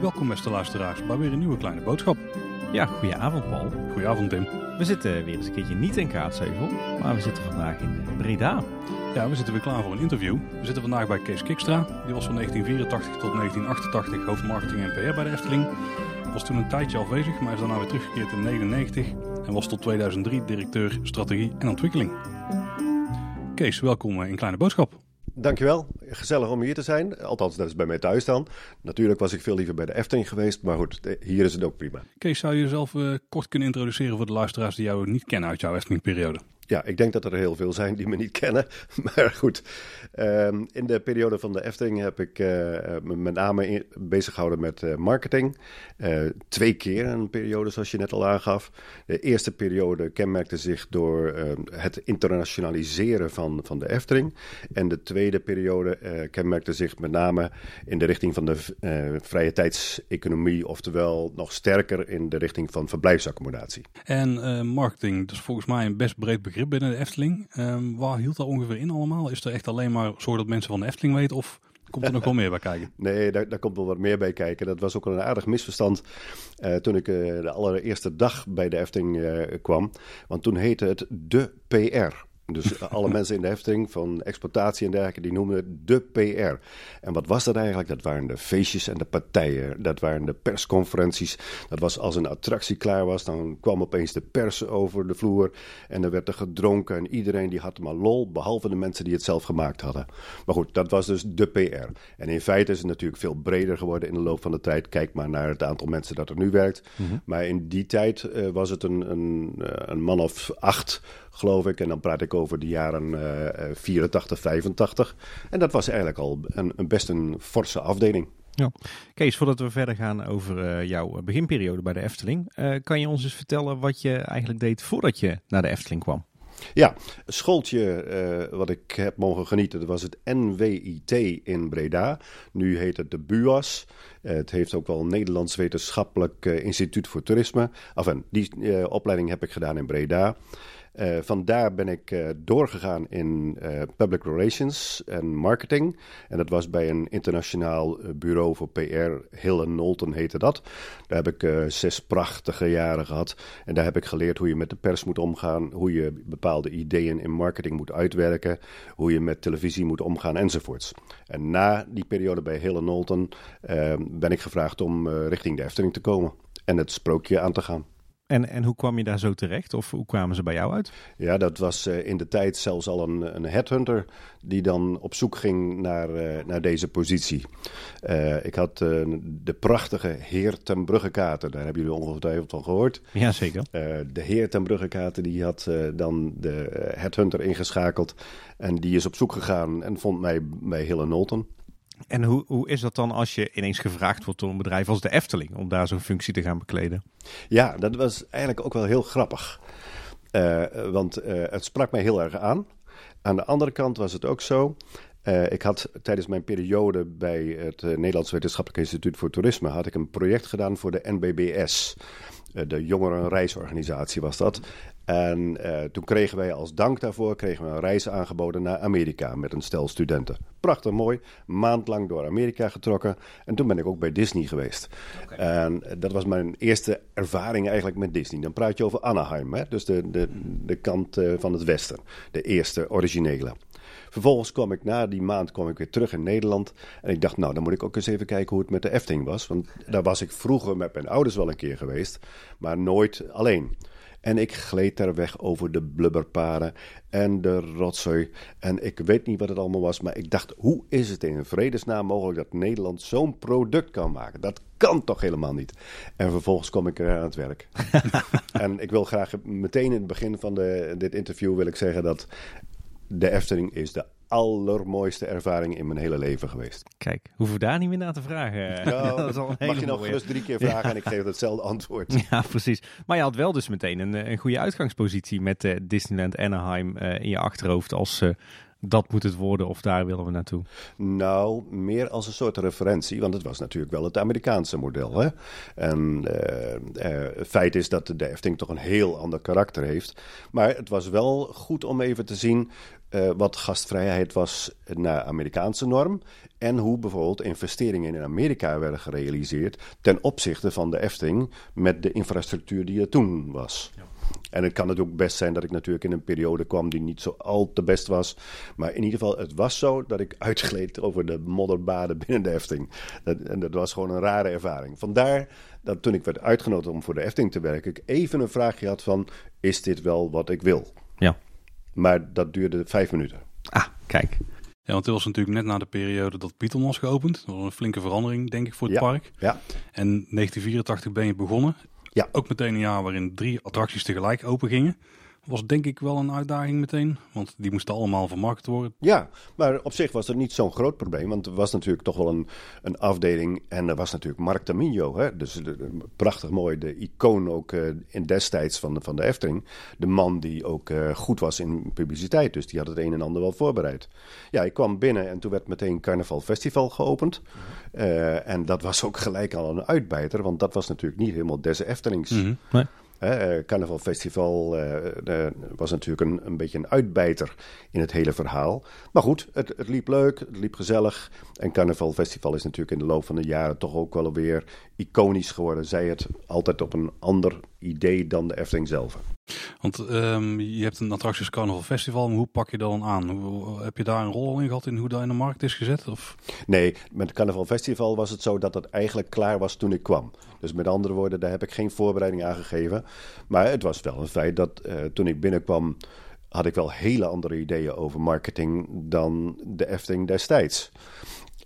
Welkom beste luisteraars bij weer een nieuwe kleine boodschap. Ja, goedenavond Paul. Goedenavond Tim. We zitten weer eens een keertje niet in Kaatsheuvel, maar we zitten vandaag in eh, Breda. Ja, we zitten weer klaar voor een interview. We zitten vandaag bij Kees Kikstra. Die was van 1984 tot 1988 hoofdmarketing en PR bij de Efteling. Was toen een tijdje afwezig, maar is daarna weer teruggekeerd in 1999 en was tot 2003 directeur strategie en ontwikkeling. Kees, welkom in Kleine Boodschap. Dankjewel. Gezellig om hier te zijn. Althans, dat is bij mij thuis dan. Natuurlijk was ik veel liever bij de Efteling geweest, maar goed, hier is het ook prima. Kees, zou je jezelf uh, kort kunnen introduceren voor de luisteraars die jou niet kennen uit jouw Efteling-periode? Ja, ik denk dat er heel veel zijn die me niet kennen. Maar goed, um, in de periode van de Efteling heb ik uh, me met name bezig gehouden met uh, marketing. Uh, twee keer een periode, zoals je net al aangaf. De eerste periode kenmerkte zich door ehm, het internationaliseren van, van de Efteling. En de tweede periode kenmerkte zich met name in de richting van de vrije tijdseconomie. Oftewel nog sterker in de richting van verblijfsaccommodatie. En marketing, dat is volgens mij een best breed begrip binnen de Efteling. Um, waar hield dat ongeveer in allemaal? Is er echt alleen maar zorg dat mensen van de Efteling weten of komt er nog wel meer bij kijken? Nee, daar, komt wel wat meer bij kijken. Dat was ook een aardig misverstand uh, toen ik uh, de allereerste dag bij de Efteling uh, kwam. Want toen heette het de PR. Dus alle mensen in de hefting van exploitatie en dergelijke, die noemden het de PR. En wat was dat eigenlijk? Dat waren de feestjes en de partijen. Dat waren de persconferenties. Dat was als een attractie klaar was, dan kwam opeens de pers over de vloer. En er werd er gedronken en iedereen die had maar lol, behalve de mensen die het zelf gemaakt hadden. Maar goed, dat was dus de PR. En in feite is het natuurlijk veel breder geworden in de loop van de tijd. Kijk maar naar het aantal mensen dat er nu werkt. Mm -hmm. Maar in die tijd uh, was het een, een, een man of acht geloof ik. En dan praat ik over de jaren uh, 84, 85. En dat was eigenlijk al een, een best een forse afdeling. Ja. Kees, voordat we verder gaan over uh, jouw beginperiode bij de Efteling, uh, kan je ons eens vertellen wat je eigenlijk deed voordat je naar de Efteling kwam? Ja, schooltje uh, wat ik heb mogen genieten, dat was het NWIT in Breda. Nu heet het de BUAS. Uh, het heeft ook wel een Nederlands Wetenschappelijk uh, Instituut voor Toerisme. Enfin, die opleiding heb ik gedaan in Breda. Uh, vandaar ben ik uh, doorgegaan in uh, public relations en marketing. En dat was bij een internationaal bureau voor PR, Hill Knowlton heette dat. Daar heb ik zes prachtige jaren gehad. En daar heb ik geleerd hoe je met de pers moet omgaan, hoe je bepaalde ideeën in marketing moet uitwerken, hoe je met televisie moet omgaan enzovoorts. En na die periode bij Hill Knowlton ben ik gevraagd om richting de Efteling te komen en het sprookje aan te gaan. En, en hoe kwam je daar zo terecht? Of hoe kwamen ze bij jou uit? Ja, dat was uh, in de tijd zelfs al een, een headhunter die dan op zoek ging naar, uh, naar deze positie. Uh, ik had de prachtige Heer ten Bruggekater, daar hebben jullie ongetwijfeld van gehoord. Jazeker. de Heer ten Bruggekater die had dan de headhunter ingeschakeld en die is op zoek gegaan en vond mij bij Hille Nolten. En hoe, hoe is dat dan als je ineens gevraagd wordt door een bedrijf als de Efteling om daar zo'n functie te gaan bekleden? Ja, dat was eigenlijk ook wel heel grappig. Uh, want uh, het sprak mij heel erg aan. Aan de andere kant was het ook zo. Uh, ik had tijdens mijn periode bij het Nederlands Wetenschappelijk Instituut voor Toerisme had ik een project gedaan voor de NBBS. De jongerenreisorganisatie was dat. En uh, toen kregen wij als dank daarvoor kregen we een reis aangeboden naar Amerika met een stel studenten. Prachtig mooi, maand lang door Amerika getrokken. En toen ben ik ook bij Disney geweest. Okay. En dat was mijn eerste ervaring eigenlijk met Disney. Dan praat je over Anaheim, hè? dus de, de, de kant uh, van het westen. De eerste originele. Vervolgens kwam ik na die maand kwam ik weer terug in Nederland. En ik dacht, nou, dan moet ik ook eens even kijken hoe het met de Efteling was. Want daar was ik vroeger met mijn ouders wel een keer geweest, maar nooit alleen. En ik gleed daar weg over de blubberpaden en de rotzooi. En ik weet niet wat het allemaal was, maar ik dacht: hoe is het in vredesnaam mogelijk dat Nederland zo'n product kan maken? Dat kan toch helemaal niet? En vervolgens kom ik er aan het werk. en ik wil graag meteen in het begin van de, dit interview wil ik zeggen dat de Efteling is de allermooiste ervaring in mijn hele leven geweest. Kijk, hoeven we daar niet meer naar te vragen. Nou, dat is al een mag je nog gerust drie keer vragen ja. en ik geef hetzelfde antwoord. Ja, precies. Maar je had wel dus meteen een, een goede uitgangspositie met uh, Disneyland Anaheim uh, in je achterhoofd als uh, dat moet het worden of daar willen we naartoe? Nou, meer als een soort referentie, want het was natuurlijk wel het Amerikaanse model. Hè? En uh, feit is dat de Efting toch een heel ander karakter heeft. Maar het was wel goed om even te zien uh, wat gastvrijheid was naar Amerikaanse norm. En hoe bijvoorbeeld investeringen in Amerika werden gerealiseerd ten opzichte van de Efting met de infrastructuur die er toen was. Ja. En het kan het ook best zijn dat ik natuurlijk in een periode kwam die niet zo al te best was. Maar in ieder geval, het was zo dat ik uitgleed over de modderbaden binnen de Efting. Dat, en dat was gewoon een rare ervaring. Vandaar dat toen ik werd uitgenodigd om voor de Efting te werken, ik even een vraagje had van, is dit wel wat ik wil? Maar dat duurde vijf minuten. Ah, kijk. Ja, want het was natuurlijk net na de periode dat Python was geopend. Dat was een flinke verandering, denk ik, voor het ja, park. Ja. En 1984 ben je begonnen. Ja. Ook meteen een jaar waarin drie attracties tegelijk open gingen. Was denk ik wel een uitdaging meteen, want die moesten allemaal vermarkt worden. Ja, maar op zich was het niet zo'n groot probleem, want er was natuurlijk toch wel een, een afdeling en er was natuurlijk Mark Tamino, hè? dus de, prachtig mooi, de icoon ook uh, in destijds van de, van de Efteling. De man die ook uh, goed was in publiciteit, dus die had het een en ander wel voorbereid. Ja, ik kwam binnen en toen werd meteen Carnaval Festival geopend. Uh, en dat was ook gelijk al een uitbijter, want dat was natuurlijk niet helemaal des Eftelings. Mm -hmm. nee. Uh, Carnaval Festival uh, was natuurlijk een, een beetje een uitbijter in het hele verhaal. Maar goed, het, het, liep leuk, het liep gezellig. En Carnaval Festival is natuurlijk in de loop van de jaren toch ook wel weer iconisch geworden. Zij het altijd op een ander idee dan de Efteling zelf. Want um, je hebt een attracties Carnaval Festival, maar hoe pak je dat dan aan? Heb je daar een rol in gehad in hoe dat in de markt is gezet? Of? Nee, met het Carnaval Festival was het zo dat het eigenlijk klaar was toen ik kwam. Dus met andere woorden, daar heb ik geen voorbereiding aan gegeven. Maar het was wel een feit dat uh, toen ik binnenkwam, had ik wel hele andere ideeën over marketing dan de Efteling destijds.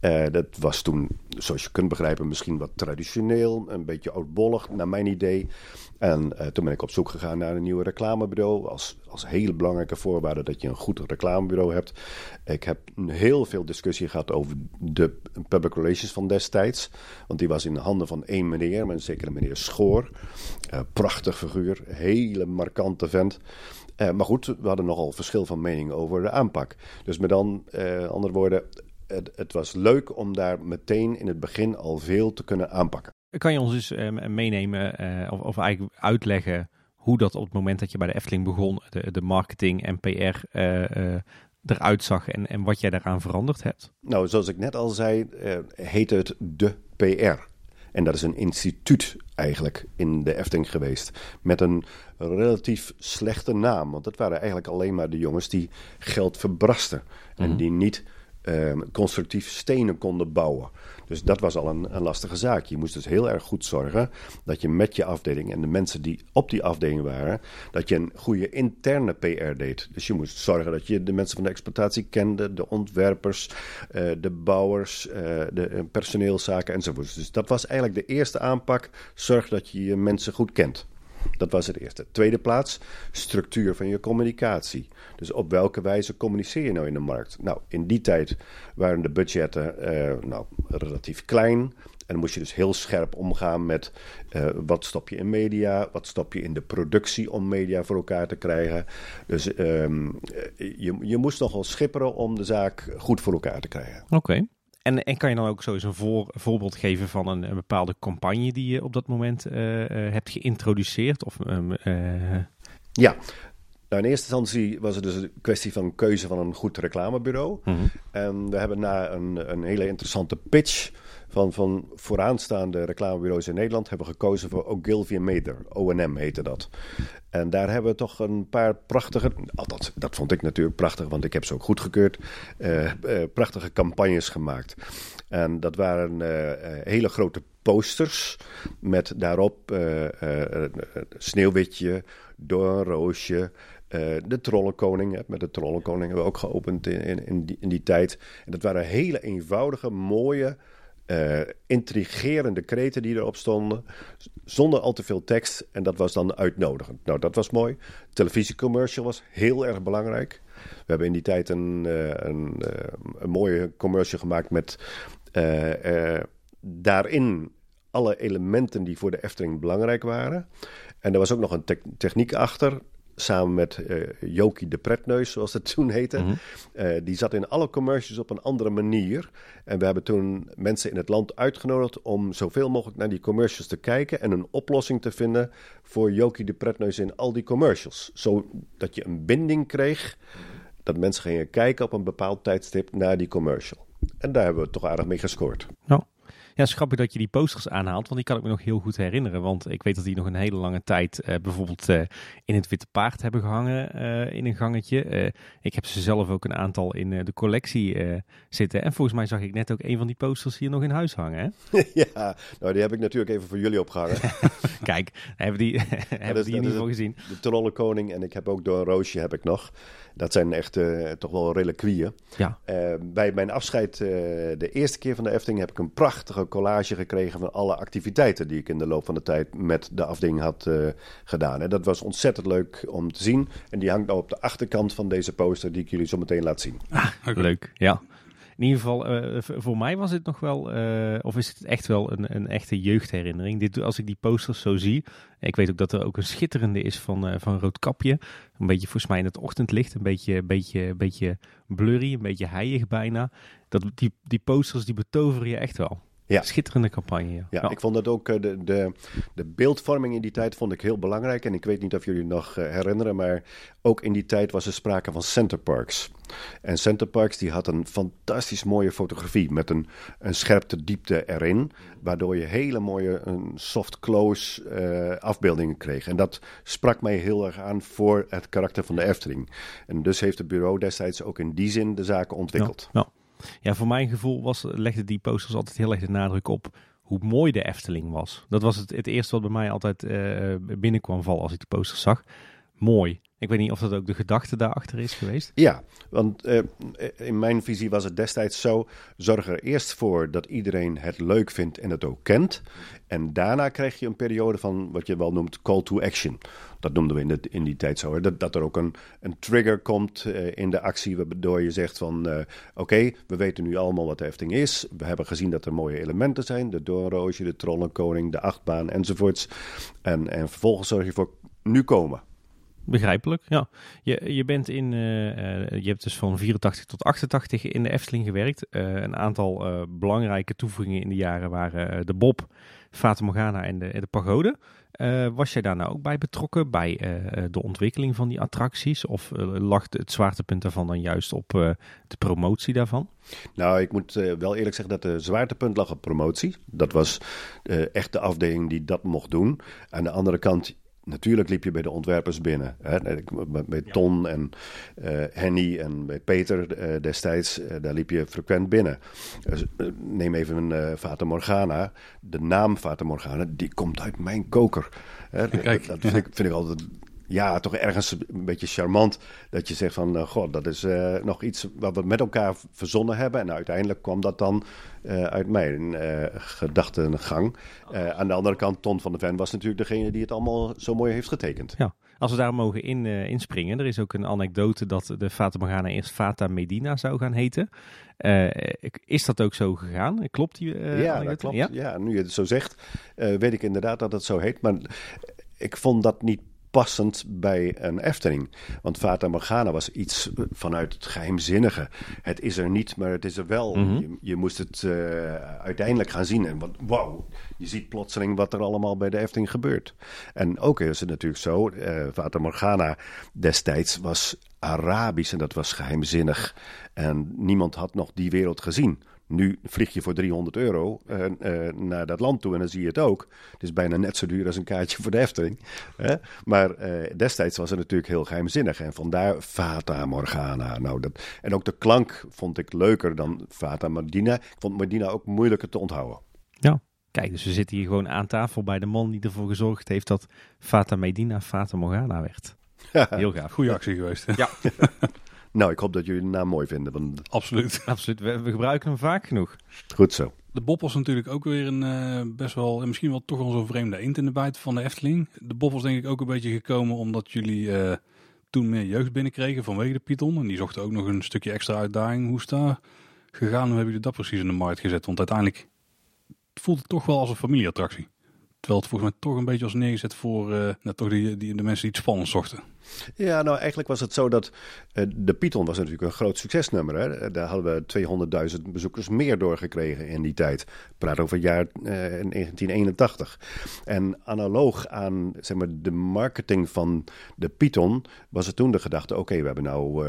Uh, dat was toen, zoals je kunt begrijpen, misschien wat traditioneel, een beetje oudbollig naar mijn idee. En uh, toen ben ik op zoek gegaan naar een nieuw reclamebureau. Als, als hele belangrijke voorwaarde dat je een goed reclamebureau hebt. Ik heb heel veel discussie gehad over de public relations van destijds. Want die was in de handen van één meneer, maar zeker meneer Schoor. Uh, prachtig figuur, hele markante vent. Uh, maar goed, we hadden nogal verschil van mening over de aanpak. Dus met dan, andere woorden, het, het was leuk om daar meteen in het begin al veel te kunnen aanpakken. Kan je ons eens uh, meenemen uh, of, of, eigenlijk uitleggen hoe dat op het moment dat je bij de Efteling begon, de, de marketing en PR uh, eruit zag en, en wat jij daaraan veranderd hebt? Nou, zoals ik net al zei, heette het de PR. En dat is een instituut eigenlijk in de Efteling geweest. Met een relatief slechte naam. Want het waren eigenlijk alleen maar de jongens die geld verbrasten. En die niet constructief stenen konden bouwen. Dus dat was al een, een, lastige zaak. Je moest dus heel erg goed zorgen dat je met je afdeling en de mensen die op die afdeling waren, dat je een goede interne PR deed. Dus je moest zorgen dat je de mensen van de exploitatie kende, de ontwerpers, uh, de bouwers, uh, de personeelszaken enzovoort. Dus dat was eigenlijk de eerste aanpak. Zorg dat je je mensen goed kent. Dat was het eerste. Tweede plaats, structuur van je communicatie. Dus op welke wijze communiceer je nou in de markt? Nou, in die tijd waren de budgetten uh, nou, relatief klein. En dan moest je dus heel scherp omgaan met uh, wat stop je in media, wat stop je in de productie om media voor elkaar te krijgen. Dus um, je, je moest nogal schipperen om de zaak goed voor elkaar te krijgen. Oké. En, en kan je dan ook zo eens een voor, voorbeeld geven van een, een, bepaalde campagne die je op dat moment uh, uh, hebt geïntroduceerd? Of, um, uh... Ja, nou, in eerste instantie was het dus een kwestie van keuze van een goed reclamebureau. Mm -hmm. En we hebben na een, een hele interessante pitch van, van vooraanstaande reclamebureaus in Nederland hebben gekozen voor Ogilvy Mather. O&M heette dat. En daar hebben we toch een paar prachtige, althans dat vond ik natuurlijk prachtig, want ik heb ze ook goedgekeurd, uh, prachtige campagnes gemaakt. En dat waren uh, hele grote posters met daarop Sneeuwwitje, Doornroosje, uh, de Trollenkoning. Met de Trollenkoning hebben we ook geopend in, die, in die tijd. En dat waren hele eenvoudige, mooie, uh, intrigerende kreten die erop stonden. Zonder al te veel tekst. En dat was dan uitnodigend. Nou, dat was mooi. Televisiecommercial was heel erg belangrijk. We hebben in die tijd een, uh, een, een mooie commercial gemaakt met daarin alle elementen die voor de Efteling belangrijk waren. En er was ook nog een te techniek achter samen met uh, Jokie de Pretneus, zoals het toen heette. Mhm. Uh, die zat in alle commercials op een andere manier. En we hebben toen mensen in het land uitgenodigd om zoveel mogelijk naar die commercials te kijken en een oplossing te vinden voor Jokie de Pretneus in al die commercials. Zodat je een binding kreeg dat mensen gingen kijken op een bepaald tijdstip naar die commercial. En daar hebben we toch aardig mee gescoord. Nou, ja, het is grappig dat je die posters aanhaalt, want die kan ik me nog heel goed herinneren. Want ik weet dat die nog een hele lange tijd uh, bijvoorbeeld uh, in het Witte Paard hebben gehangen uh, in een gangetje. ik heb ze zelf ook een aantal in de collectie zitten. En volgens mij zag ik net ook een van die posters hier nog in huis hangen. Hè? ja, nou die heb ik natuurlijk even voor jullie opgehangen. Kijk, hebben die, hebben die in ieder geval gezien. De Trollenkoning en ik heb ook door een roosje heb ik nog. Dat zijn echt uh, toch wel reliquieën. Ja. Uh, bij mijn afscheid, uh, de eerste keer van de Efteling, heb ik een prachtige collage gekregen van alle activiteiten die ik in de loop van de tijd met de afdeling had gedaan. En dat was ontzettend leuk om te zien. En die hangt nou op de achterkant van deze poster die ik jullie zo meteen laat zien. Ah, leuk, ja. In ieder geval, uh, voor mij was het nog wel, uh, of is het echt wel een, een echte jeugdherinnering. Dit, als ik die posters zo zie, ik weet ook dat er ook een schitterende is van, uh, van Roodkapje. Een beetje volgens mij in het ochtendlicht, een beetje, beetje, beetje blurry, een beetje heilig bijna. Dat, die, die posters die betoveren je echt wel. Ja. Schitterende campagne. Ja. ja, ik vond dat ook de, de, de beeldvorming in die tijd vond ik heel belangrijk. En ik weet niet of jullie nog herinneren, maar ook in die tijd was er sprake van centerparks. En Centerparks die had een fantastisch mooie fotografie met een, een scherpte diepte erin. Waardoor je hele mooie een soft close uh, afbeeldingen kreeg. En dat sprak mij heel erg aan voor het karakter van de Efteling. En dus heeft het bureau destijds ook in die zin de zaken ontwikkeld. Ja, ja. Ja voor mijn gevoel was, legde die posters altijd heel erg de nadruk op hoe mooi de Efteling was. Dat was het, het eerste wat bij mij altijd uh, binnenkwam vallen als ik de posters zag. Mooi. Ik weet niet of dat ook de gedachte daarachter is geweest. Ja, want uh, in mijn visie was het destijds zo: zorg er eerst voor dat iedereen het leuk vindt en het ook kent. En daarna krijg je een periode van wat je wel noemt call to action. Dat noemden we in, in die tijd zo. Dat, dat er ook een, een trigger komt uh, in de actie, waardoor je zegt van... Uh, oké, we weten nu allemaal wat de hefting is. We hebben gezien dat er mooie elementen zijn. De doornroosje, de trollenkoning, de achtbaan enzovoorts. En, en vervolgens zorg je voor nu komen. Begrijpelijk, ja. Je, je bent in, uh, uh, je hebt dus van 84 tot 88 in de Efteling gewerkt. Uh, een aantal belangrijke toevoegingen in de jaren waren de Bob, Fata Morgana en de, de Pagode. was jij daar nou ook bij betrokken, bij de ontwikkeling van die attracties? Of lag het zwaartepunt daarvan dan juist op de promotie daarvan? Nou, ik moet wel eerlijk zeggen dat de zwaartepunt lag op promotie. Dat was echt de afdeling die dat mocht doen. Aan de andere kant natuurlijk liep je bij de ontwerpers binnen. Hè? Bij Ton en uh, Henny en bij Peter uh, destijds, uh, daar liep je frequent binnen. Dus, neem even een Fata Morgana. De naam Fata Morgana, die komt uit mijn koker. Hè? Kijk, dat vind, ik, vind ik altijd ja, toch ergens een beetje charmant. Dat je zegt van, uh, god, dat is uh, nog iets wat we met elkaar verzonnen hebben. En uiteindelijk kwam dat dan uh, uit mijn gedachtengang. aan de andere kant, Ton van de Ven was natuurlijk degene die het allemaal zo mooi heeft getekend. Ja, als we daar mogen in, inspringen. Er is ook een anekdote dat de Fata Morgana eerst Fata Medina zou gaan heten. is dat ook zo gegaan? Klopt die Ja, dat klopt. Ja? ja? nu je het zo zegt, weet ik inderdaad dat het zo heet. Maar ik vond dat niet passend bij een Efteling. Want Fata Morgana was iets vanuit het geheimzinnige. Het is er niet, maar het is er wel. Mhm. je, je, moest het uh, uiteindelijk gaan zien. En wat, wow, je ziet plotseling wat er allemaal bij de Efteling gebeurt. En ook is het natuurlijk zo, uh, Fata Morgana destijds was Arabisch en dat was geheimzinnig. En niemand had nog die wereld gezien. Nu vlieg je voor 300 euro uh, uh, naar dat land toe en dan zie je het ook. Het is bijna net zo duur als een kaartje voor de Efteling. Hè? Maar uh, destijds was het natuurlijk heel geheimzinnig. En vandaar Fata Morgana. Nou, dat, en ook de klank vond ik leuker dan Fata Medina. Ik vond Medina ook moeilijker te onthouden. Ja, kijk, dus we zitten hier gewoon aan tafel bij de man die ervoor gezorgd heeft dat Fata Medina Fata Morgana werd. Heel gaaf. Goeie actie geweest. Ja. Nou, ik hoop dat jullie de naam mooi vinden. Want... Absoluut. Absoluut. We, we, gebruiken hem vaak genoeg. Goed zo. De Bob was natuurlijk ook weer een uh, best wel, misschien wel toch wel zo'n vreemde eend in de bijt van de Efteling. De Bob was denk ik ook een beetje gekomen omdat jullie uh, toen meer jeugd binnenkregen vanwege de Python. En die zochten ook nog een stukje extra uitdaging. Hoe is daar gegaan? Hoe hebben jullie dat precies in de markt gezet? Want uiteindelijk voelt het toch wel als een familieattractie. Terwijl het volgens mij toch een beetje was neergezet voor uh, toch die, die, de mensen die het spannend zochten. Ja, nou eigenlijk was het zo dat uh, de Python was natuurlijk een groot succesnummer. Hè? Daar hadden we 200.000 bezoekers meer doorgekregen in die tijd. Praat over het jaar uh, 1981. En analoog aan zeg maar, de marketing van de Python was het toen de gedachte... oké, we hebben nou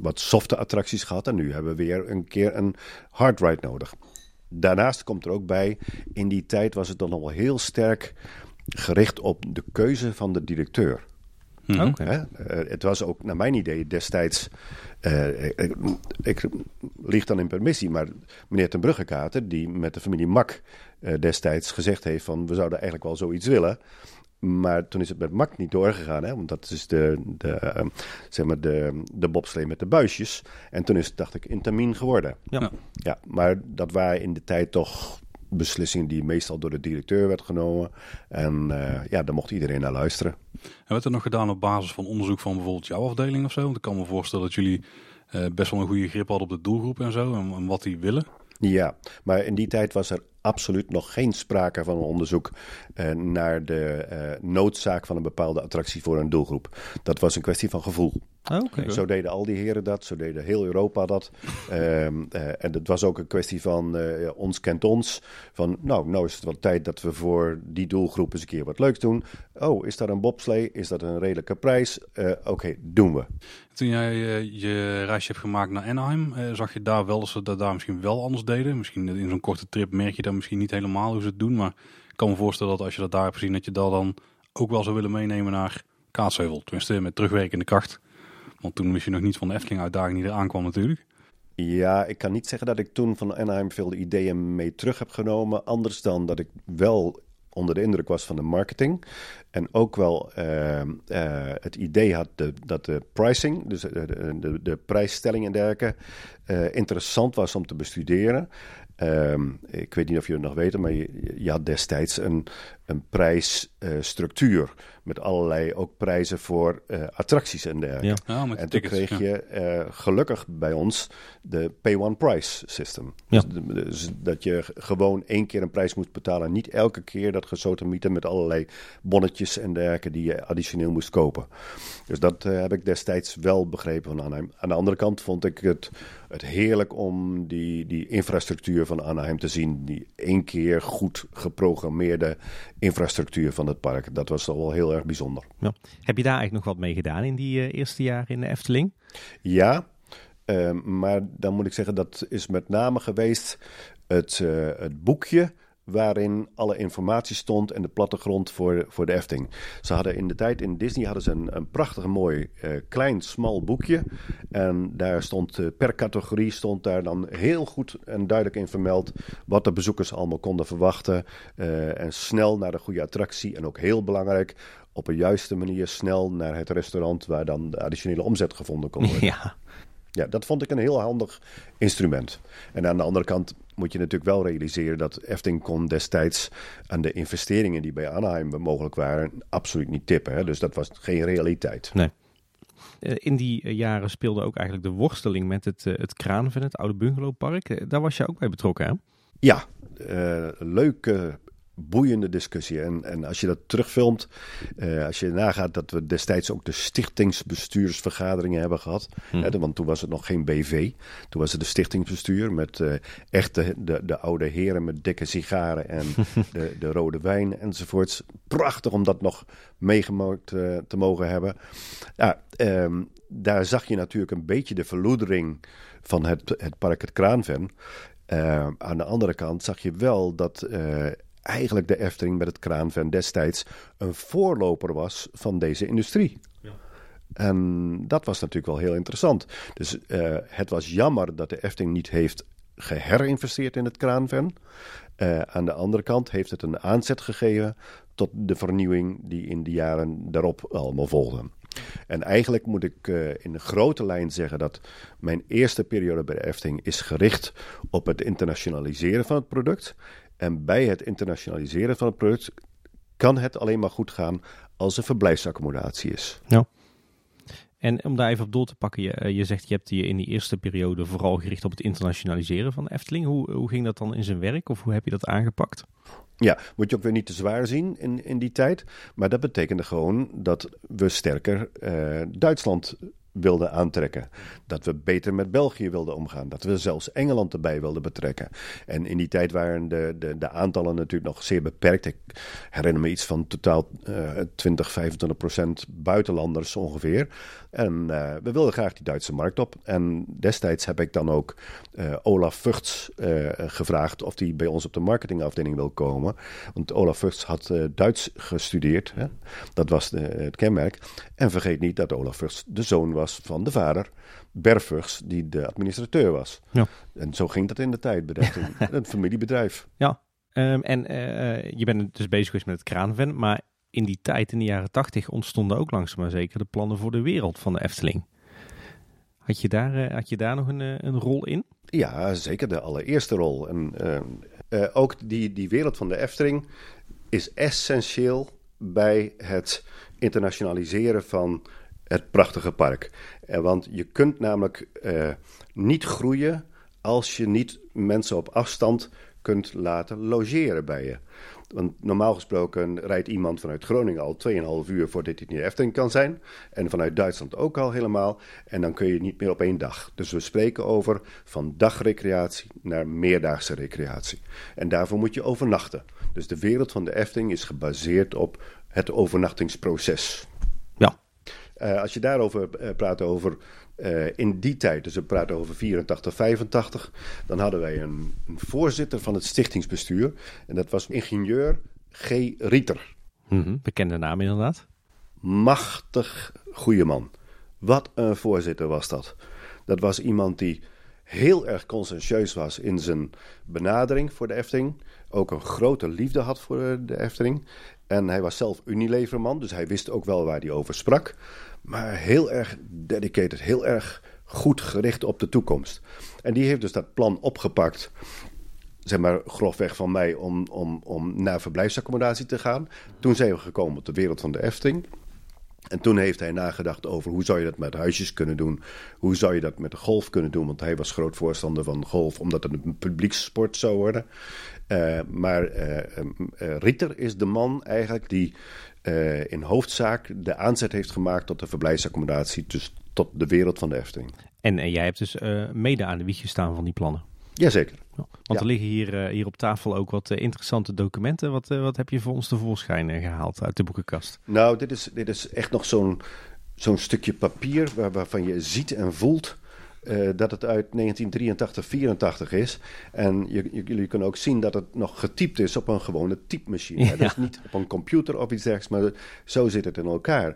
wat softe attracties gehad... en nu hebben we weer een keer een hard ride nodig. Daarnaast komt er ook bij, in die tijd was het dan al heel sterk gericht op de keuze van de directeur. Mm -hmm. uh, het was ook, naar mijn idee, destijds. Uh, ik, ik lieg dan in permissie, maar meneer Ten Bruggekater, die met de familie Mak uh, destijds gezegd heeft: van we zouden eigenlijk wel zoiets willen. Maar toen is het met Mak niet doorgegaan, hè? want dat is de, de, uh, zeg maar de, de bobslee met de buisjes. En toen is het, dacht ik, Intamin geworden. Ja. ja, maar dat waren in de tijd toch beslissingen die meestal door de directeur werd genomen. En uh, ja, daar mocht iedereen naar luisteren. En werd er nog gedaan op basis van onderzoek van bijvoorbeeld jouw afdeling of zo? Want ik kan me voorstellen dat jullie uh, best wel een goede grip hadden op de doelgroep en zo, en, en wat die willen. Ja, maar in die tijd was er absoluut nog geen sprake van een onderzoek uh, naar de uh, noodzaak van een bepaalde attractie voor een doelgroep. Dat was een kwestie van gevoel. Okay. Zo deden al die heren dat, zo deden heel Europa dat. um, uh, en het was ook een kwestie van ons kent ons. Van nou, nou is het wel tijd dat we voor die doelgroep eens een keer wat leuks doen. Oh, is dat een bobslee? Is dat een redelijke prijs? Oké, okay, doen we. Toen jij je reisje hebt gemaakt naar Anaheim, zag je daar wel dat ze dat daar misschien wel anders deden? Misschien in zo'n korte trip merk je dan misschien niet helemaal hoe ze het doen. Maar ik kan me voorstellen dat als je dat daar hebt gezien, dat je dat dan ook wel zou willen meenemen naar Kaatsheuvel. Tenminste, met terugwerkende kracht. Want toen wist je nog niet van de Efteling uitdaging die eraan kwam natuurlijk. Ja, ik kan niet zeggen dat ik toen van Anaheim veel ideeën mee terug heb genomen. Anders dan dat ik wel onder de indruk was van de marketing. En ook wel uh, uh, het idee had de, dat de pricing, dus de, de, de prijsstelling en dergelijke, uh, interessant was om te bestuderen. Um, ik weet niet of jullie het nog weten, maar je, je had destijds een, een prijsstructuur. Uh, met allerlei ook prijzen voor uh, attracties en dergelijke. Ja. Ja, en toen kreeg ja. je uh, gelukkig bij ons de pay one price system. Ja. Dus, dus, dat je gewoon één keer een prijs moest betalen. Niet elke keer dat gesotemieten met allerlei bonnetjes en dergelijke die je additioneel moest kopen. Dus dat uh, heb ik destijds wel begrepen van Anaheim. Aan de andere kant vond ik het, het heerlijk om die, die infrastructuur van Anaheim te zien. Die één keer goed geprogrammeerde infrastructuur van het park. Dat was wel heel erg bijzonder. Ja. Heb je daar eigenlijk nog wat mee gedaan in die uh, eerste jaren in de Efteling? Ja, uh, maar dan moet ik zeggen dat is met name geweest het, uh, het boekje waarin alle informatie stond en de plattegrond voor, voor de Efteling. Ze hadden in de tijd in Disney hadden ze een, een prachtig mooi uh, klein smal boekje en daar stond uh, per categorie stond daar dan heel goed en duidelijk in vermeld wat de bezoekers allemaal konden verwachten uh, en snel naar de goede attractie en ook heel belangrijk op een juiste manier snel naar het restaurant waar dan de additionele omzet gevonden kon worden. Ja. Ja, dat vond ik een heel handig instrument. En aan de andere kant moet je natuurlijk wel realiseren dat Efting kon destijds aan de investeringen die bij Anaheim mogelijk waren, absoluut niet tippen. Hè? Dus dat was geen realiteit. Nee. In die jaren speelde ook eigenlijk de worsteling met het, het Kraanven, het oude bungalowpark. Daar was je ook bij betrokken, hè? Ja, uh, leuke boeiende discussie. En, en als je dat terugfilmt, uh, als je nagaat dat we destijds ook de stichtingsbestuursvergaderingen hebben gehad. Hmm. Hè, want toen was het nog geen BV. Toen was het de stichtingsbestuur met uh, echt de, de, de, oude heren met dikke sigaren en de, de rode wijn enzovoorts. Prachtig om dat nog meegemaakt uh, te mogen hebben. Ja, um, daar zag je natuurlijk een beetje de verloedering van het, het park het Kraanven. Uh, aan de andere kant zag je wel dat uh, eigenlijk de Efteling met het Kraanven destijds een voorloper was van deze industrie. Ja. En dat was natuurlijk wel heel interessant. Dus uh, het was jammer dat de Efteling niet heeft geherinvesteerd in het Kraanven. Uh, aan de andere kant heeft het een aanzet gegeven tot de vernieuwing die in de jaren daarop allemaal volgden. En eigenlijk moet ik uh, in een grote lijn zeggen dat mijn eerste periode bij de Efteling is gericht op het internationaliseren van het product. En bij het internationaliseren van het product kan het alleen maar goed gaan als er verblijfsaccommodatie is. Ja. En om daar even op door te pakken, je, je zegt je hebt je in die eerste periode vooral gericht op het internationaliseren van de Efteling. Hoe, hoe ging dat dan in zijn werk of hoe heb je dat aangepakt? Ja, moet je ook weer niet te zwaar zien in, in die tijd. Maar dat betekende gewoon dat we sterker uh, Duitsland wilden aantrekken. Dat we beter met België wilden omgaan. Dat we zelfs Engeland erbij wilden betrekken. En in die tijd waren de, de, de aantallen natuurlijk nog zeer beperkt. Ik herinner me iets van totaal uh, 20, 25 procent buitenlanders ongeveer. En uh, we wilden graag die Duitse markt op. En destijds heb ik dan ook uh, Olaf Vugts uh, gevraagd of hij bij ons op de marketingafdeling wil komen. Want Olaf Vugts had Duits gestudeerd. Hè? Dat was de, het kenmerk. En vergeet niet dat Olaf Vugts de zoon was van de vader, Berfugs, die de administrateur was. Ja. En zo ging dat in de tijd. Bedrijf, een familiebedrijf. Ja, um, en je bent dus bezig geweest met het kraanven, maar in die tijd, in de jaren tachtig, ontstonden ook langzaam maar zeker de plannen voor de wereld van de Efteling. Had je daar, uh, had je daar nog een, uh, een rol in? Ja, zeker de allereerste rol. En uh, ook die, die wereld van de Efteling is essentieel bij het internationaliseren van het prachtige park. want je kunt namelijk niet groeien als je niet mensen op afstand kunt laten logeren bij je. Want normaal gesproken rijdt iemand vanuit Groningen al 2,5 uur voordat hij in de Efteling kan zijn. En vanuit Duitsland ook al helemaal. En dan kun je niet meer op één dag. Dus we spreken over van dagrecreatie naar meerdaagse recreatie. En daarvoor moet je overnachten. Dus de wereld van de Efteling is gebaseerd op het overnachtingsproces. Ja. Uh, als je daarover uh, praat over uh, in die tijd, dus we praten over 84, 85, dan hadden wij een, een, voorzitter van het stichtingsbestuur. En dat was ingenieur G. Rieter. Mm -hmm, bekende naam inderdaad. Machtig goede man. Wat een voorzitter was dat. Dat was iemand die heel erg conscientieus was in zijn benadering voor de Efteling. Ook een grote liefde had voor de Efteling. En hij was zelf Unileverman, dus hij wist ook wel waar hij over sprak. Maar heel erg dedicated, heel erg goed gericht op de toekomst. En die heeft dus dat plan opgepakt zeg maar grofweg van mij om, om, om naar verblijfsaccommodatie te gaan. Toen zijn we gekomen op de wereld van de Efteling. En toen heeft hij nagedacht over hoe zou je dat met huisjes kunnen doen. Hoe zou je dat met de golf kunnen doen. Want hij was groot voorstander van golf, omdat het een publiekssport zou worden. Uh, maar uh, Ritter is de man eigenlijk die in hoofdzaak de aanzet heeft gemaakt tot de verblijfsaccommodatie. Dus tot de wereld van de Efteling. En, en jij hebt dus mede aan de wieg gestaan van die plannen? Jazeker. Want ja. er liggen hier, hier op tafel ook wat interessante documenten. Wat, wat heb je voor ons tevoorschijn gehaald uit de boekenkast? Nou, dit is, dit is echt nog zo'n zo'n stukje papier waar, waarvan je ziet en voelt uh, dat het uit 1983, 84 is. En je, je, jullie kunnen ook zien dat het nog getypt is op een gewone typemachine. Ja. Dus niet op een computer of iets dergelijks, maar zo zit het in elkaar.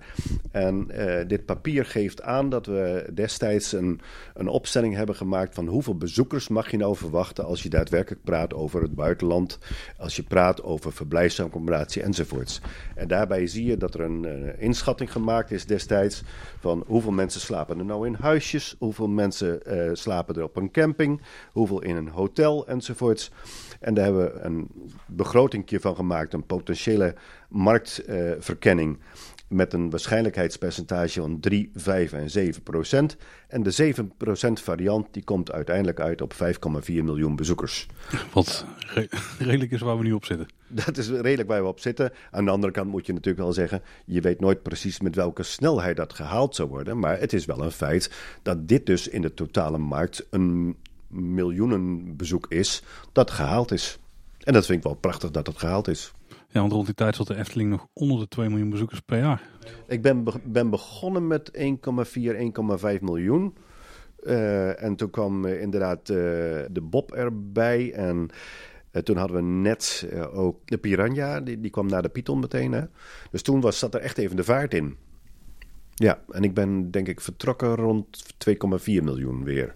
En uh, dit papier geeft aan dat we destijds een, een opstelling hebben gemaakt van hoeveel bezoekers mag je nou verwachten als je daadwerkelijk praat over het buitenland, als je praat over verblijfsaccommodatie enzovoorts. En daarbij zie je dat er een uh, inschatting gemaakt is destijds van hoeveel mensen slapen er nou in huisjes, hoeveel mensen uh, slapen er op een camping, hoeveel in een hotel enzovoorts. En daar hebben we een begrotingje van gemaakt, een potentiële marktverkenning. Met een waarschijnlijkheidspercentage van 3, 5 en 7 procent. En de 7 procent variant die komt uiteindelijk uit op 5,4 miljoen bezoekers. Wat re redelijk is waar we nu op zitten. Dat is redelijk waar we op zitten. Aan de andere kant moet je natuurlijk wel zeggen... je weet nooit precies met welke snelheid dat gehaald zou worden. Maar het is wel een feit dat dit dus in de totale markt... een miljoenenbezoek is dat gehaald is. En dat vind ik wel prachtig dat het gehaald is. Ja, want rond die tijd zat de Efteling nog onder de 2 miljoen bezoekers per jaar. Ik ben, be ben begonnen met 1,4, 1,5 miljoen. Uh, en toen kwam uh, inderdaad uh, de Bob erbij. En toen hadden we net ook de Piranha, die, die kwam naar de Python meteen. Hè? Dus toen was, zat er echt even de vaart in. Ja, en ik ben denk ik vertrokken rond 2,4 miljoen weer.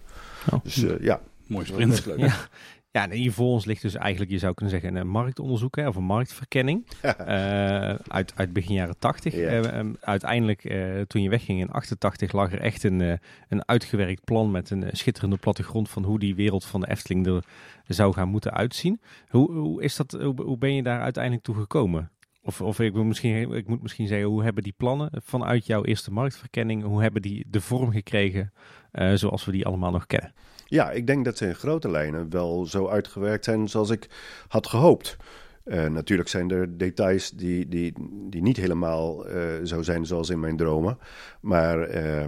Oh. Dus ja. Mooi sprint. Ja. Ja, hier voor ons ligt dus eigenlijk, je zou kunnen zeggen, een marktonderzoek hè, of een marktverkenning uh, uit, uit begin jaren 80. Ja. Uh, um, uiteindelijk, uh, toen je wegging in 88, lag er echt een, een uitgewerkt plan met een schitterende plattegrond van hoe die wereld van de Efteling er zou gaan moeten uitzien. Hoe, hoe, is dat, hoe, hoe ben je daar uiteindelijk toe gekomen? Of, of ik, wil misschien, ik moet misschien zeggen, hoe hebben die plannen vanuit jouw eerste marktverkenning, hoe hebben die de vorm gekregen zoals we die allemaal nog kennen? Ja, ik denk dat ze in grote lijnen wel zo uitgewerkt zijn zoals ik had gehoopt. Uh, natuurlijk zijn er details die, die, die niet helemaal uh, zo zijn zoals in mijn dromen. Maar uh,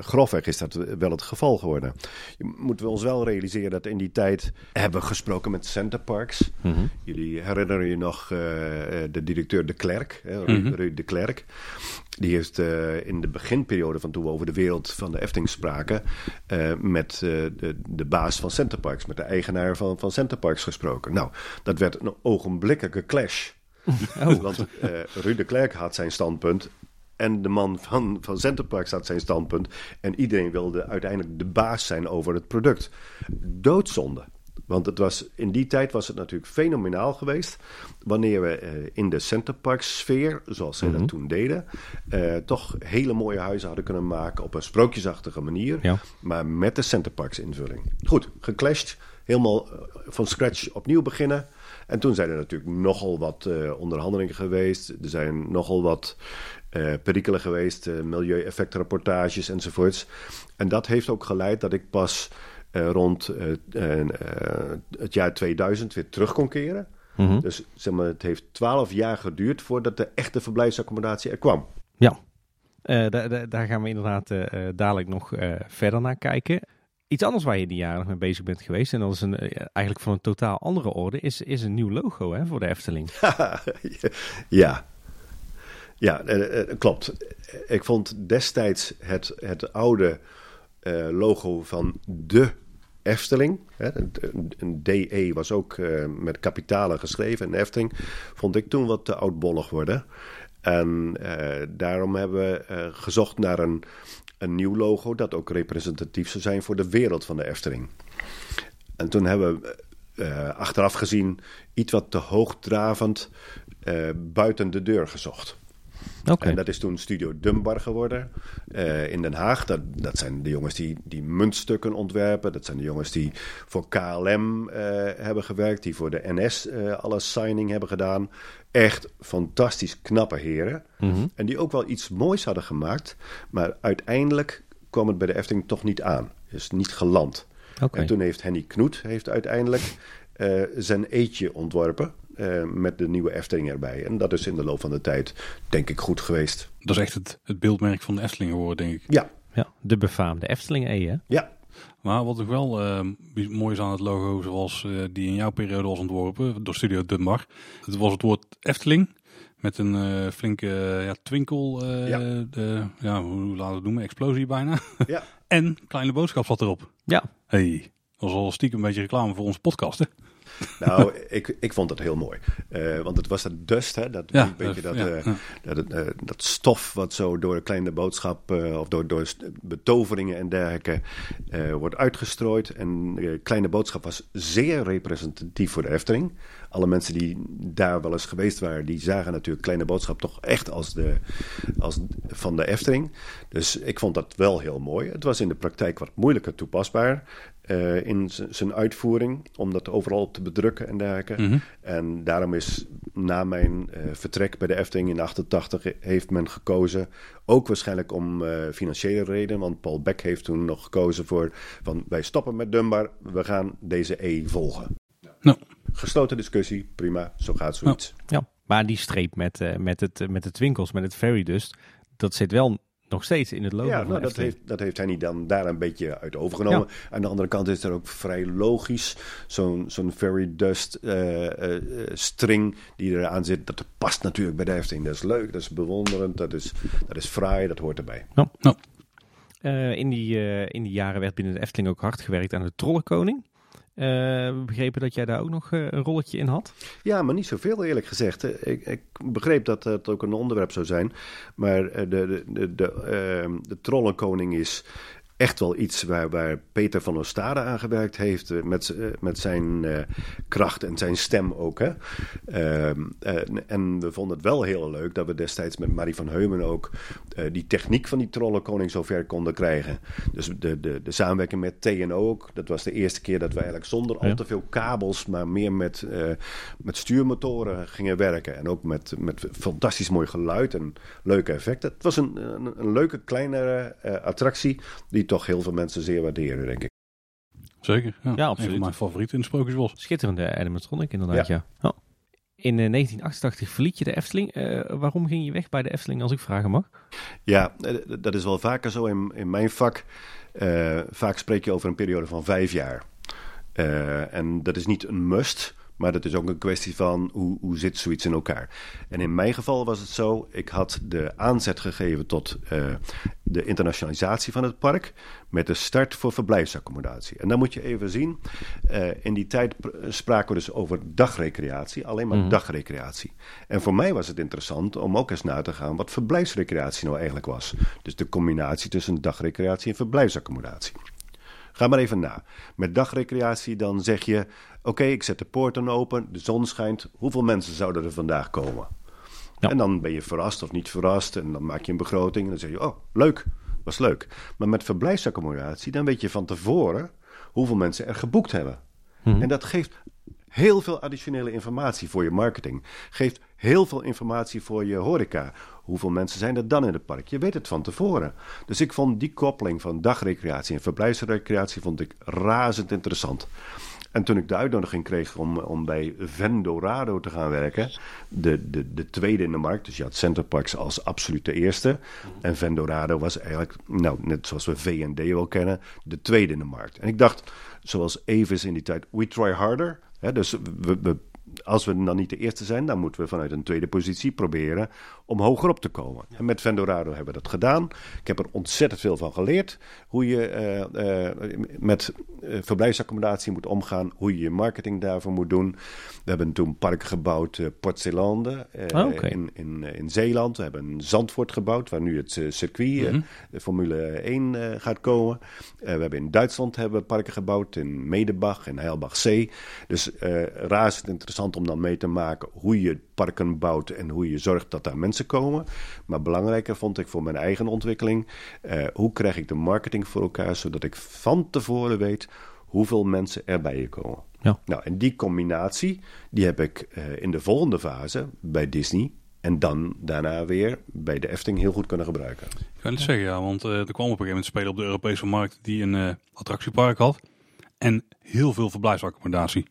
grofweg is dat wel het geval geworden. Je moeten we ons wel realiseren dat in die tijd hebben we gesproken met Center Parks. Mm -hmm. Jullie herinneren je nog de directeur De Klerk, Ruud mm -hmm. De Klerk. Die heeft uh, in de beginperiode van toen we over de wereld van de Efteling spraken... Uh, met uh, de, de baas van Centerparks, met de eigenaar van, van Centerparks gesproken. Nou, dat werd een ogenblikkelijke clash. Oh. Want Ruud de Klerk had zijn standpunt en de man van, van Centerparks had zijn standpunt. En iedereen wilde uiteindelijk de baas zijn over het product. Doodzonde. Want het was, in die tijd was het natuurlijk fenomenaal geweest. Wanneer we uh, in de Centerpark sfeer, zoals zij mm -hmm. dat toen deden, uh, toch hele mooie huizen hadden kunnen maken op een sprookjesachtige manier. Ja. Maar met de Centerparks invulling. Goed, geclashed. Helemaal uh, van scratch opnieuw beginnen. En toen zijn er natuurlijk nogal wat onderhandelingen geweest. Er zijn nogal wat perikelen geweest, milieueffectrapportages enzovoorts. En dat heeft ook geleid dat ik pas uh, rond uh, uh, het jaar 2000 weer terug kon keren. Mm -hmm. Dus zeg maar, het heeft twaalf jaar geduurd voordat de echte verblijfsaccommodatie er kwam. Ja, daar gaan we inderdaad dadelijk nog verder naar kijken. Iets anders waar je die jaren nog mee bezig bent geweest, en dat is een, eigenlijk van een totaal andere orde, is, is een nieuw logo hè, voor de Efteling. ja, ja klopt. Ik vond destijds het, het oude logo van de Efteling. Hè, een DE was ook uh, met kapitalen geschreven. En Efteling vond ik toen wat te oudbollig worden. En uh, daarom hebben we gezocht naar een, een nieuw logo dat ook representatief zou zijn voor de wereld van de Efteling. En toen hebben we achteraf gezien iets wat te hoogdravend buiten de deur gezocht. Okay. En dat is toen Studio Dumbar geworden uh, in Den Haag. Dat, dat zijn de jongens die, die muntstukken ontwerpen. Dat zijn de jongens die voor KLM uh, hebben gewerkt. Die voor de NS uh, alle signing hebben gedaan. Echt fantastisch knappe heren. Mm -hmm. En die ook wel iets moois hadden gemaakt. Maar uiteindelijk kwam het bij de Efteling toch niet aan. Is niet geland. Okay. En toen heeft Henny Knoet heeft uiteindelijk zijn eetje ontworpen. Uh, met de nieuwe Efteling erbij. En dat is in de loop van de tijd, denk ik, goed geweest. Dat is echt het, het beeldmerk van de Efteling geworden, denk ik. Ja. ja de befaamde Efteling E, hè? Ja. Maar wat ook wel uh, mooi is aan het logo, zoals uh, die in jouw periode was ontworpen door Studio Dunbar. Het was het woord Efteling met een flinke ja, twinkel, ja. De, ja, hoe laten we het noemen, explosie bijna. Ja. en kleine boodschap zat erop. Ja. Hey, dat was al stiekem een beetje reclame voor onze podcast, hè? Nou, ik, ik vond dat heel mooi. Uh, want het was dat dust, hè, dat, ja, beetje dat, ja, uh, ja. dat, uh, dat, stof wat zo door een kleine boodschap of door, door betoveringen en dergelijke wordt uitgestrooid. En kleine boodschap was zeer representatief voor de Efteling. Alle mensen die daar wel eens geweest waren, die zagen natuurlijk Kleine Boodschap toch echt als, de, als van de Efteling. Dus ik vond dat wel heel mooi. Het was in de praktijk wat moeilijker toepasbaar. In zijn uitvoering, om dat overal te bedrukken en dergelijke. Mm -hmm. En daarom is na mijn uh, vertrek bij de Efteling in 88 heeft men gekozen, ook waarschijnlijk om uh, financiële redenen, want Paul Beck heeft toen nog gekozen voor van wij stoppen met Dunbar, we gaan deze E volgen. Nou. Gesloten discussie, prima, zo gaat zoiets. Ja, ja. maar die streep met, uh, met, het, met de twinkels, met het fairy dust, dat zit wel nog steeds in het logo. Ja, nou, dat, heeft, dat heeft hij niet dan daar een beetje uit overgenomen. Ja. Aan de andere kant is er ook vrij logisch zo'n zo'n fairy dust uh, uh, string die eraan zit. Dat past natuurlijk bij de Efteling. Dat is leuk, dat is bewonderend, dat is, dat is fraai, dat hoort erbij. Uh, in, die, in die jaren werd binnen de Efteling ook hard gewerkt aan de Trollenkoning. Uh, we begrepen dat jij daar ook nog uh, een rolletje in had. Ja, maar niet zoveel eerlijk gezegd. Ik, ik begreep dat het ook een onderwerp zou zijn. Maar de, de, de, de, uh, de Trollenkoning is echt wel iets waar, waar Peter van Ostade aan gewerkt heeft. Met, met zijn uh, kracht en zijn stem ook. Hè? Uh, uh, en we vonden het wel heel leuk dat we destijds met Marie van Heumen ook die techniek van die trollenkoning zover konden krijgen. Dus de, de, de samenwerking met TNO ook. Dat was de eerste keer dat we eigenlijk zonder ja. al te veel kabels, maar meer met, met stuurmotoren gingen werken. En ook met, met fantastisch mooi geluid en leuke effecten. Het was een, een, een leuke kleinere attractie die toch heel veel mensen zeer waarderen, denk ik. Zeker, ja. ja absoluut. Een van mijn favorieten in de Sprookjesbos. Schitterende animatronic inderdaad, ja. ja. Oh. In 1988 verliet je de Efteling. waarom ging je weg bij de Efteling, als ik vragen mag? Ja, dat is wel vaker zo in, in mijn vak. vaak spreek je over een periode van vijf jaar. en dat is niet een must. Maar dat is ook een kwestie van hoe, hoe zit zoiets in elkaar. En in mijn geval was het zo, ik had de aanzet gegeven tot uh, de internationalisatie van het park met de start voor verblijfsaccommodatie. En dan moet je even zien, uh, in die tijd spraken we dus over dagrecreatie, alleen maar mm. dagrecreatie. En voor mij was het interessant om ook eens na te gaan wat verblijfsrecreatie nou eigenlijk was. Dus de combinatie tussen dagrecreatie en verblijfsaccommodatie. Ga maar even na. Met dagrecreatie dan zeg je Oké, ik zet de poorten open, de zon schijnt. Hoeveel mensen zouden er vandaag komen? Ja. En dan ben je verrast of niet verrast. En dan maak je een begroting en dan zeg je, oh, leuk, was leuk. Maar met verblijfsaccommodatie, dan weet je van tevoren hoeveel mensen er geboekt hebben. Mhm. En dat geeft heel veel additionele informatie voor je marketing. Geeft heel veel informatie voor je horeca. Hoeveel mensen zijn er dan in het park? Je weet het van tevoren. Dus ik vond die koppeling van dagrecreatie en verblijfsrecreatie vond ik razend interessant. En toen ik de uitnodiging kreeg om, om bij Vendorado te gaan werken, de, de, de tweede in de markt, dus je had Centerparks als absoluut de eerste. En Vendorado was eigenlijk, nou, net zoals we V&D wel kennen, de tweede in de markt. En ik dacht, zoals Evis in die tijd, we try harder. Hè, dus we, we als we dan niet de eerste zijn, dan moeten we vanuit een tweede positie proberen om hoger op te komen. En met Vendorado hebben we dat gedaan. Ik heb er ontzettend veel van geleerd. Hoe je uh, uh, met uh, verblijfsaccommodatie moet omgaan. Hoe je je marketing daarvoor moet doen. We hebben toen park gebouwd, Port Zeelanden, oh, in, in, in Zeeland. We hebben een Zandvoort gebouwd, waar nu het circuit, mhm. de Formule 1, gaat komen. we hebben in Duitsland hebben parken gebouwd, in Medebach en Heilbach Zee. Dus razend interessant om dan mee te maken hoe je parken bouwt en hoe je zorgt dat daar mensen komen. Maar belangrijker vond ik voor mijn eigen ontwikkeling, uh, hoe krijg ik de marketing voor elkaar zodat ik van tevoren weet hoeveel mensen er bij je komen. Ja. Nou, en die combinatie, die heb ik uh, in de volgende fase bij Disney en dan daarna weer bij de Efteling heel goed kunnen gebruiken. Ik kan het zeggen, ja, want uh, er kwam op een gegeven moment spelen op de Europese markt die een uh, attractiepark had. En heel veel verblijfsaccommodatie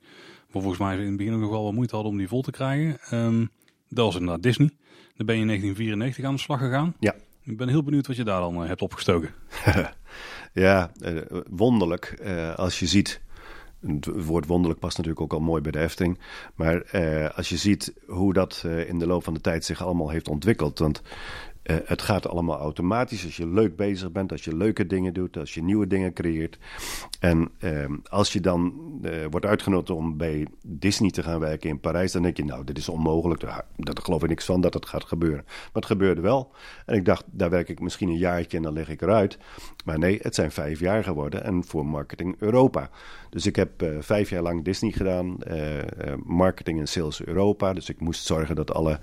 volgens mij in het begin nog wel wat moeite hadden om die vol te krijgen. Um, dat was inderdaad Disney. Dan ben je in 1994 aan de slag gegaan. Ja. Ik ben heel benieuwd wat je daar dan uh, hebt opgestoken. ja, uh, wonderlijk uh, als je ziet. Het woord wonderlijk past natuurlijk ook al mooi bij de Efteling. Maar als je ziet hoe dat in de loop van de tijd zich allemaal heeft ontwikkeld. Want uh, het gaat allemaal automatisch als je leuk bezig bent, als je leuke dingen doet, als je nieuwe dingen creëert. En uh, als je dan uh, wordt uitgenodigd om bij Disney te gaan werken in Parijs, dan denk je, nou, dit is onmogelijk. Daar, daar geloof ik niks van dat het gaat gebeuren. Maar het gebeurde wel. En ik dacht, daar werk ik misschien een jaartje en dan leg ik eruit. Maar nee, het zijn vijf jaar geworden en voor Marketing Europa. Dus ik heb uh, vijf jaar lang Disney gedaan, marketing en sales Europa. Dus ik moest zorgen dat alle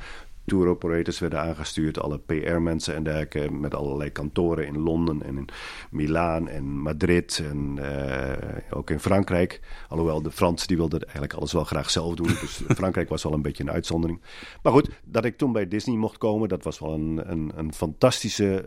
tour operators werden aangestuurd, alle PR-mensen en dergelijke, met allerlei kantoren in Londen en in Milaan en Madrid en uh, ook in Frankrijk. Alhoewel de Fransen die wilden eigenlijk alles wel graag zelf doen, dus Frankrijk was wel een beetje een uitzondering. Maar goed, dat ik toen bij Disney mocht komen, dat was wel een, een, een fantastische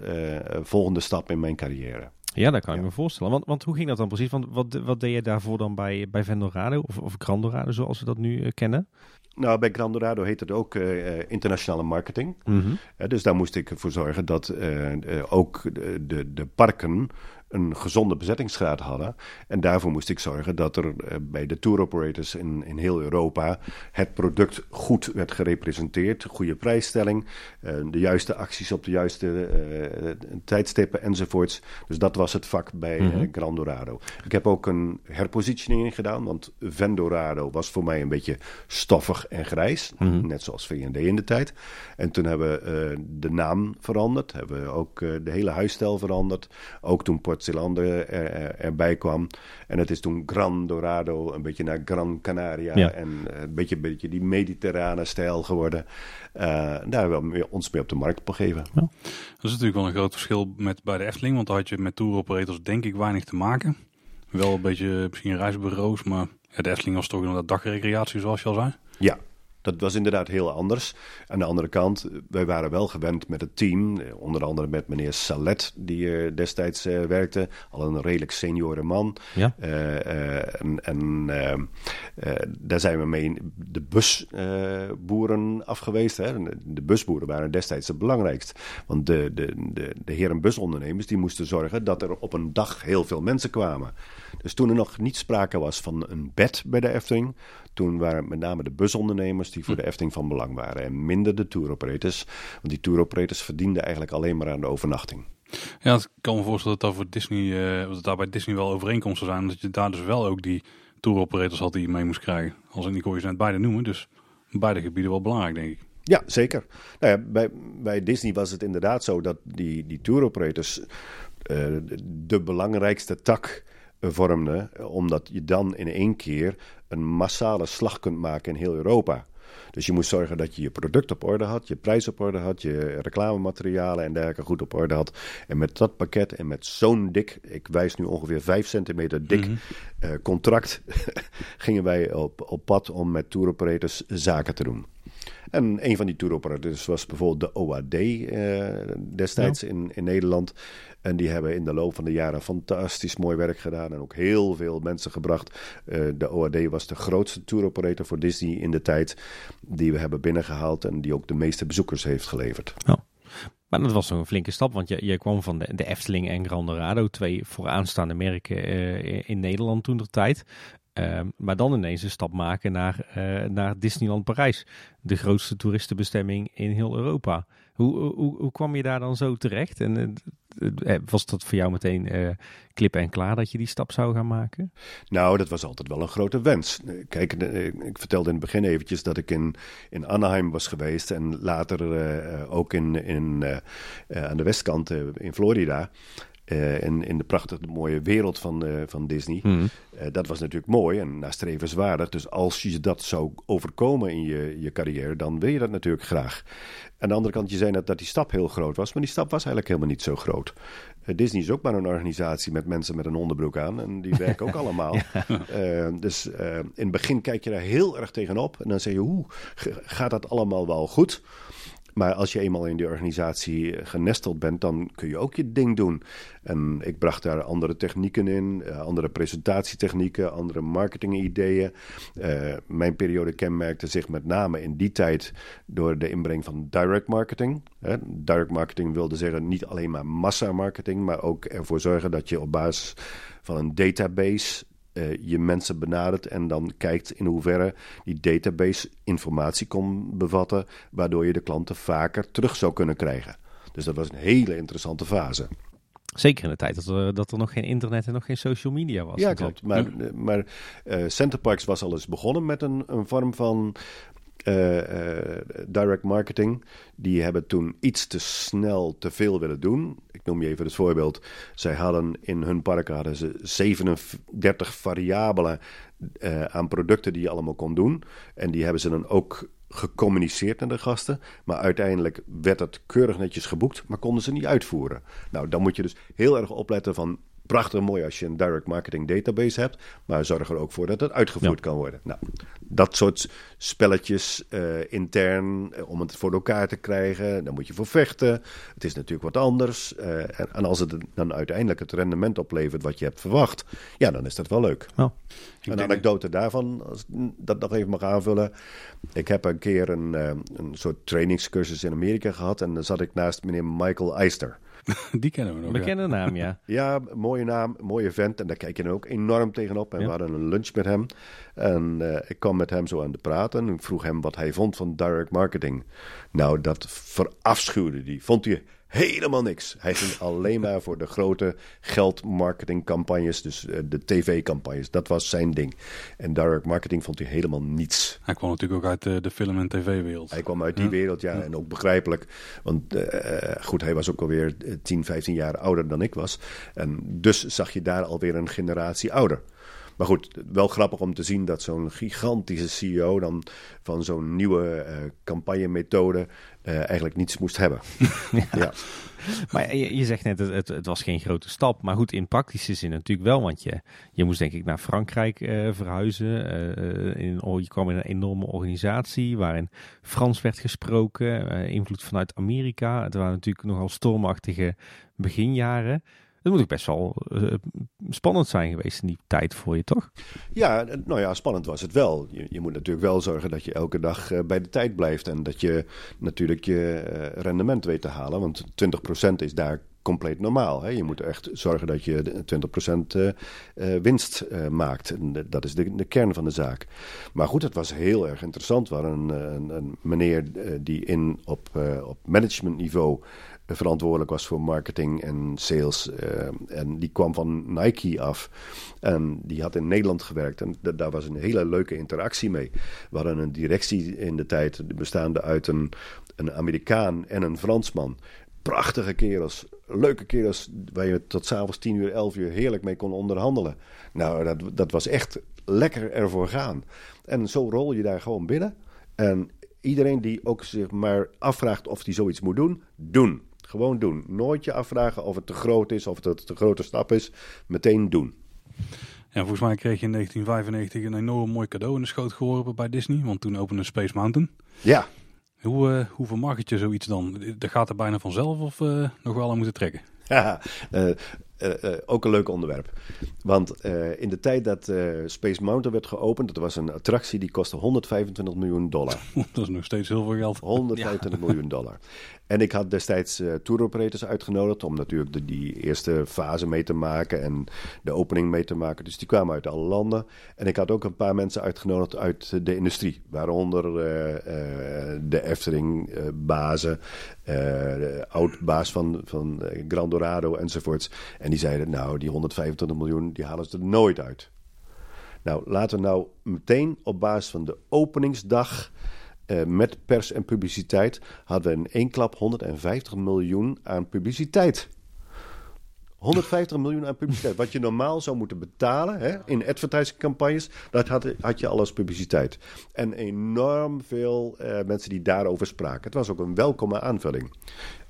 uh, volgende stap in mijn carrière. Ja, dat kan ik me voorstellen. Want, want hoe ging dat dan precies? Want wat, wat deed je daarvoor dan bij, bij Vendorado of, of Grandorado zoals we dat nu uh, kennen? Nou, bij Grandorado heet het ook uh, internationale marketing. Mm -hmm. uh, dus daar moest ik ervoor zorgen dat ook de, de parken een gezonde bezettingsgraad hadden. En daarvoor moest ik zorgen dat er uh, bij de tour operators in, in heel Europa het product goed werd gerepresenteerd. Goede prijsstelling, uh, de juiste acties op de juiste uh, tijdstippen enzovoorts. Dus dat was het vak bij mm -hmm. Grandorado. Ik heb ook een herpositionering gedaan, want Vendorado was voor mij een beetje stoffig en grijs. Mm -hmm. Net zoals V&D in de tijd. En toen hebben we de naam veranderd, hebben we ook de hele huisstijl veranderd. Ook toen Port Zeelanden er, erbij kwam. En het is toen Gran Dorado, een beetje naar Gran Canaria. En eh, een beetje, een beetje die mediterrane stijl geworden. Uh, daar hebben we ons mee op de markt begeven. Ja. Dat is natuurlijk wel een groot verschil met bij de Efteling. Want daar had je met tour operators denk ik weinig te maken. Wel een beetje misschien reisbureaus, maar ja, de Efteling was toch inderdaad dagrecreatie zoals je al zei. Ja, dat was inderdaad heel anders. Aan de andere kant, wij waren wel gewend met het team. Onder andere met meneer Salet, die uh, destijds uh, werkte. Al een redelijk seniore man. Ja. Uh, en en daar zijn we mee de busboeren afgeweest. Hè. De busboeren waren destijds het belangrijkst. Want de, de, de, de heer- en busondernemers die moesten zorgen dat er op een dag heel veel mensen kwamen. Dus toen er nog niet sprake was van een bed bij de Efteling, toen waren met name de busondernemers die voor de Efteling van belang waren. En minder de tour operators. Want die tour operators verdienden eigenlijk alleen maar aan de overnachting. Ja, ik kan me voorstellen dat, dat, voor Disney, uh, dat daar bij Disney wel overeenkomsten zijn. Dat je daar dus wel ook die tour operators had die je mee moest krijgen. Als ik niet kon je net beide noemen. Dus beide gebieden wel belangrijk, denk ik. Ja, zeker. Nou ja, bij, bij Disney was het inderdaad zo dat die, die tour operators uh, de belangrijkste tak vormde, omdat je dan in één keer een massale slag kunt maken in heel Europa. Dus je moest zorgen dat je je product op orde had, je prijs op orde had, je reclamematerialen en dergelijke goed op orde had. En met dat pakket en met zo'n dik, ik wijs nu ongeveer 5 centimeter dik mm -hmm. uh, contract, gingen wij op, op pad om met tour operators zaken te doen. En een van die tour operators was bijvoorbeeld de OAD uh, destijds ja. in, in Nederland. En die hebben in de loop van de jaren fantastisch mooi werk gedaan en ook heel veel mensen gebracht. Uh, de OAD was de grootste tour operator voor Disney in de tijd die we hebben binnengehaald en die ook de meeste bezoekers heeft geleverd. Oh. Maar dat was een flinke stap, want je, je kwam van de, de Efteling en Grandorado, twee vooraanstaande merken uh, in Nederland toen de tijd. Uh, maar dan ineens een stap maken naar, uh, naar Disneyland Parijs, de grootste toeristenbestemming in heel Europa. Hoe, hoe, hoe kwam je daar dan zo terecht? En uh, was dat voor jou meteen klip en klaar dat je die stap zou gaan maken? Nou, dat was altijd wel een grote wens. Kijk, ik vertelde in het begin eventjes dat ik in, in Anaheim was geweest en later ook in, in, aan de westkant in Florida. Uh, in, in de prachtige mooie wereld van, uh, van Disney. Mhm. Mm. Uh, dat was natuurlijk mooi en nastrevenswaardig. Dus als je dat zou overkomen in je, je carrière, dan wil je dat natuurlijk graag. Aan de andere kant, je zei net dat die stap heel groot was, maar die stap was eigenlijk helemaal niet zo groot. Disney is ook maar een organisatie met mensen met een onderbroek aan en die werken ook allemaal. ja. dus in het begin kijk je daar heel erg tegenop en dan zeg je, hoe gaat dat allemaal wel goed? Maar als je eenmaal in die organisatie genesteld bent, dan kun je ook je ding doen. En ik bracht daar andere technieken in, andere presentatietechnieken, andere marketingideeën. Uh, mijn periode kenmerkte zich met name in die tijd door de inbreng van direct marketing. Direct marketing wilde zeggen niet alleen maar massamarketing, maar ook ervoor zorgen dat je op basis van een database uh, je mensen benadert en dan kijkt in hoeverre die database informatie kon bevatten, waardoor je de klanten vaker terug zou kunnen krijgen. Dus dat was een hele interessante fase. Zeker in de tijd dat er, dat er nog geen internet en nog geen social media was. Ja, klopt. Maar, hm. maar uh, Centerparks was al eens begonnen met een, een vorm van uh, uh, direct marketing. Die hebben toen iets te snel te veel willen doen. Ik noem je even het voorbeeld. Zij hadden in hun park ze 37 variabelen uh, aan producten die je allemaal kon doen. En die hebben ze dan ook gecommuniceerd naar de gasten. Maar uiteindelijk werd het keurig netjes geboekt, maar konden ze niet uitvoeren. Nou, dan moet je dus heel erg opletten van prachtig mooi als je een direct marketing database hebt, maar zorg er ook voor dat het uitgevoerd ja. kan worden. Nou, dat soort spelletjes uh, intern uh, om het voor elkaar te krijgen, dan moet je voor vechten. Het is natuurlijk wat anders. Uh, en, en, als het dan uiteindelijk het rendement oplevert wat je hebt verwacht, ja, dan is dat wel leuk. Een anekdote daarvan, als ik dat nog even mag aanvullen. Ik heb een keer een, een soort trainingscursus in Amerika gehad en dan zat ik naast meneer Michael Eister. Die kennen we nog. Bekende ja. naam, ja. Ja, mooie naam, mooie vent. En daar kijk je dan ook enorm tegenop. En ja. we hadden een lunch met hem. En uh, ik kwam met hem zo aan de praten. En ik vroeg hem wat hij vond van direct marketing. Nou, dat verafschuwde hij. Vond hij helemaal niks. Hij ging alleen maar voor de grote geldmarketingcampagnes, dus uh, de tv-campagnes. Dat was zijn ding. En direct marketing vond hij helemaal niets. Hij kwam natuurlijk ook uit de, de film- en tv-wereld. Hij kwam uit die ja. wereld, ja, ja, En ook begrijpelijk. Want uh, goed, hij was ook alweer 10, 15 jaar ouder dan ik was. En dus zag je daar alweer een generatie ouder. Maar goed, wel grappig om te zien dat zo'n gigantische CEO dan van zo'n nieuwe uh, campagnemethode uh, eigenlijk niets moest hebben. ja. Maar je, je, zegt net, het, het, was geen grote stap. Maar goed, in praktische zin natuurlijk wel. Want je, je moest denk ik naar Frankrijk uh, verhuizen. in, je kwam in een enorme organisatie waarin Frans werd gesproken. invloed vanuit Amerika. Het waren natuurlijk nogal stormachtige beginjaren. Het moet ook best wel uh, spannend zijn geweest in die tijd voor je, toch? Ja, nou ja, spannend was het wel. Je, je moet natuurlijk wel zorgen dat je elke dag uh, bij de tijd blijft. En dat je natuurlijk je uh, rendement weet te halen. Want 20% is daar compleet normaal. Hè? Je moet echt zorgen dat je 20% winst maakt. Dat is de, de, kern van de zaak. Maar goed, het was heel erg interessant. We een, een, een meneer die in, op, op managementniveau verantwoordelijk was voor marketing en sales. Uh, en die kwam van Nike af. En die had in Nederland gewerkt. En daar was een hele leuke interactie mee. We hadden een directie in de tijd bestaande uit een, een Amerikaan en een Fransman. Prachtige kerels, leuke kerels, waar je tot s'avonds 10 uur, 11 uur heerlijk mee kon onderhandelen. Nou, dat, dat was echt lekker ervoor gaan. En zo rol je daar gewoon binnen. En iedereen die ook zich maar afvraagt of hij zoiets moet doen, doen. Gewoon doen. Nooit je afvragen of het te groot is, of het een grote stap is. Meteen doen. Ja, volgens mij kreeg je in 1995 een enorm mooi cadeau in de schoot geworpen bij Disney. Want toen opende Space Mountain. Ja. Hoe, uh, hoe vermarkt je zoiets dan? Dat gaat er bijna vanzelf of uh, nog wel aan moeten trekken? Ja, uh, ook een leuk onderwerp. Want in de tijd dat Space Mountain werd geopend, dat was een attractie die kostte 125 miljoen dollar. dat is nog steeds heel veel geld. 125 miljoen dollar. En ik had destijds uh, tour operators uitgenodigd om natuurlijk de, die eerste fase mee te maken en de opening mee te maken. Dus die kwamen uit alle landen. En ik had ook een paar mensen uitgenodigd uit de industrie, waaronder uh, uh, de Efteling-bazen, de oud-baas van, van Grand Dorado enzovoorts. En die zeiden, nou, die 125 miljoen, die halen ze er nooit uit. Nou, laten we nou meteen op basis van de openingsdag uh, met pers en publiciteit hadden we in één klap 150 miljoen aan publiciteit. 150 miljoen aan publiciteit. Wat je normaal zou moeten betalen hè, in advertisingcampagnes, dat had, had je alles publiciteit. En enorm veel uh, mensen die daarover spraken. Het was ook een welkome aanvulling.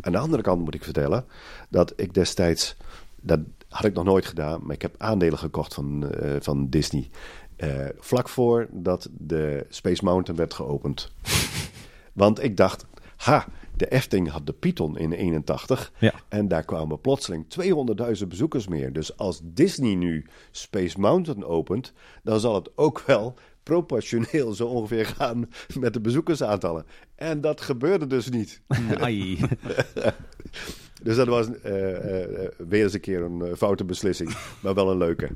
Aan de andere kant moet ik vertellen dat ik destijds, dat had ik nog nooit gedaan, maar ik heb aandelen gekocht van, uh, van Disney. Uh, vlak voordat de Space Mountain werd geopend. Want ik dacht, ha, de Efting had de Python in 81. Ja. En daar kwamen plotseling 200.000 bezoekers meer. Dus als Disney nu Space Mountain opent, dan zal het ook wel proportioneel zo ongeveer gaan met de bezoekersaantallen. En dat gebeurde dus niet. Ai. dus dat was uh, uh, weer eens een keer een foute beslissing, maar wel een leuke.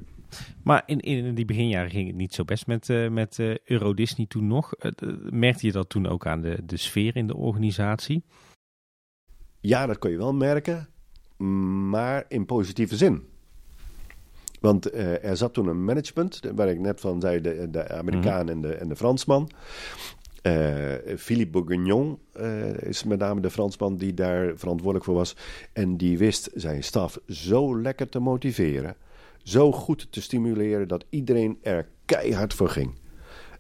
Maar in, in die beginjaren ging het niet zo best met, uh, met uh, Euro Disney toen nog. Uh, merkte je dat toen ook aan de, de sfeer in de organisatie? Ja, dat kon je wel merken, maar in positieve zin. Want er zat toen een management, waar ik net van zei, de, de Amerikaan mm en, de, en de Fransman. Philippe Bourguignon is met name de Fransman die daar verantwoordelijk voor was. En die wist zijn staf zo lekker te motiveren zo goed te stimuleren dat iedereen er keihard voor ging.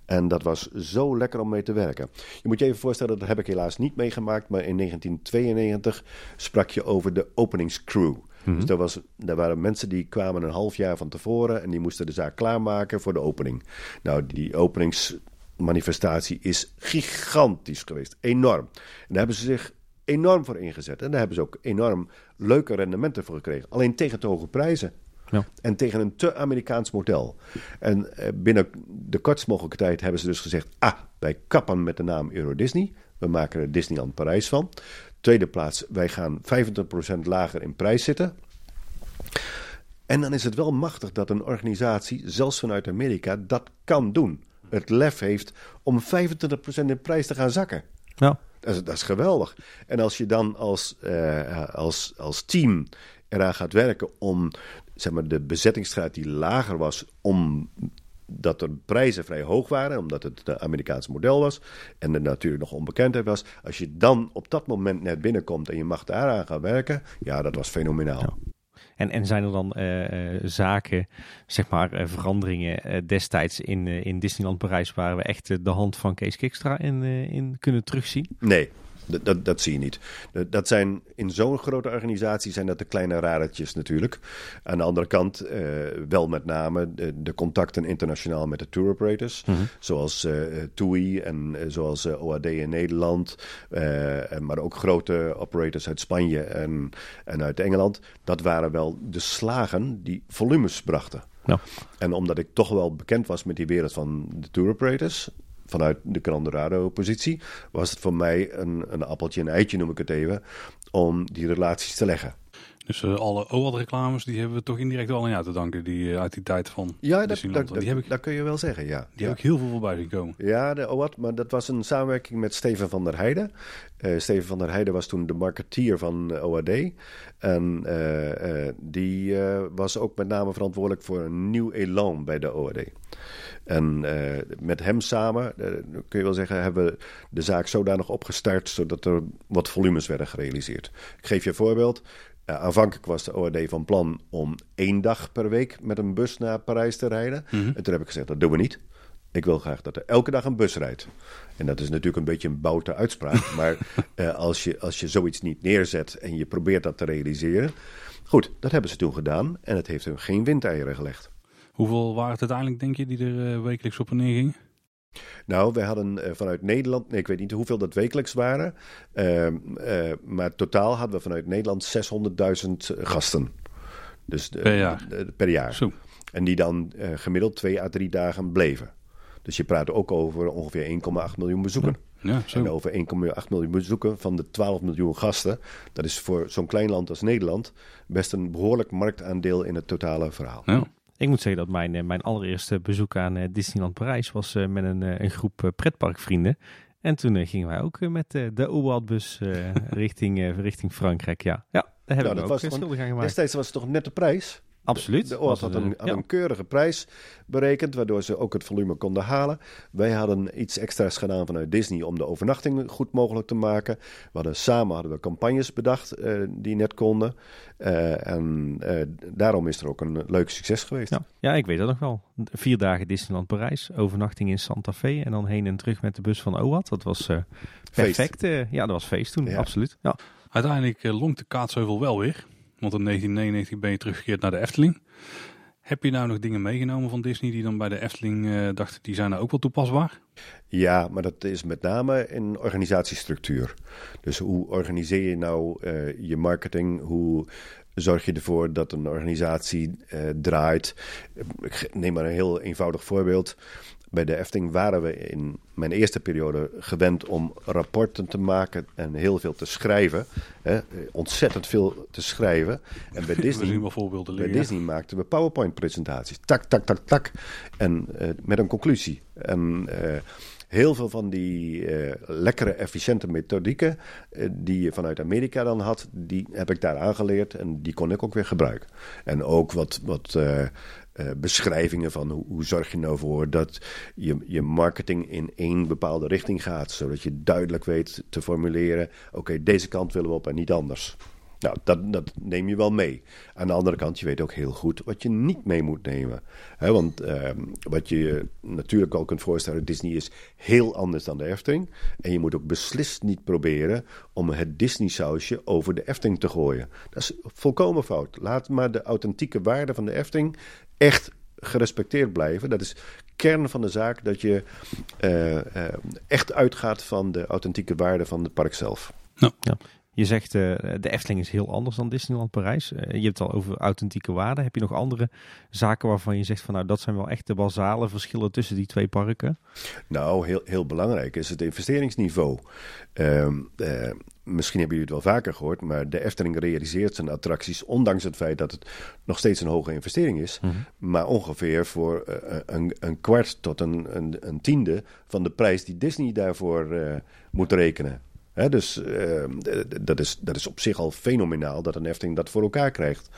En dat was zo lekker om mee te werken. Je moet je even voorstellen, dat heb ik helaas niet meegemaakt, maar in 1992 sprak je over de openingscrew. Mm Dus er, was, er waren mensen die kwamen een half jaar van tevoren en die moesten de zaak klaarmaken voor de opening. Nou, die openingsmanifestatie is gigantisch geweest, enorm. En daar hebben ze zich enorm voor ingezet. En daar hebben ze ook enorm leuke rendementen voor gekregen. Alleen tegen te hoge prijzen. Ja. En tegen een te Amerikaans model. En eh, binnen de kortst mogelijke tijd hebben ze dus gezegd: ah, wij kappen met de naam Euro Disney. We maken er Disneyland Parijs van. Tweede plaats, wij gaan 25% lager in prijs zitten. En dan is het wel machtig dat een organisatie, zelfs vanuit Amerika, dat kan doen. Het lef heeft om 25% in prijs te gaan zakken. Ja. Dat is, dat is geweldig. En als je dan als, uh, als, als team eraan gaat werken om zeg maar, de bezettingsgraad die lager was, omdat de prijzen vrij hoog waren, omdat het het Amerikaanse model was en er natuurlijk nog onbekendheid was. Als je dan op dat moment net binnenkomt en je mag daaraan gaan werken, ja, dat was fenomenaal. En, en zijn er dan zaken, zeg maar, veranderingen destijds in, in Disneyland Parijs waar we echt de hand van Kees Kikstra in, in kunnen terugzien? Nee, dat, dat, dat, zie je niet. Dat zijn, in zo'n grote organisatie zijn dat de kleine radertjes natuurlijk. Aan de andere kant uh, wel met name de, de, contacten internationaal met de tour operators. Mm -hmm. Zoals uh, TUI en uh, zoals OAD in Nederland. maar ook grote operators uit Spanje en, en uit Engeland. Dat waren wel de slagen die volumes brachten. En omdat ik toch wel bekend was met die wereld van de tour operators, vanuit de Grandorado-positie, was het voor mij een, een appeltje en eitje, noem ik het even, om die relaties te leggen. Dus uh, alle OAD-reclames, die hebben we toch indirect wel aan jou te danken, die, uh, uit die tijd van Ja, dat, dat, die heb ik, dat kun je wel zeggen, ja. Die heb ik heel veel voorbij zien komen. Ja, de OAD, maar dat was een samenwerking met Steven van der Heijden. Uh, Steven van der Heijden was toen de marketeer van OAD. En die was ook met name verantwoordelijk voor een nieuw elan bij de OAD. En uh, met hem samen, uh, kun je wel zeggen, hebben we de zaak zodanig opgestart zodat er wat volumes werden gerealiseerd. Ik geef je een voorbeeld. Uh, aanvankelijk was de ORD van plan om één dag per week met een bus naar Parijs te rijden. Mm -hmm. En toen heb ik gezegd, dat doen we niet. Ik wil graag dat er elke dag een bus rijdt. En dat is natuurlijk een beetje een boute uitspraak. maar als, je, als je zoiets niet neerzet en je probeert dat te realiseren. Goed, dat hebben ze toen gedaan. En het heeft hun geen windeieren gelegd. Hoeveel waren het uiteindelijk, denk je, die er uh, wekelijks op en neer gingen? Nou, we hadden uh, vanuit Nederland, nee, ik weet niet hoeveel dat wekelijks waren, uh, maar totaal hadden we vanuit Nederland 600.000 gasten. Dus per jaar? per jaar. Zo. En die dan gemiddeld twee à drie dagen bleven. Dus je praat ook over ongeveer 1,8 miljoen bezoeken. Ja. En over 1,8 miljoen bezoeken van de 12 miljoen gasten. Dat is voor zo'n klein land als Nederland best een behoorlijk marktaandeel in het totale verhaal. Ja. Ik moet zeggen dat mijn, eh, mijn allereerste bezoek aan eh, Disneyland Parijs was eh, met een, een groep pretparkvrienden. En toen gingen wij ook met de OWAD-bus richting, richting Frankrijk. Ja, ja daar hebben nou, we ook Destijds was het toch net de prijs? Absoluut. De OAS had, een, had een, keurige prijs berekend, waardoor ze ook het volume konden halen. Wij hadden iets extra's gedaan vanuit Disney om de overnachting goed mogelijk te maken. We hadden, samen hadden we campagnes bedacht uh, die net konden. Uh, en uh, daarom is er ook een leuk succes geweest. Ja. ja, ik weet dat nog wel. Vier dagen Disneyland Parijs, overnachting in Santa Fe en dan heen en terug met de bus van OWAT. Dat was perfect. ja, dat was feest toen, ja. absoluut. Ja. Uiteindelijk longt de Kaatsheuvel wel weer. Want in 1999 ben je teruggekeerd naar de Efteling. Heb je nou nog dingen meegenomen van Disney die dan bij de Efteling uh, dachten, die zijn nou ook wel toepasbaar? Ja, maar dat is met name in organisatiestructuur. Dus hoe organiseer je nou uh, je marketing? Hoe zorg je ervoor dat een organisatie uh, draait? Ik neem maar een heel eenvoudig voorbeeld. Bij de Efteling waren we in mijn eerste periode gewend om rapporten te maken en heel veel te schrijven. Hè, ontzettend veel te schrijven. En bij Disney, bij Disney maakten we PowerPoint-presentaties. Tak, tak, tak, tak. En uh, met een conclusie. En uh, heel veel van die uh, lekkere, efficiënte methodieken die je vanuit Amerika dan had, die heb ik daar aangeleerd en die kon ik ook weer gebruiken. En ook wat, wat uh, beschrijvingen van hoe, hoe, zorg je nou voor dat je, je marketing in één bepaalde richting gaat. Zodat je duidelijk weet te formuleren: oké, deze kant willen we op en niet anders. Nou, dat, dat, neem je wel mee. Aan de andere kant, je weet ook heel goed wat je niet mee moet nemen. He, want uh, wat je natuurlijk al kunt voorstellen, Disney is heel anders dan de Efteling. En je moet ook beslist niet proberen om het Disney-sausje over de Efteling te gooien. Dat is volkomen fout. Laat maar de authentieke waarde van de Efteling echt gerespecteerd blijven. Dat is kern van de zaak dat je uh, uh, echt uitgaat van de authentieke waarde van het park zelf. Ja. ja. Je zegt uh, de Efteling is heel anders dan Disneyland Parijs. Uh, je hebt het al over authentieke waarden. Heb je nog andere zaken waarvan je zegt van nou dat zijn wel echt de basale verschillen tussen die twee parken? Nou, heel, heel belangrijk is het investeringsniveau. Uh, misschien hebben jullie het wel vaker gehoord, maar de Efteling realiseert zijn attracties, ondanks het feit dat het nog steeds een hoge investering is, mm -hmm. maar ongeveer voor uh, een, een, kwart tot een, een, een, tiende van de prijs die Disney daarvoor uh, moet rekenen. Dus uh, dat, is, dat is op zich al fenomenaal dat een Efteling dat voor elkaar krijgt.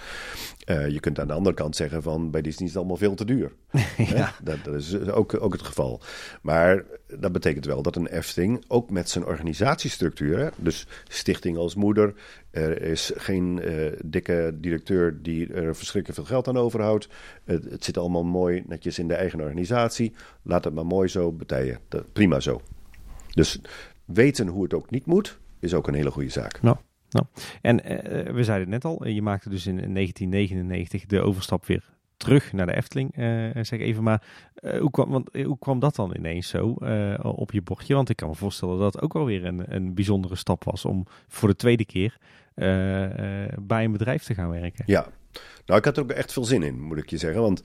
Uh, je kunt aan de andere kant zeggen van bij Disney is het allemaal veel te duur. ja. dat, dat, is ook, ook het geval. Maar dat betekent wel dat een Efteling ook met zijn organisatiestructuur, dus stichting als moeder, er is geen uh, dikke directeur die er verschrikkelijk veel geld aan overhoudt. Het, het, zit allemaal mooi netjes in de eigen organisatie. Laat het maar mooi zo betijen. prima zo. Dus weten hoe het ook niet moet, is ook een hele goede zaak. Nou, nou. En uh, we zeiden het net al, je maakte dus in 1999 de overstap weer terug naar de Efteling, uh, zeg even maar. Uh, hoe, kwam, want, hoe kwam dat dan ineens zo op je bordje? Want ik kan me voorstellen dat het ook alweer een, een bijzondere stap was om voor de tweede keer bij een bedrijf te gaan werken. Ja, nou ik had er ook echt veel zin in, moet ik je zeggen. Want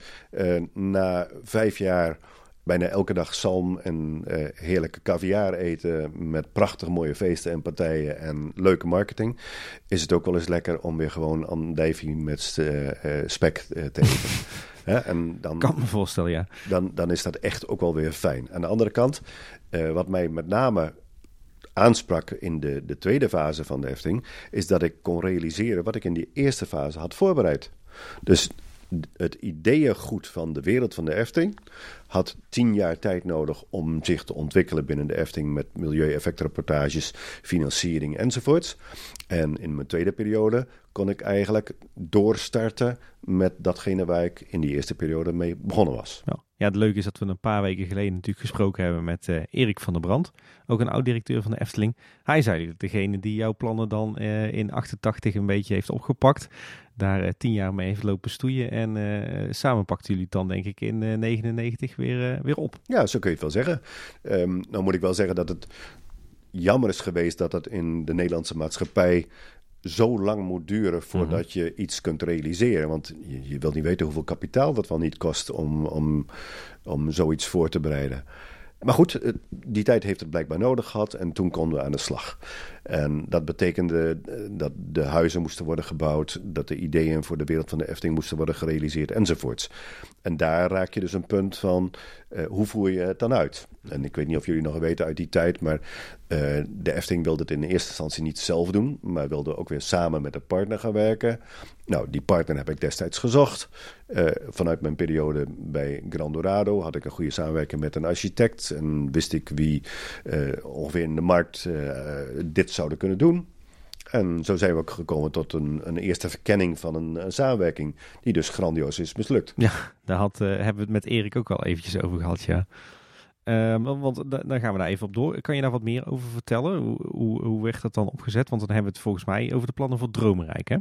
na vijf jaar bijna elke dag zalm en uh, heerlijke caviar eten met prachtig mooie feesten en partijen en leuke marketing, is het ook wel eens lekker om weer gewoon andijvie met uh, spek te eten. en dan, kan me voorstellen, ja. Dan, dan is dat echt ook wel weer fijn. Aan de andere kant, wat mij met name aansprak in de, de tweede fase van de Efteling, is dat ik kon realiseren wat ik in die eerste fase had voorbereid. Dus het ideeëngoed van de wereld van de Efteling had tien jaar tijd nodig om zich te ontwikkelen binnen de Efteling met milieueffectrapportages, financiering enzovoorts. En in mijn tweede periode kon ik eigenlijk doorstarten met datgene waar ik in die eerste periode mee begonnen was. Ja. ja, het leuke is dat we een paar weken geleden natuurlijk gesproken hebben met uh, Erik van der Brand, ook een oud-directeur van de Efteling. Hij zei dat degene die jouw plannen dan uh, in 88 een beetje heeft opgepakt, daar uh, tien jaar mee heeft lopen stoeien en samen pakten jullie dan denk ik in 99 weer, weer op. Ja, zo kun je het wel zeggen. Um, nou moet ik wel zeggen dat het jammer is geweest dat het in de Nederlandse maatschappij zo lang moet duren voordat mhm. je iets kunt realiseren. Want je, je wilt niet weten hoeveel kapitaal dat wel niet kost om, om, om zoiets voor te bereiden. Maar goed, die tijd heeft het blijkbaar nodig gehad en toen konden we aan de slag. En dat betekende eh, dat de huizen moesten worden gebouwd, dat de ideeën voor de wereld van de Efteling moesten worden gerealiseerd enzovoorts. En daar raak je dus een punt van uh, hoe voer je het dan uit? En ik weet niet of jullie nog weten uit die tijd, maar uh, de Efteling wilde het in eerste instantie niet zelf doen, maar wilde ook weer samen met een partner gaan werken. Nou, die partner heb ik destijds gezocht. Vanuit mijn periode bij Grand Dorado had ik een goede samenwerking met een architect en wist ik wie ongeveer in de markt dit zouden kunnen doen. En zo zijn we ook gekomen tot een, een eerste verkenning van een, samenwerking die dus grandioos is mislukt. Ja, daar had, uh, hebben we het met Erik ook al eventjes over gehad, ja. Uh, want dan gaan we daar even op door. Kan je daar wat meer over vertellen? Hoe, hoe, hoe werd dat dan opgezet? Want dan hebben we het volgens mij over de plannen voor Droomrijk, hè?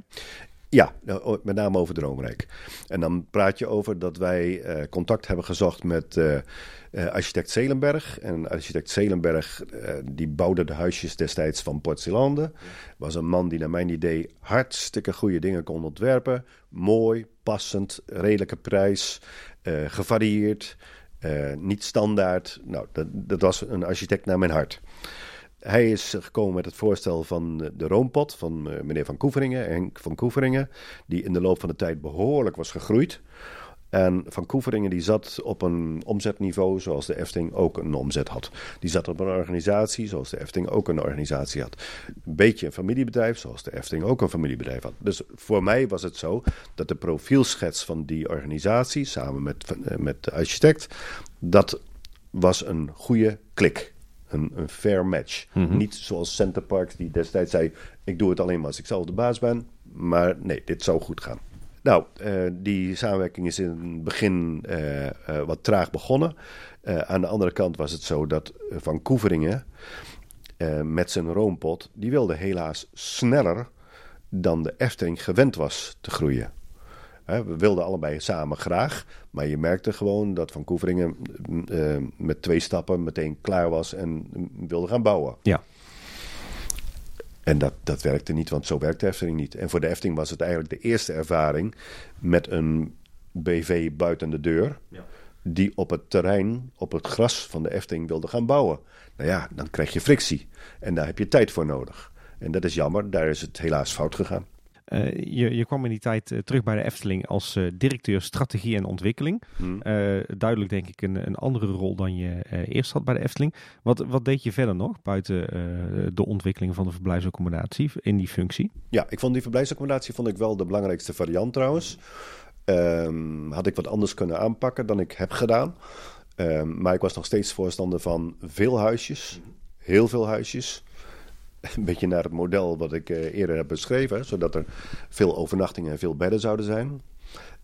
Ja, nou, met name over Droomrijk. En dan praat je over dat wij uh, contact hebben gezocht met uh, architect Zelenberg. En architect Zelenberg die bouwde de huisjes destijds van Portselande. Was een man die naar mijn idee hartstikke goede dingen kon ontwerpen. Mooi, passend, redelijke prijs, gevarieerd, niet standaard. Nou, dat, dat was een architect naar mijn hart. Hij is gekomen met het voorstel van de roompot van eh, meneer Van Koeveringen, Henk van Koeveringen, die in de loop van de tijd behoorlijk was gegroeid. En Van Koeveringen die zat op een omzetniveau zoals de Efting ook een omzet had. Die zat op een organisatie zoals de Efting ook een organisatie had. Een beetje een familiebedrijf zoals de Efting ook een familiebedrijf had. Dus voor mij was het zo dat de profielschets van die organisatie samen met, eh, met de architect, dat was een goede klik een, een fair match. Mhm. Niet zoals Center Parks die destijds zei: ik doe het alleen maar als ik zelf de baas ben. Maar nee, dit zou goed gaan. Nou, uh, die samenwerking is in het begin uh, uh, wat traag begonnen. aan de andere kant was het zo dat Van Koeveringen met zijn roompot... die wilde helaas sneller dan de Efteling gewend was te groeien we wilden allebei samen graag, maar je merkte gewoon dat Van Koeveringen uh, met twee stappen meteen klaar was en wilde gaan bouwen. Ja. En dat, dat werkte niet, want zo werkt de Efteling niet. En voor de Efteling was het eigenlijk de eerste ervaring met een BV buiten de deur. Ja. Die op het terrein, op het gras van de Efteling wilde gaan bouwen. Nou ja, dan krijg je frictie. En daar heb je tijd voor nodig. En dat is jammer, daar is het helaas fout gegaan. Je, je kwam in die tijd terug bij de Efteling als directeur strategie en ontwikkeling. Hmm. duidelijk denk ik een, een andere rol dan je eerst had bij de Efteling. Wat, wat deed je verder nog buiten de ontwikkeling van de verblijfsaccommodatie in die functie? Ja, ik vond die verblijfsaccommodatie vond ik wel de belangrijkste variant trouwens. Um, had ik wat anders kunnen aanpakken dan ik heb gedaan. Um, maar ik was nog steeds voorstander van veel huisjes. Heel veel huisjes. Een beetje naar het model wat ik uh, eerder heb beschreven. Zodat er veel overnachtingen en veel bedden zouden zijn.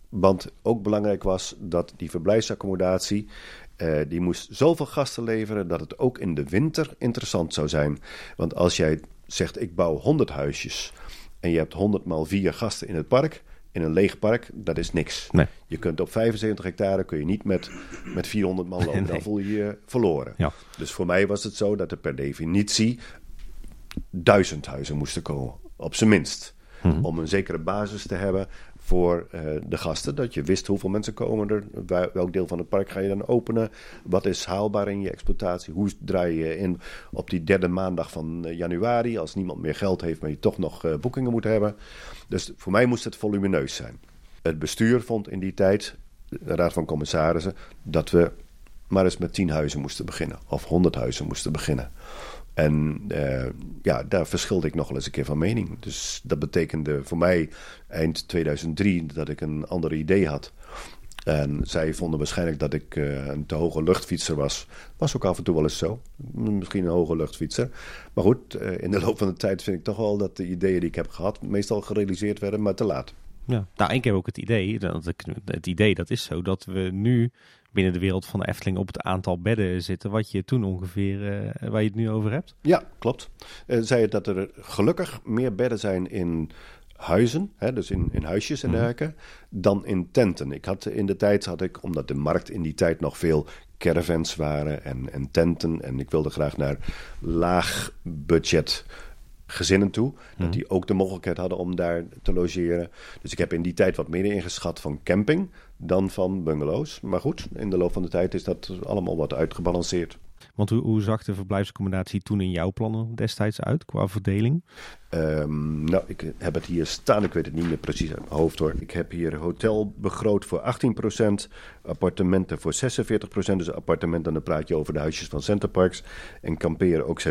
Want ook belangrijk was dat die verblijfsaccommodatie... Uh, die moest zoveel gasten leveren dat het ook in de winter interessant zou zijn. Want als jij zegt ik bouw 100 huisjes... en je hebt 100 maal 4 gasten in het park in een leeg park, dat is niks. Nee. Je kunt op 75 hectare kun je niet met, met 400 man lopen. Dan voel je je verloren. Ja. Dus voor mij was het zo dat er per definitie duizend huizen moesten komen. Op zijn minst. Mhm. Om een zekere basis te hebben voor uh, de gasten. Dat je wist hoeveel mensen komen er, welk deel van het park ga je dan openen. Wat is haalbaar in je exploitatie? Hoe draai je in op die derde maandag van uh, januari... als niemand meer geld heeft, maar je toch nog uh, boekingen moet hebben. Dus voor mij moest het volumineus zijn. Het bestuur vond in die tijd, de Raad van Commissarissen... dat we maar eens met tien huizen moesten beginnen. Of honderd huizen moesten beginnen. En uh, ja, daar verschilde ik nog wel eens een keer van mening. Dus dat betekende voor mij eind 2003 dat ik een ander idee had. En zij vonden waarschijnlijk dat ik uh, een te hoge luchtfietser was. Was ook af en toe wel eens zo. Misschien een hoge luchtfietser. Maar goed, uh, in de loop van de tijd vind ik toch wel dat de ideeën die ik heb gehad... meestal gerealiseerd werden, maar te laat. Ja, nou, ik heb ook het idee, dat ik, het idee dat is zo, dat we nu binnen de wereld van de Efteling op het aantal bedden zitten wat je toen ongeveer, uh, waar je het nu over hebt? Ja, klopt. Uh, zei je dat er gelukkig meer bedden zijn in huizen, hè, dus in, in huisjes en mhm. dergelijke, dan in tenten. Ik had in de tijd had ik, omdat de markt in die tijd nog veel caravans waren en, en tenten, en ik wilde graag naar laag budget gezinnen toe. Dat mhm. die ook de mogelijkheid hadden om daar te logeren. Dus ik heb in die tijd wat meer ingeschat van camping dan van bungalows. Maar goed, in de loop van de tijd is dat allemaal wat uitgebalanceerd. Want hoe, hoe zag de verblijfsaccommodatie toen in jouw plannen destijds uit qua verdeling? Um, nou, ik heb het hier staan. Ik weet het niet meer precies uit mijn hoofd hoor. Ik heb hier hotel begroot voor 18%, appartementen voor 46%. Dus appartementen, dan praat je over de huisjes van Centerparks. En kamperen ook 36%.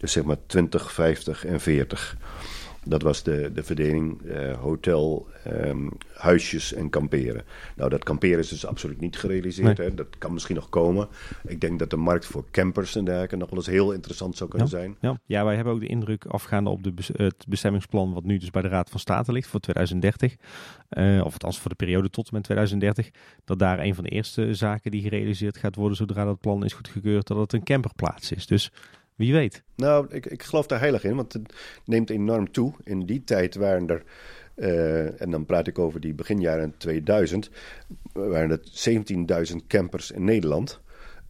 Dus zeg maar 20, 50 en 40. Dat was de, de verdeling uh, hotel, um, huisjes en kamperen. Nou, dat kamperen is dus absoluut niet gerealiseerd. Hè? Dat kan misschien nog komen. Ik denk dat de markt voor campers en dergelijke nog wel eens heel interessant zou kunnen zijn. Ja. ja, wij hebben ook de indruk afgaande op de het bestemmingsplan... wat nu dus bij de Raad van State ligt voor 2030. Uh, eh, of althans voor de periode tot en met 2030. Dat daar een van de eerste zaken die gerealiseerd gaat worden... zodra dat plan is goedgekeurd, dat het een camperplaats is. Dus wie weet. Nou, ik, ik geloof daar heilig in, want het neemt enorm toe. In die tijd waren er, uh, en dan praat ik over die beginjaren 2000, waren er 17.000 campers in Nederland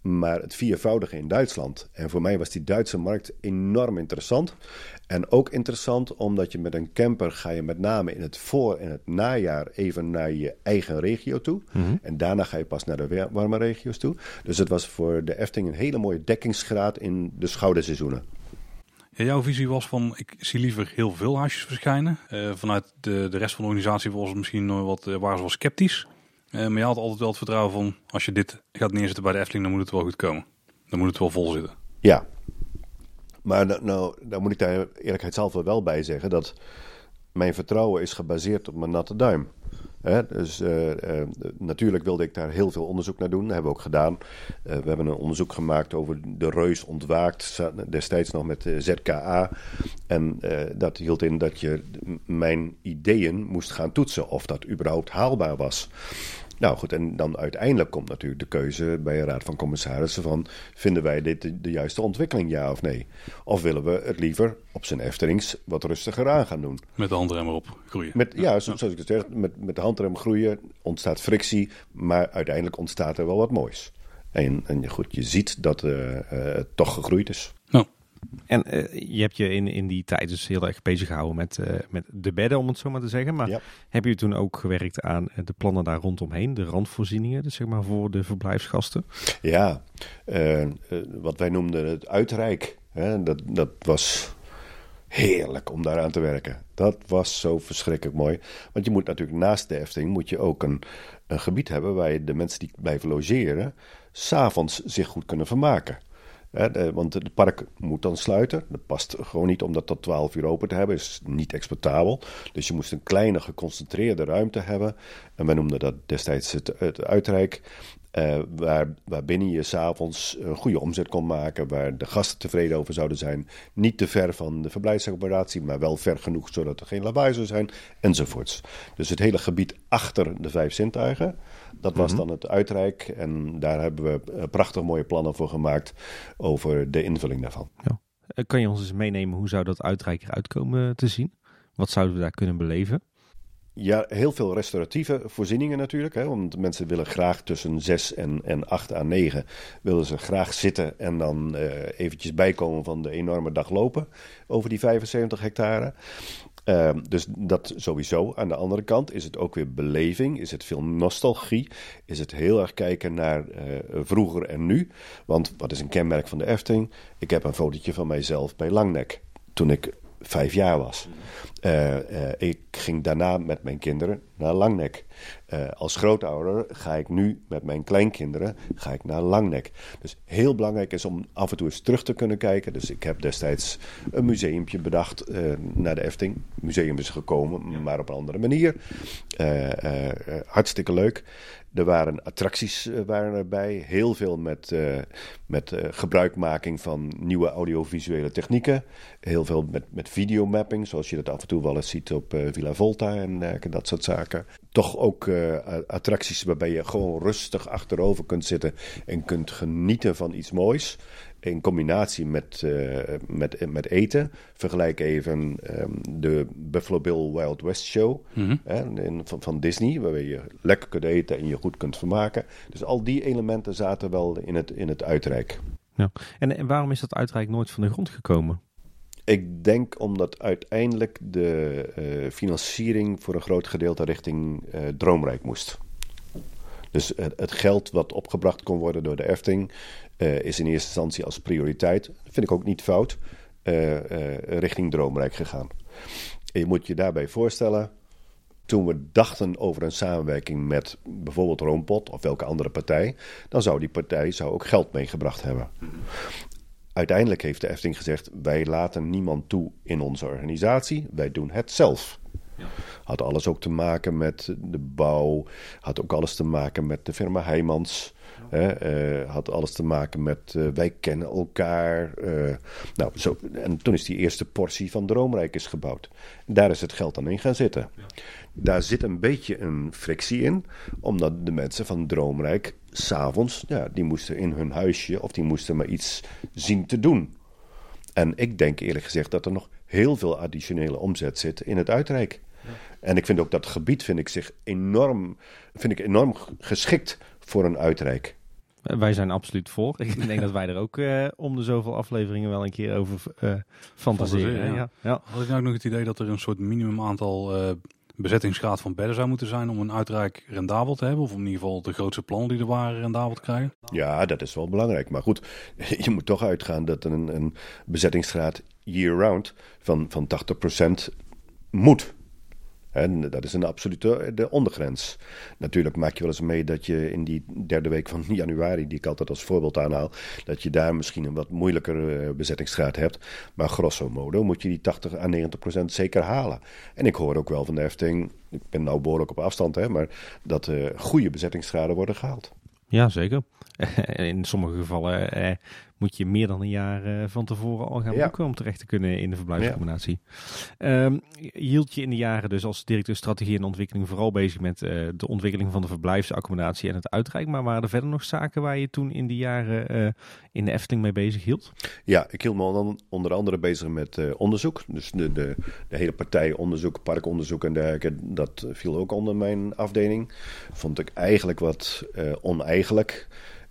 maar het viervoudige in Duitsland. En voor mij was die Duitse markt enorm interessant. En ook interessant omdat je met een camper ga je met name in het voor- en het najaar even naar je eigen regio toe. Mhm. En daarna ga je pas naar de warme regio's toe. Dus het was voor de Efting een hele mooie dekkingsgraad in de schouderseizoenen. Ja, jouw visie was van, ik zie liever heel veel huisjes verschijnen. Uh, vanuit de, de rest van de organisatie was het misschien wat, uh, waren ze wel sceptisch. Uh, maar je had altijd wel het vertrouwen van, als je dit gaat neerzetten bij de Efteling, dan moet het wel goed komen. Dan moet het wel vol zitten. Ja, maar nou dan moet ik daar eerlijkheidshalve wel bij zeggen dat mijn vertrouwen is gebaseerd op mijn natte duim. Dus uh, uh, natuurlijk wilde ik daar heel veel onderzoek naar doen. Dat hebben we ook gedaan. Uh, we hebben een onderzoek gemaakt over de reus ontwaakt. Destijds nog met ZKA. En dat hield in dat je mijn ideeën moest gaan toetsen. Of dat überhaupt haalbaar was. Nou goed, en dan uiteindelijk komt natuurlijk de keuze bij een raad van commissarissen van... vinden wij dit de, juiste ontwikkeling, ja of nee? Of willen we het liever op zijn Eftelings wat rustiger aan gaan doen? Met de handrem erop groeien. Met, ja, zoals ik het zeg, met, met de handrem groeien ontstaat frictie... maar uiteindelijk ontstaat er wel wat moois. En, en goed, je ziet dat uh, uh, het toch gegroeid is. En uh, je hebt je in, in die tijd dus heel erg bezig gehouden met, uh, met de bedden, om het zo maar te zeggen. Maar ja. heb je toen ook gewerkt aan de plannen daar rondomheen, de randvoorzieningen, dus zeg maar voor de verblijfsgasten? Ja, uh, wat wij noemden het uitrijk. Hè, dat, dat was heerlijk om daaraan te werken. Dat was zo verschrikkelijk mooi. Want je moet natuurlijk naast de Efteling moet je ook een, een gebied hebben waar je de mensen die blijven logeren, s'avonds zich goed kunnen vermaken. Want het park moet dan sluiten. Dat past gewoon niet om dat tot 12 uur open te hebben. is niet exploitabel. Dus je moest een kleine geconcentreerde ruimte hebben. En wij noemden dat destijds het, uitrijk. Uh, waar, waarbinnen je s'avonds een goede omzet kon maken, waar de gasten tevreden over zouden zijn. Niet te ver van de verblijfsaccommodatie, maar wel ver genoeg zodat er geen lawaai zou zijn, enzovoorts. Dus het hele gebied achter de vijf zintuigen, dat was mhm. dan het uitrijk. En daar hebben we eh, prachtig mooie plannen voor gemaakt over de invulling daarvan. Ja. Eh, kan je ons eens meenemen hoe zou dat uitrijk eruit komen te zien? Wat zouden we daar kunnen beleven? Ja, heel veel restauratieve voorzieningen natuurlijk. Hè, want mensen willen graag tussen 6 en, en 8 à 9 willen ze graag zitten en dan uh, eventjes bijkomen van de enorme dag lopen over die 75 hectare. Uh, dus dat sowieso. Aan de andere kant is het ook weer beleving, is het veel nostalgie, is het heel erg kijken naar uh, vroeger en nu. Want wat is een kenmerk van de Efteling? Ik heb een fotootje van mijzelf bij Langnek toen ik vijf jaar was. Uh, ik ging daarna met mijn kinderen naar Langnek. Uh, als grootouder ga ik nu met mijn kleinkinderen ga ik naar Langnek. Dus heel belangrijk is om af en toe eens terug te kunnen kijken. Dus ik heb destijds een museumpje bedacht naar de Efting. Het museum is gekomen, maar op een andere manier. hartstikke leuk. Er waren attracties waren erbij. Heel veel met, uh, met uh, gebruikmaking van nieuwe audiovisuele technieken. Heel veel met, met videomapping, zoals je dat af en toe wel eens ziet op Villa Volta en dat soort zaken. Toch ook attracties waarbij je gewoon rustig achterover kunt zitten en kunt genieten van iets moois in combinatie met, uh, met, met eten. Vergelijk even um, de Buffalo Bill Wild West Show mm -hmm. hè, in, van, van, Disney, waarbij je lekker kunt eten en je goed kunt vermaken. Dus al die elementen zaten wel in het, in het uitrijk. Ja. En, en waarom is dat uitrijk nooit van de grond gekomen? Ik denk omdat uiteindelijk de uh, financiering voor een groot gedeelte richting uh, Droomrijk moest. Dus het, geld wat opgebracht kon worden door de Efting uh, is in eerste instantie als prioriteit, dat vind ik ook niet fout, richting Droomrijk gegaan. En je moet je daarbij voorstellen, toen we dachten over een samenwerking met bijvoorbeeld Roompot of welke andere partij, dan zou die partij zou ook geld meegebracht hebben. Uiteindelijk heeft de Efting gezegd: wij laten niemand toe in onze organisatie, wij doen het zelf. Ja. Had alles ook te maken met de bouw, had ook alles te maken met de firma Heijmans. Uh, had alles te maken met uh, wij kennen elkaar. Uh, nou, zo, en toen is die eerste portie van Droomrijk is gebouwd. Daar is het geld dan in gaan zitten. Ja. Daar zit een beetje een frictie in, omdat de mensen van Droomrijk s'avonds, ja, die moesten in hun huisje of die moesten maar iets zien te doen. En ik denk eerlijk gezegd dat er nog heel veel additionele omzet zit in het uitrijk. Ja. En ik vind ook dat gebied vind ik zich enorm, vind ik enorm geschikt voor een uitrijk. Wij zijn absoluut voor. Ik denk dat wij er ook uh, om de zoveel afleveringen wel een keer over uh, fantaseren. Ja. Ja. Had ik nou ook nog het idee dat er een soort minimum aantal uh, bezettingsgraad van bedden zou moeten zijn om een uitrijk rendabel te hebben? Of in ieder geval de grootste plannen die er waren rendabel te krijgen? Ja, dat is wel belangrijk. Maar goed, je moet toch uitgaan dat een, een bezettingsgraad year-round van, van 80% moet. En dat is een absolute de ondergrens. Natuurlijk maak je wel eens mee dat je in die derde week van januari, die ik altijd als voorbeeld aanhaal, dat je daar misschien een wat moeilijker uh, bezettingsgraad hebt. Maar grosso modo moet je die 80 à 90 procent zeker halen. En ik hoor ook wel van de Efting, ik ben nou behoorlijk op afstand, hè, maar dat uh, goede bezettingsgraden worden gehaald. Ja, zeker. In sommige gevallen eh, moet je meer dan een jaar uh, van tevoren al gaan boeken om terecht te kunnen in de verblijfsaccommodatie. Ja. Um, hield je in de jaren dus als directeur strategie en ontwikkeling vooral bezig met uh, de ontwikkeling van de verblijfsaccommodatie en het uitrijk. Maar waren er verder nog zaken waar je toen in die jaren uh, in de Efteling mee bezig hield? Ja, ik hield me onder andere bezig met onderzoek. Dus de, de, de, hele partij onderzoek, parkonderzoek en dergelijke, dat viel ook onder mijn afdeling. Vond ik eigenlijk wat oneigenlijk.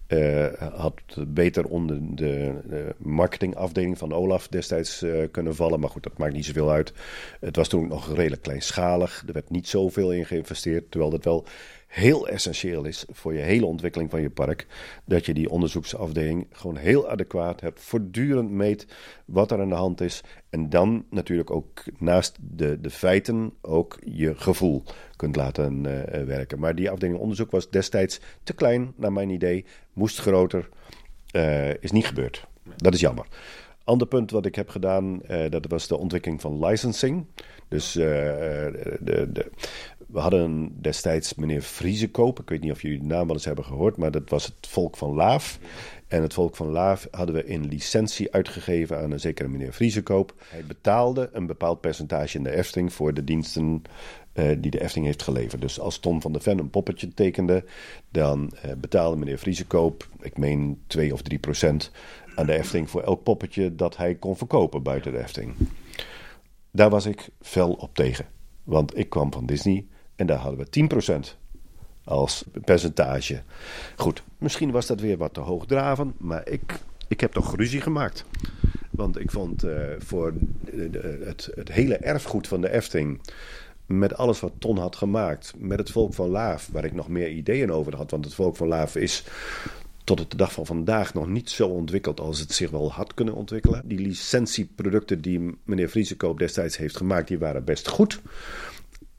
Uh, had beter onder de, de, marketingafdeling van Olaf destijds uh, kunnen vallen. Maar goed, dat maakt niet zoveel uit. Het was toen nog redelijk kleinschalig. Er werd niet zoveel in geïnvesteerd. Terwijl het wel heel essentieel is voor je hele ontwikkeling van je park. Dat je die onderzoeksafdeling gewoon heel adequaat hebt. Voortdurend meet wat er aan de hand is. En dan natuurlijk ook naast de, de feiten ook je gevoel kunt laten uh, werken. Maar die afdeling onderzoek was destijds te klein, naar mijn idee. Moest groter. Uh, is niet gebeurd. Dat is jammer. Ander punt wat ik heb gedaan, uh, dat was de ontwikkeling van licensing. Dus uh, de, de, we hadden destijds meneer Vriesekoop. Ik weet niet of jullie de naam wel eens hebben gehoord, maar dat was het volk van Laaf. En het volk van Laaf hadden we in licentie uitgegeven aan een zekere meneer Vriesekoop. Hij betaalde een bepaald percentage in de Efteling voor de diensten uh, die de Efteling heeft geleverd. Dus als Tom van der Ven een poppetje tekende, dan uh, betaalde meneer Vriesekoop, ik meen 2 of 3 procent aan de Efteling voor elk poppetje dat hij kon verkopen buiten de Efteling. Daar was ik fel op tegen. Want ik kwam van Disney en daar hadden we 10% als percentage. Goed, misschien was dat weer wat te hoogdravend, maar ik, ik heb toch ruzie gemaakt. Want ik vond uh, voor het, het hele erfgoed van de Efteling met alles wat Ton had gemaakt, met het volk van Laaf, waar ik nog meer ideeën over had. Want het volk van Laaf is tot de dag van vandaag nog niet zo ontwikkeld als het zich wel had kunnen ontwikkelen. Die licentieproducten die meneer Vriesekoop destijds heeft gemaakt, die waren best goed.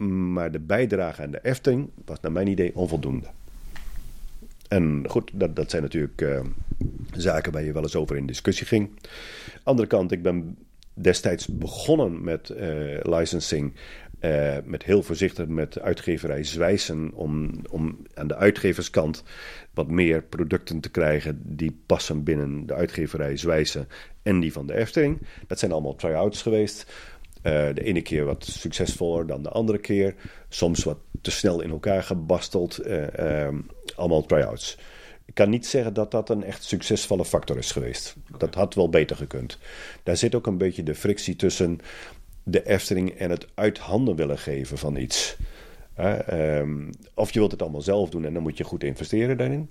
Maar de bijdrage aan de Efteling was naar mijn idee onvoldoende. En goed, dat, dat zijn natuurlijk uh, zaken waar je wel eens over in discussie ging. Andere kant, ik ben destijds begonnen met uh, licensing uh, met heel voorzichtig met uitgeverij Zwijsen om, om aan de uitgeverskant wat meer producten te krijgen die passen binnen de uitgeverij Zwijsen en die van de Efteling. Dat zijn allemaal try-outs geweest. Uh, de ene keer wat succesvoller dan de andere keer. Soms wat te snel in elkaar gebasteld. Uh, uh, allemaal try-outs. Ik kan niet zeggen dat dat een echt succesvolle factor is geweest. Dat had wel beter gekund. Daar zit ook een beetje de frictie tussen de Efteling en het uit handen willen geven van iets. Um, of je wilt het allemaal zelf doen en dan moet je goed investeren daarin.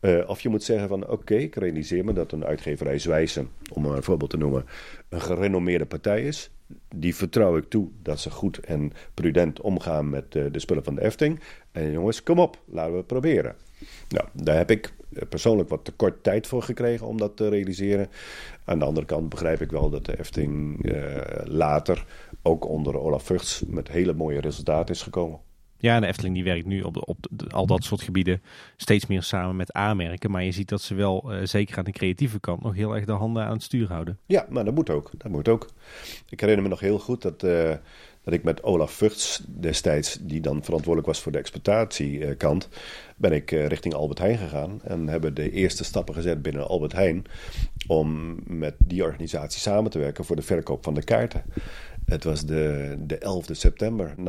Uh, of je moet zeggen van oké, okay, ik realiseer me dat een uitgeverij Zwijsen, om een voorbeeld te noemen, een gerenommeerde partij is. Die vertrouw ik toe dat ze goed en prudent omgaan met uh, de spullen van de Efteling. En jongens, kom op, laten we het proberen. Nou, daar heb ik persoonlijk wat te kort tijd voor gekregen om dat te realiseren. Aan de andere kant begrijp ik wel dat de Efteling uh, later ook onder Olaf Vugts met hele mooie resultaten is gekomen. Ja, de Efteling die werkt nu op, op al dat soort gebieden steeds meer samen met aanmerken. Maar je ziet dat ze wel, uh, zeker aan de creatieve kant, nog heel erg de handen aan het stuur houden. Ja, maar dat moet ook. Dat moet ook. Ik herinner me nog heel goed dat, uh, dat ik met Olaf Vugts destijds, die dan verantwoordelijk was voor de exploitatiekant, ben ik richting Albert Heijn gegaan. En hebben de eerste stappen gezet binnen Albert Heijn om met die organisatie samen te werken voor de verkoop van de kaarten. Het was de, de 11e september, 9-11.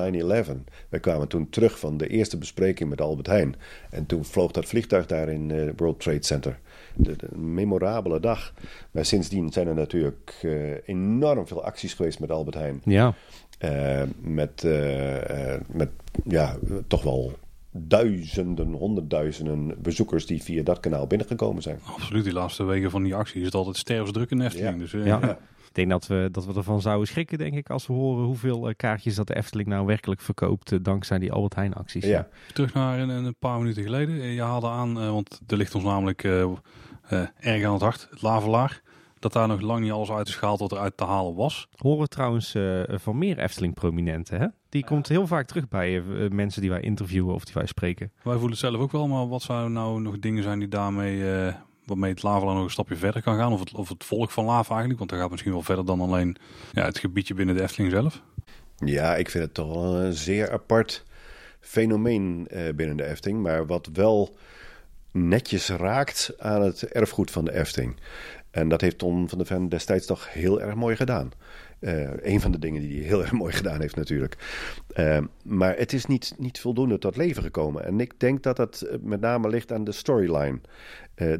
Wij kwamen toen terug van de eerste bespreking met Albert Heijn. En toen vloog dat vliegtuig daar in het uh, World Trade Center. De, de, memorabele dag. Maar sindsdien zijn er natuurlijk uh, enorm veel acties geweest met Albert Heijn. Ja. Uh, met, met ja, toch wel duizenden, honderdduizenden bezoekers die via dat kanaal binnengekomen zijn. Absoluut, die laatste weken van die actie is het altijd sterfsdruk in Efteling. Ja. Dus, ja. ja. Denk dat we, dat we ervan zouden schrikken, denk ik, als we horen hoeveel kaartjes dat de Efteling nou werkelijk verkoopt uh, dankzij die Albert Heijn acties. Ja. Terug naar een, een, paar minuten geleden. Je haalde aan, uh, want er ligt ons namelijk uh, erg aan het hart, het lavelaar. Dat daar nog lang niet alles uit is gehaald wat er uit te halen was. Horen we trouwens van meer Efteling-prominenten, hè? Die komt heel vaak terug bij mensen die wij interviewen of die wij spreken. Wij voelen het zelf ook wel, maar wat zouden nou nog dingen zijn die daarmee waarmee het lava nog een stapje verder kan gaan. Of het, of het volk van lava eigenlijk. Want dat gaat misschien wel verder dan alleen ja, het gebiedje binnen de Efteling zelf. Ja, ik vind het toch wel een zeer apart fenomeen uh, binnen de Efteling. Maar wat wel netjes raakt aan het erfgoed van de Efteling. En dat heeft Tom van der Ven destijds toch heel erg mooi gedaan. Uh, een van de dingen die hij heel erg mooi gedaan heeft natuurlijk. Uh, maar het is niet, niet voldoende tot leven gekomen. En ik denk dat dat met name ligt aan de storyline.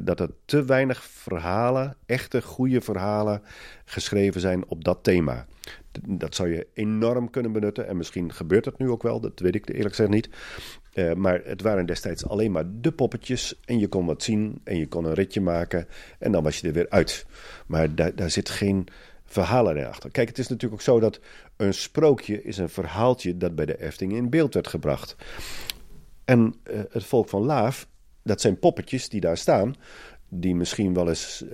Dat er te weinig verhalen, echte goede verhalen, geschreven zijn op dat thema. Dat zou je enorm kunnen benutten. En misschien gebeurt het nu ook wel, dat weet ik eerlijk gezegd niet. Maar het waren destijds alleen maar de poppetjes. En je kon wat zien en je kon een ritje maken. En dan was je er weer uit. Maar daar, daar zit geen verhalen in achter. Kijk, het is natuurlijk ook zo dat een sprookje is een verhaaltje dat bij de Efteling in beeld werd gebracht. En het volk van Laaf, dat zijn poppetjes die daar staan die misschien wel eens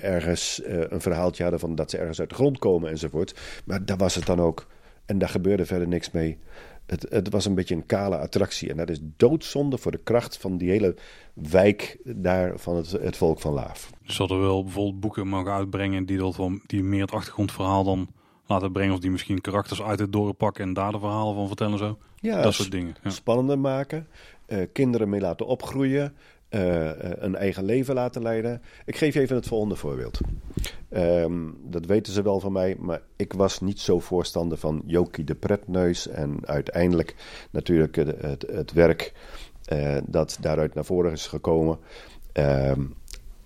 ergens een verhaaltje hadden van dat ze ergens uit de grond komen enzovoort. Maar daar was het dan ook. En daar gebeurde verder niks mee. Het, het, was een beetje een kale attractie. En dat is doodzonde voor de kracht van die hele wijk daar van het, het volk van Laaf. Dus er wel bijvoorbeeld boeken mogen uitbrengen die, dat wel, die meer het achtergrondverhaal dan laten brengen. Of die misschien karakters uit het dorp pakken en daar de verhalen van vertellen zo. Ja, dat soort dingen. Ja. Spannender maken. Uh, kinderen mee laten opgroeien. Uh, een eigen leven laten leiden. Ik geef je even het volgende voorbeeld. Um, dat weten ze wel van mij, maar ik was niet zo voorstander van Jokie de Pretneus. En uiteindelijk natuurlijk het, het, werk uh, dat daaruit naar voren is gekomen. Um,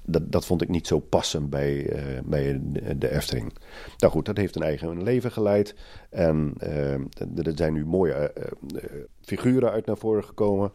dat, dat vond ik niet zo passend bij, uh, bij de Efteling. Nou goed, dat heeft een eigen leven geleid. En uh, er zijn nu mooie figuren uit naar voren gekomen.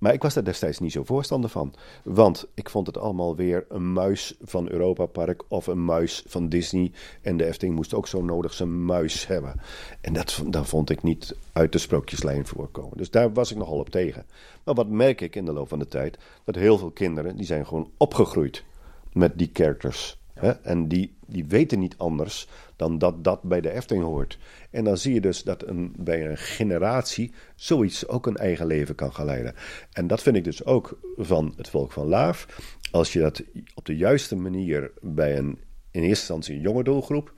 Maar ik was daar destijds niet zo voorstander van. Want ik vond het allemaal weer een muis van Europa Park of een muis van Disney. En de Efteling moest ook zo nodig zijn muis hebben. En dat, dat vond ik niet uit de sprookjeslijn voorkomen. Dus daar was ik nogal op tegen. Maar wat merk ik in de loop van de tijd? Dat heel veel kinderen, die zijn gewoon opgegroeid met die characters. En die, die weten niet anders dan dat dat bij de Efteling hoort. En dan zie je dus dat een, bij een generatie zoiets ook een eigen leven kan gaan leiden. En dat vind ik dus ook van het volk van Laaf. Als je dat op de juiste manier bij een in eerste instantie een jonge doelgroep,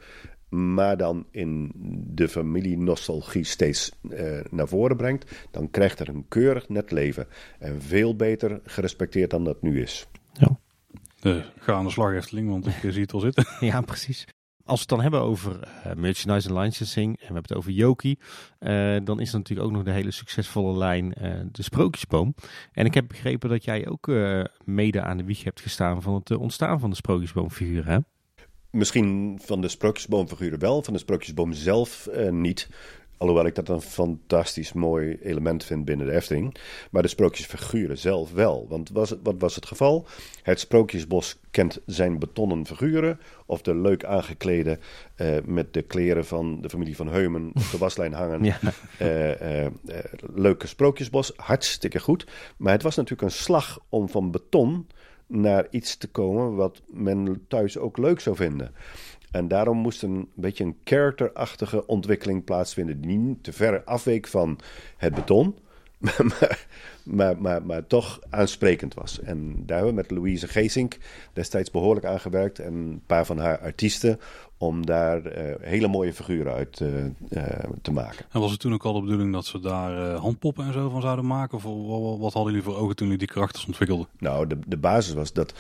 maar dan in de familie-nostalgie steeds uh, naar voren brengt, dan krijgt er een keurig net leven. En veel beter gerespecteerd dan dat nu is. Ja. De, ga aan de slag, Efteling, want ik zie het al zitten. ja, precies. Als we het dan hebben over uh, merchandise en licensing en we hebben het over Yoki, uh, dan is er natuurlijk ook nog de hele succesvolle lijn uh, de Sprookjesboom. En ik heb begrepen dat jij ook mede aan de wieg hebt gestaan van het ontstaan van de Sprookjesboomfiguren. Hè? Misschien van de Sprookjesboomfiguren wel, van de Sprookjesboom zelf niet. Alhoewel ik dat een fantastisch mooi element vind binnen de Efteling. Maar de sprookjesfiguren zelf wel. Want was wat was het geval? Het Sprookjesbos kent zijn betonnen figuren. Of de leuk aangeklede uh, met de kleren van de familie van Heumen op de waslijn hangen. Ja. Uh, uh, leuke Sprookjesbos, hartstikke goed. Maar het was natuurlijk een slag om van beton naar iets te komen wat men thuis ook leuk zou vinden. En daarom moest een beetje een characterachtige ontwikkeling plaatsvinden. Die niet te ver afweek van het beton. maar, maar, maar, maar, toch aansprekend was. En daar hebben we met Louise Geesink destijds behoorlijk aan gewerkt. En een paar van haar artiesten om daar uh, hele mooie figuren uit uh, uh, te maken. En was het toen ook al de bedoeling dat ze daar handpoppen en zo van zouden maken? Of wat hadden jullie voor ogen toen jullie die karakters ontwikkelden? Nou, de, de basis was dat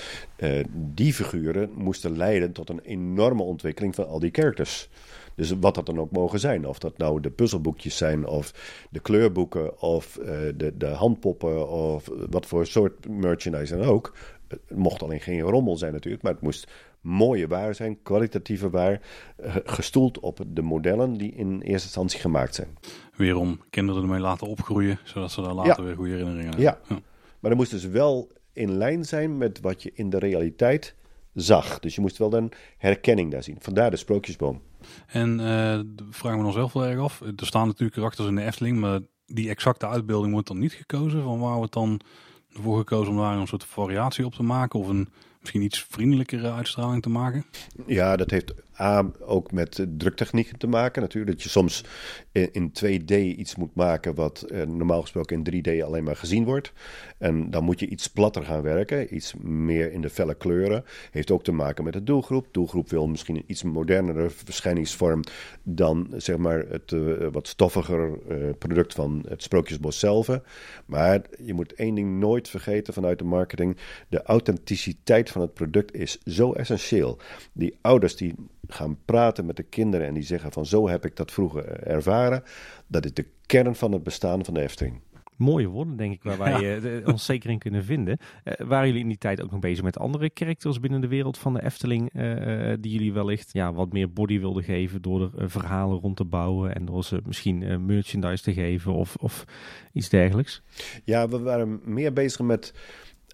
die figuren moesten leiden tot een enorme ontwikkeling van al die characters. Dus wat dat dan ook mogen zijn. Of dat nou de puzzelboekjes zijn, of de kleurboeken, of de, de handpoppen, of wat voor soort merchandise dan ook. Het mocht alleen geen rommel zijn natuurlijk, maar het moest mooie waar zijn, kwalitatieve waar, uh, gestoeld op de modellen die in eerste instantie gemaakt zijn. Weer om kinderen ermee laten opgroeien, zodat ze daar later weer goede herinneringen hebben. Ja. ja, maar dat moest dus wel in lijn zijn met wat je in de realiteit zag. Dus je moest wel een herkenning daar zien. Vandaar de sprookjesboom. En uh, vragen we ons zelf wel erg af. Er staan natuurlijk karakters in de Efteling, maar die exacte uitbeelding wordt dan niet gekozen. Van waar wordt dan voor gekozen om daar een soort variatie op te maken of een misschien iets vriendelijkere uitstraling te maken? Ja, dat heeft A, ook met druktechnieken te maken natuurlijk. Dat je soms in, 2D iets moet maken wat eh, normaal gesproken in 3D alleen maar gezien wordt. En dan moet je iets platter gaan werken, iets meer in de felle kleuren. Heeft ook te maken met de doelgroep. Doelgroep wil misschien een iets modernere verschijningsvorm dan zeg maar het uh, wat stoffiger product van het Sprookjesbos zelf. Maar je moet één ding nooit vergeten vanuit de marketing. De authenticiteit van het product is zo essentieel. Die ouders die gaan praten met de kinderen en die zeggen van zo heb ik dat vroeger ervaren. Dat is de kern van het bestaan van de Efteling. Mooie woorden, denk ik, waar wij uh, ons zeker in kunnen vinden. Uh, waren jullie in die tijd ook nog bezig met andere characters binnen de wereld van de Efteling, uh, die jullie wellicht ja, wat meer body wilden geven door er verhalen rond te bouwen en door ze misschien merchandise te geven of, of iets dergelijks? Ja, we waren meer bezig met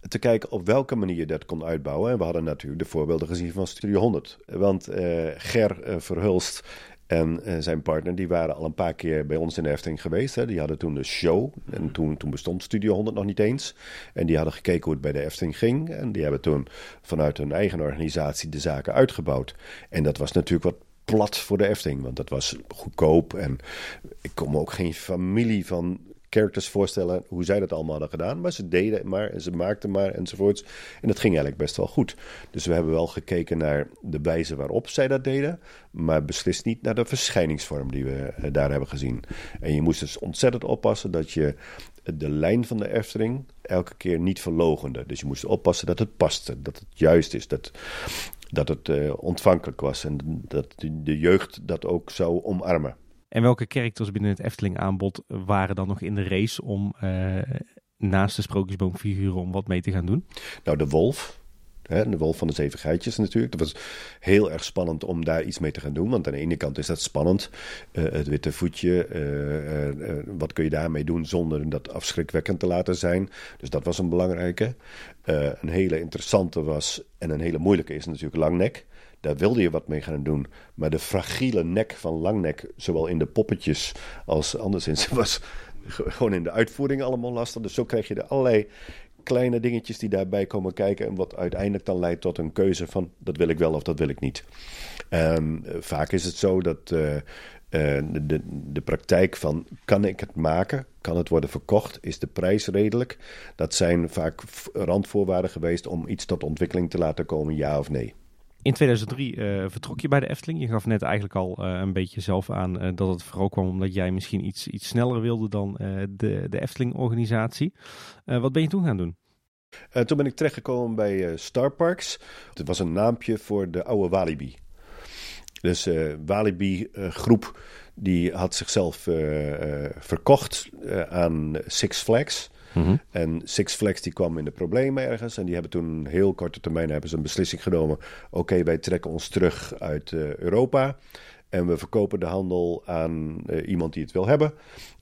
te kijken op welke manier je dat kon uitbouwen. En we hadden natuurlijk de voorbeelden gezien van Studio 100. Want uh, Ger uh, Verhulst En zijn partner, die waren al een paar keer bij ons in de Efteling geweest. Hè. Die hadden toen de show. En toen, toen bestond Studio 100 nog niet eens. En die hadden gekeken hoe het bij de Efteling ging. En die hebben toen vanuit hun eigen organisatie de zaken uitgebouwd. En dat was natuurlijk wat plat voor de Efteling. Want dat was goedkoop. En ik kon me ook geen familie van characters voorstellen hoe zij dat allemaal hadden gedaan. Maar ze deden maar en ze maakten maar enzovoorts. En dat ging eigenlijk best wel goed. Dus we hebben wel gekeken naar de wijze waarop zij dat deden. Maar beslist niet naar de verschijningsvorm die we eh, daar hebben gezien. En je moest dus ontzettend oppassen dat je de lijn van de Efteling elke keer niet verlogende. Dus je moest oppassen dat het paste, dat het juist is, dat, dat het uh, ontvankelijk was en dat de jeugd dat ook zou omarmen. En welke characters binnen het Efteling aanbod waren dan nog in de race om uh, naast de sprookjesboomfiguren om wat mee te gaan doen? Nou, de wolf. Hè, de wolf van de zeven geitjes natuurlijk. Dat was heel erg spannend om daar iets mee te gaan doen. Want aan de ene kant is dat spannend. Uh, het witte voetje. Uh, wat kun je daarmee doen zonder dat afschrikwekkend te laten zijn. Dus dat was een belangrijke. een hele interessante was en een hele moeilijke is natuurlijk Langnek. Daar wilde je wat mee gaan doen. Maar de fragiele nek van Langnek, zowel in de poppetjes als anderszins, was gewoon in de uitvoering allemaal lastig. Dus zo krijg je er allerlei kleine dingetjes die daarbij komen kijken. En wat uiteindelijk dan leidt tot een keuze van dat wil ik wel of dat wil ik niet. Um, vaak is het zo dat uh, uh, de, de praktijk van kan ik het maken, kan het worden verkocht, is de prijs redelijk. Dat zijn vaak randvoorwaarden geweest om iets tot ontwikkeling te laten komen, ja of nee. In 2003 uh, eh, vertrok je bij de Efteling. Je gaf net eigenlijk al uh, een beetje zelf aan uh, dat het vooral kwam omdat jij misschien iets, iets sneller wilde dan de, de Efteling-organisatie. wat ben je toen gaan doen? toen ben ik terechtgekomen bij Star Parks. Het was een naampje voor de oude Walibi. Dus Walibi groep die had zichzelf verkocht aan Six Flags. Mhm. En Six Flags die kwam in de problemen ergens. En die hebben toen heel korte termijn hebben ze een beslissing genomen. Oké, wij trekken ons terug uit uh, Europa. En we verkopen de handel aan uh, iemand die het wil hebben.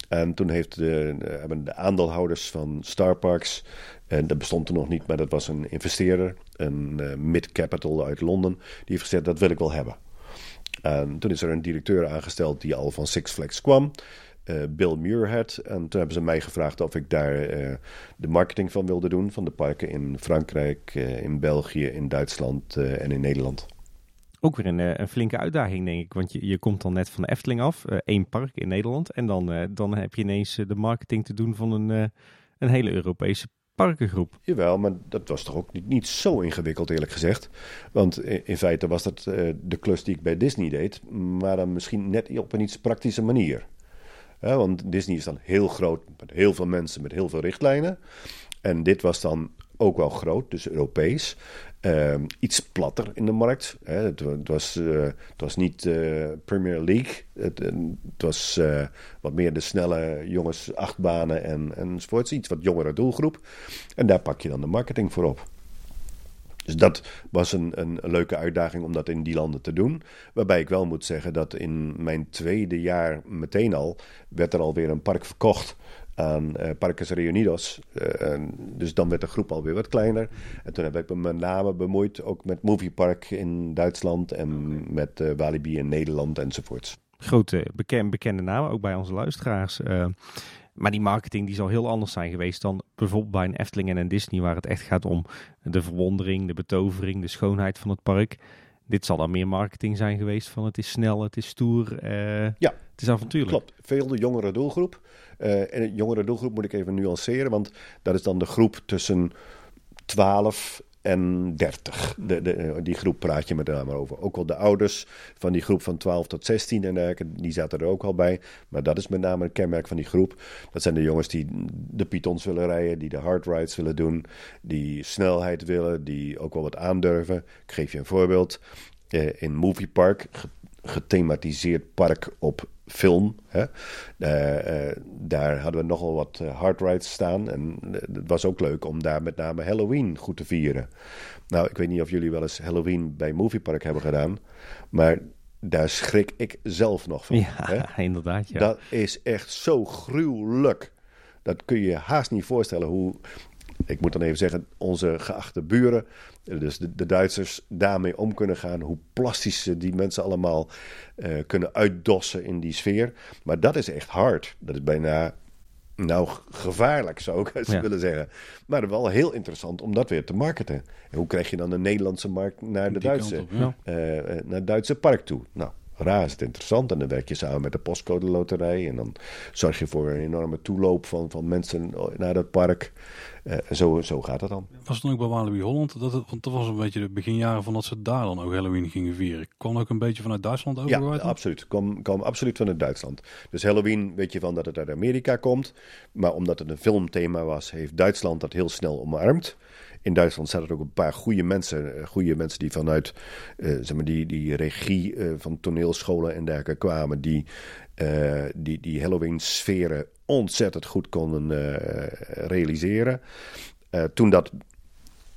En toen heeft de, hebben de aandeelhouders van Star Parks, en dat bestond er nog niet, maar dat was een investeerder, een mid capital uit Londen, die heeft gezegd dat wil ik wel hebben. En toen is er een directeur aangesteld die al van Six Flags kwam. Uh, Bill Muirhead. En toen hebben ze mij gevraagd of ik daar uh, de marketing van wilde doen. Van de parken in Frankrijk, uh, in België, in Duitsland en in Nederland. Ook weer een, een, flinke uitdaging, denk ik. Want je, je komt dan net van de Efteling af. één park in Nederland. En dan, dan heb je ineens de marketing te doen van een, een hele Europese parkengroep. Jawel, maar dat was toch ook niet, niet zo ingewikkeld, eerlijk gezegd. Want in, in feite was dat de klus die ik bij Disney deed. Maar dan misschien net op een iets praktische manier want Disney is dan heel groot, met heel veel mensen, met heel veel richtlijnen. En dit was dan ook wel groot, dus Europees. Ehm, iets platter in de markt. Hè. Het, was, het was niet uh, Premier League. Het, het was wat meer de snelle jongens, achtbanen en, enzovoorts. Iets wat jongere doelgroep. En daar pak je dan de marketing voor op. Dus dat was een, een, leuke uitdaging om dat in die landen te doen. Waarbij ik wel moet zeggen dat in mijn tweede jaar meteen al werd er alweer een park verkocht aan uh, Parques Reunidos. Uh, dus dan werd de groep alweer wat kleiner. En toen heb ik me met name bemoeid ook met Movie Park in Duitsland en met uh, Walibi in Nederland enzovoorts. Grote bekend, bekende namen, ook bij onze luisteraars. Maar die marketing die zal heel anders zijn geweest dan bijvoorbeeld bij een Efteling en een Disney, waar het echt gaat om de verwondering, de betovering, de schoonheid van het park. Dit zal dan meer marketing zijn geweest van het is snel, het is stoer, uh, ja, het is avontuurlijk. Klopt, veel de jongere doelgroep. Uh, en de jongere doelgroep moet ik even nuanceren, want dat is dan de groep tussen 12 en 30. De, de, die groep praat je met name over. Ook wel de ouders van die groep van 12 tot 16 en dergelijke, die zaten er ook al bij. Maar dat is met name een kenmerk van die groep. Dat zijn de jongens die de Pythons willen rijden, die de hard rides willen doen, die snelheid willen, die ook wel wat aandurven. Ik geef je een voorbeeld. Eh, in Movie Park, gethematiseerd park op film. Hè. Uh, uh, daar hadden we nogal wat uh, hard rides staan. En het was ook leuk om daar met name Halloween goed te vieren. Nou, ik weet niet of jullie wel eens Halloween bij Moviepark hebben gedaan. Maar daar schrik ik zelf nog van. Ja, hè? inderdaad. Ja. Dat is echt zo gruwelijk. Dat kun je je haast niet voorstellen hoe ik moet dan even zeggen, onze geachte buren, dus de, de Duitsers, daarmee om kunnen gaan. Hoe plastisch ze die mensen allemaal uh, kunnen uitdossen in die sfeer. Maar dat is echt hard. Dat is bijna nou, gevaarlijk zou ik eens willen zeggen. Maar wel heel interessant om dat weer te marketen. En hoe krijg je dan de Nederlandse markt naar de Duitse, op, uh, naar het Duitse park toe? Nou, razend interessant. En dan werk je samen met de postcode loterij. En dan zorg je voor een enorme toeloop van, van mensen naar dat park. Uh, zo, zo gaat het dan. Was het dan ook bij Walibi Holland? Dat want dat was een beetje de beginjaren van dat ze daar dan ook Halloween gingen vieren. Kwam ook een beetje vanuit Duitsland over? Ja, absoluut. Kwam, kwam absoluut vanuit Duitsland. Dus Halloween weet je van dat het uit Amerika komt. Maar omdat het een filmthema was, heeft Duitsland dat heel snel omarmd in Duitsland zaten er ook een paar goede mensen. Eh, goede mensen die vanuit uh, zeg maar die, die regie uh, van toneelscholen en dergelijke kwamen. Die, die, die Halloween-sferen ontzettend goed konden realiseren. toen dat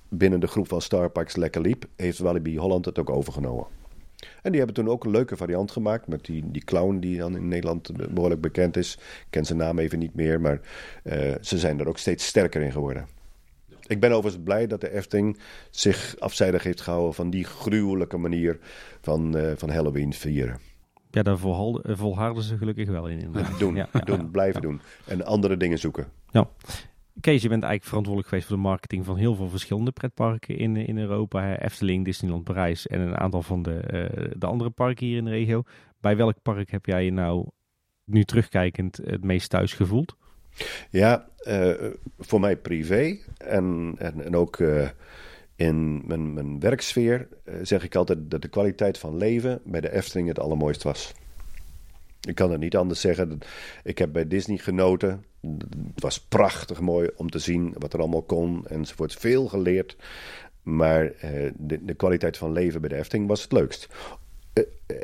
binnen de groep van Starbucks lekker liep, heeft Walibi Holland het ook overgenomen. En die hebben toen ook een leuke variant gemaakt met die, die clown die dan in Nederland behoorlijk bekend is. Ik ken zijn naam even niet meer, maar ze zijn er ook steeds sterker in geworden. Ik ben overigens blij dat de Efting zich afzijdig heeft gehouden van die gruwelijke manier van, uh, van Halloween vieren. Ja, daar volharden, volharden ze gelukkig wel in. Doen, ja, doen blijven doen. En andere dingen zoeken. Ja. Kees, je bent eigenlijk verantwoordelijk geweest voor de marketing van heel veel verschillende pretparken in, in Europa. Efteling, Disneyland Parijs en een aantal van de, uh, de andere parken hier in de regio. Bij welk park heb jij je nou nu terugkijkend het meest thuis gevoeld? Ja, uh, voor mij privé en, en, en ook uh, in mijn, mijn werksfeer uh, zeg ik altijd dat de kwaliteit van leven bij de Efteling het allermooist was. Ik kan het niet anders zeggen. Ik heb bij Disney genoten. Het was prachtig mooi om te zien wat er allemaal kon enzovoort. Veel geleerd. Maar de, de kwaliteit van leven bij de Efteling was het leukst.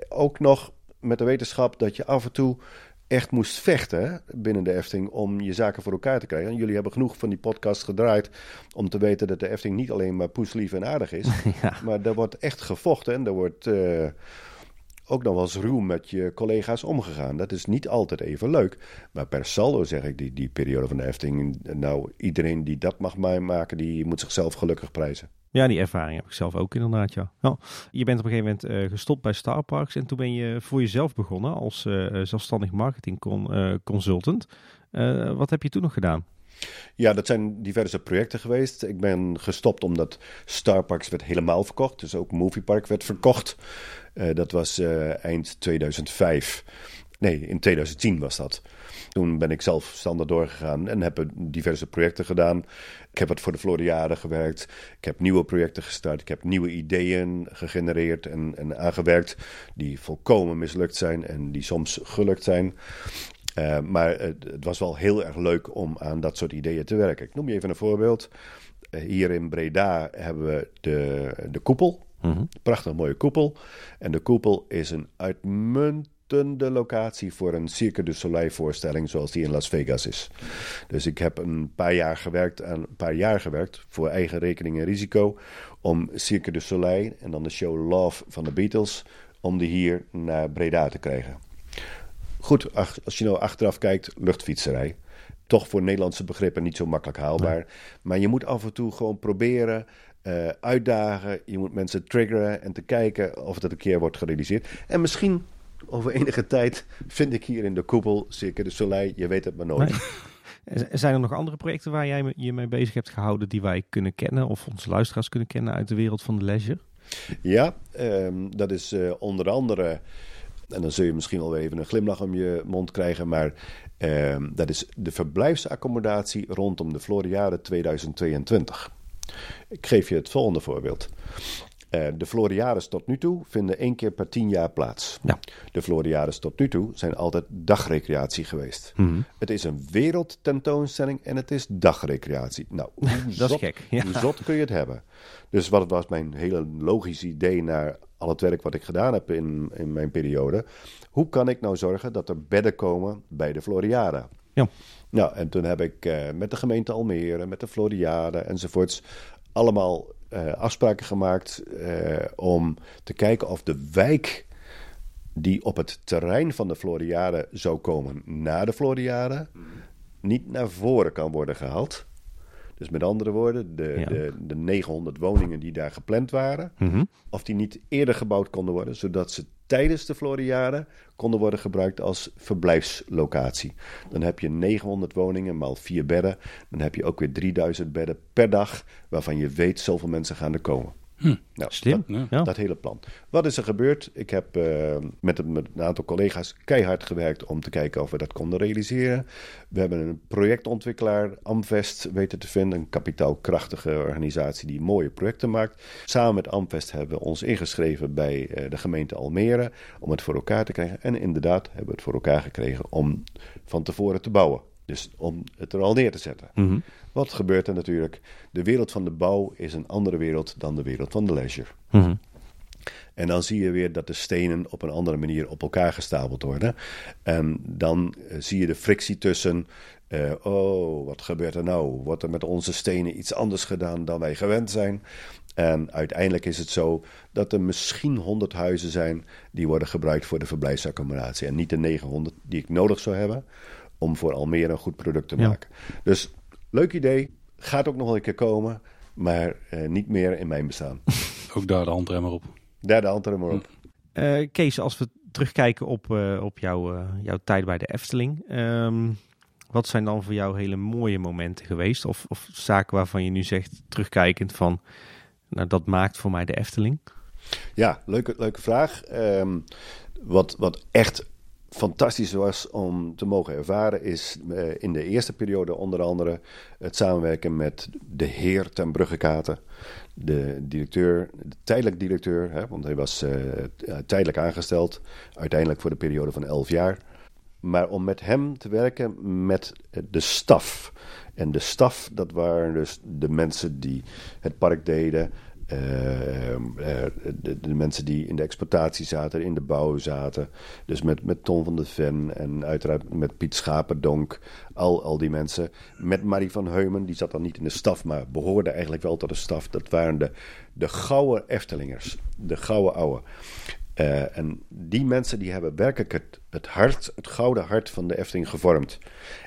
ook nog met de wetenschap dat je af en toe echt moest vechten binnen de Efting om je zaken voor elkaar te krijgen. En jullie hebben genoeg van die podcast gedraaid om te weten dat de Efting niet alleen maar poeslief en aardig is. Maar er wordt echt gevochten en er wordt uh, ook nog wel eens ruw met je collega's omgegaan. Dat is niet altijd even leuk. Maar per saldo zeg ik, die, die periode van de Efting, nou iedereen die dat mag maken, die moet zichzelf gelukkig prijzen. Ja, die ervaring heb ik zelf ook inderdaad, ja. Je bent op een gegeven moment uh, gestopt bij Star Parks en toen ben je voor jezelf begonnen als uh, zelfstandig marketing uh, consultant. wat heb je toen nog gedaan? Ja, dat zijn diverse projecten geweest. Ik ben gestopt omdat Star Parks werd helemaal verkocht. Dus ook Movie Park werd verkocht. dat was eind 2005. Nee, in 2010 was dat. Toen ben ik zelf standaard doorgegaan en heb diverse projecten gedaan. Ik heb wat voor de Floriade gewerkt. Ik heb nieuwe projecten gestart. Ik heb nieuwe ideeën gegenereerd en, en aangewerkt. Die volkomen mislukt zijn en die soms gelukt zijn. Uh, maar het, het, was wel heel erg leuk om aan dat soort ideeën te werken. Ik noem je even een voorbeeld. Uh, hier in Breda hebben we de, de koepel. Mm -hmm. Prachtig mooie koepel. En de koepel is een uitmuntend de locatie voor een Cirque du Soleil voorstelling zoals die in Las Vegas is. Dus ik heb een paar jaar gewerkt, aan, een paar jaar gewerkt voor eigen rekening en risico om Cirque du Soleil en dan de show Love van de Beatles om die hier naar Breda te krijgen. Goed, als je nou achteraf kijkt, luchtfietserij. Toch voor Nederlandse begrippen niet zo makkelijk haalbaar. Maar je moet af en toe gewoon proberen uh, uitdagen. Je moet mensen triggeren en te kijken of dat een keer wordt gerealiseerd. En misschien over enige tijd vind ik hier in de koepel Cirque de Soleil. Je weet het maar nooit. Nee. Zijn er nog andere projecten waar jij je mee bezig hebt gehouden die wij kunnen kennen of onze luisteraars kunnen kennen uit de wereld van de leisure? Ja, um, dat is uh, onder andere, en dan zul je misschien wel even een glimlach om je mond krijgen, maar um, dat is de verblijfsaccommodatie rondom de Floriade 2022. Ik geef je het volgende voorbeeld. Uh, de Floriades tot nu toe vinden één keer per tien jaar plaats. Ja. De Floriades tot nu toe zijn altijd dagrecreatie geweest. Mm -hmm. Het is een wereldtentoonstelling en het is dagrecreatie. Nou, hoe dat zot, is gek. Ja. Hoe zot kun je het hebben? Dus wat was mijn hele logisch idee naar al het werk wat ik gedaan heb in, in mijn periode. Hoe kan ik nou zorgen dat er bedden komen bij de Floriade? Ja. Nou, en toen heb ik uh, met de gemeente Almere, met de Floriade enzovoorts... allemaal uh, afspraken gemaakt uh, om te kijken of de wijk die op het terrein van de Floriade zou komen na de Floriade, mm. niet naar voren kan worden gehaald. Dus met andere woorden, de, de, de 900 woningen die daar gepland waren, Mhm. of die niet eerder gebouwd konden worden, zodat ze tijdens de Floriade konden worden gebruikt als verblijfslocatie. Dan heb je 900 woningen maal 4 bedden. Dan heb je ook weer 3000 bedden per dag, waarvan je weet zoveel mensen gaan er komen. Hm. Nou, Slim. dat- Ja. Dat hele plan. Wat is er gebeurd? Ik heb eh, met, een- met een aantal collega's keihard gewerkt om te kijken of we dat konden realiseren. We hebben een projectontwikkelaar, Amvest, weten te vinden. Een kapitaalkrachtige organisatie die mooie projecten maakt. Samen met Amvest hebben we ons ingeschreven bij eh, de gemeente Almere om het voor elkaar te krijgen. En inderdaad hebben we het voor elkaar gekregen om van tevoren te bouwen. Dus om het er al neer te zetten. Mhm. Wat gebeurt er natuurlijk? De wereld van de bouw is een andere wereld dan de wereld van de leisure. Mhm. En dan zie je weer dat de stenen op een andere manier op elkaar gestapeld worden. En dan eh, zie je de frictie tussen. eh, oh, wat gebeurt er nou? Wordt er met onze stenen iets anders gedaan dan wij gewend zijn? En uiteindelijk is het zo dat er misschien 100 huizen zijn die worden gebruikt voor de verblijfsaccommodatie. En niet de 900 die ik nodig zou hebben om voor Almere een goed product te Ja. maken. Dus leuk idee. Gaat ook nog wel een keer komen. Maar eh, niet meer in mijn bestaan. Ook daar de handremmer op. Derde hand er maar op. Eh, Kees, als we terugkijken op, eh, op jouw, eh, jouw tijd bij de Efteling. ehm, wat zijn dan voor jou hele mooie momenten geweest? Of, of zaken waarvan je nu zegt, terugkijkend van... Nou, dat maakt voor mij de Efteling. Ja, leuke, leuke vraag. Ehm, wat, wat echt fantastisch was om te mogen ervaren, is eh, in de eerste periode onder andere het samenwerken met de heer ten Bruggekaten. De directeur, de tijdelijk directeur, hè, want hij was eh, tijdelijk aangesteld, uiteindelijk voor de periode van 11 jaar. Maar om met hem te werken met de staf. En de staf, dat waren dus de mensen die het park deden. Eh, eh, de, de mensen die in de exploitatie zaten, in de bouw zaten. Dus met, met Ton van de Ven en uiteraard met Piet Schaperdonk. Al, al die mensen. Met Marie van Heumen, die zat dan niet in de staf, maar behoorde eigenlijk wel tot de staf. Dat waren de, de gouden Eftelingers. De gouden ouwe. Eh, en die mensen die hebben werkelijk het, het hart, het gouden hart van de Efteling gevormd.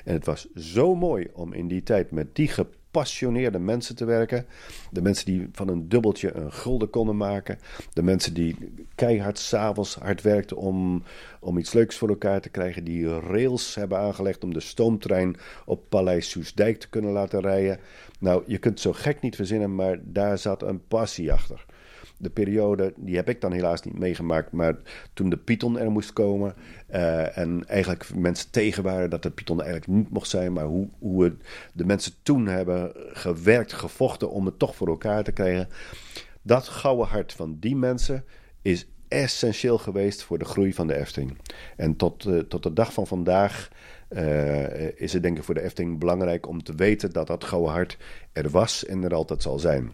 En het was zo mooi om in die tijd met die gepassioneerde mensen te werken. De mensen die van een dubbeltje een gulden konden maken. De mensen die keihard s'avonds hard werkten om, om iets leuks voor elkaar te krijgen. Die rails hebben aangelegd om de stoomtrein op Paleis Soesdijk te kunnen laten rijden. Nou, je kunt het zo gek niet verzinnen, maar daar zat een passie achter de periode, die heb ik dan helaas niet meegemaakt. Maar toen de Python er moest komen. eh, en eigenlijk mensen tegen waren dat de Python eigenlijk niet mocht zijn. Maar hoe, hoe de mensen toen hebben gewerkt, gevochten om het toch voor elkaar te krijgen. Dat gouden hart van die mensen is essentieel geweest voor de groei van de Efteling. En tot, eh, tot de dag van vandaag eh, is het denk ik voor de Efteling belangrijk om te weten dat dat gouden hart er was en er altijd zal zijn.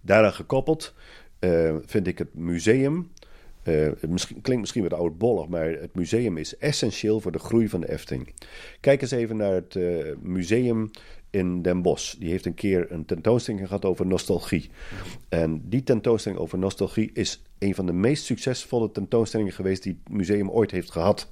Daaraan gekoppeld eh, vind ik het museum. eh, het misschien, klinkt misschien wat oudbollig, maar het museum is essentieel voor de groei van de Efteling. Kijk eens even naar het eh, museum in Den Bosch. Die heeft een keer een tentoonstelling gehad over nostalgie. En die tentoonstelling over nostalgie is een van de meest succesvolle tentoonstellingen geweest die het museum ooit heeft gehad.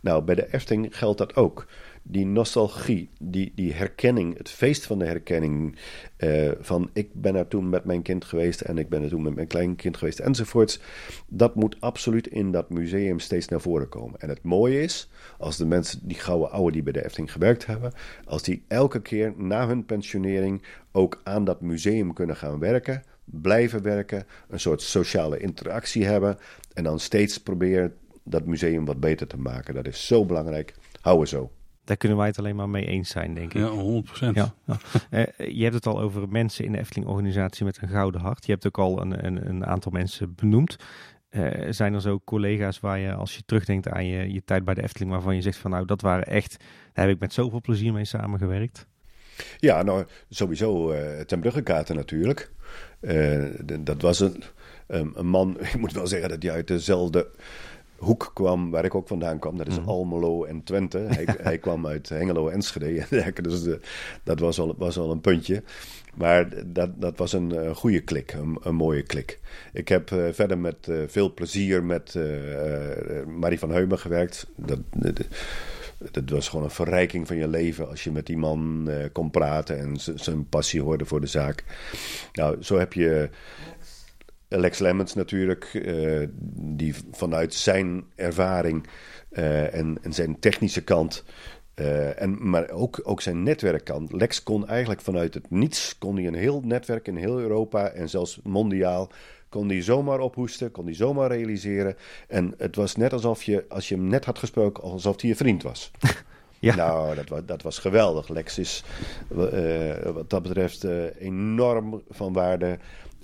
Nou, bij de Efteling geldt dat ook. Die nostalgie, die, die herkenning, het feest van de herkenning. eh, van ik ben er toen met mijn kind geweest en ik ben er toen met mijn kleinkind geweest enzovoorts. Dat moet absoluut in dat museum steeds naar voren komen. En het mooie is, als de mensen, die gouden oude die bij de Efteling gewerkt hebben, als die elke keer na hun pensionering ook aan dat museum kunnen gaan werken, blijven werken, een soort sociale interactie hebben en dan steeds proberen dat museum wat beter te maken. Dat is zo belangrijk. Houden zo. Daar kunnen wij het alleen maar mee eens zijn, denk ik. Ja, 100%. Ja, ja. Eh, je hebt het al over mensen in de Efteling-organisatie met een gouden hart. Je hebt ook al een, een, een aantal mensen benoemd. Eh, zijn er zo collega's waar je, als je terugdenkt aan je, je tijd bij de Efteling, waarvan je zegt van nou, dat waren echt, daar heb ik met zoveel plezier mee samengewerkt? Ja, nou, sowieso eh ten Bruggekaten natuurlijk. Eh, dat was een, een, een man, ik moet wel zeggen dat hij uit dezelfde hoek kwam waar ik ook vandaan kwam. Dat is Mhm. Almelo en Twente. Hij, hij kwam uit Hengelo, Enschede. en dergelijke. dus de, dat was al, was al een puntje. Maar dat, dat was een eh, goede klik, een, een mooie klik. Ik heb eh, verder met eh, veel plezier met eh, eh, Marie van Heumen gewerkt. Dat, de- Het was gewoon een verrijking van je leven als je met die man kon praten en zijn passie hoorde voor de zaak. Nou, zo heb je Lex Lemmens natuurlijk, uh, die vanuit zijn ervaring uh, en, en, zijn technische kant, uh, en, maar ook, ook zijn netwerkkant. Lex kon eigenlijk vanuit het niets, kon hij een heel netwerk in heel Europa en zelfs mondiaal, kon hij zomaar ophoesten, kon hij zomaar realiseren. En het was net alsof je, als je hem net had gesproken, alsof hij je vriend was. Ja. Nou, dat was, dat was geweldig. Lex is wat dat betreft enorm van waarde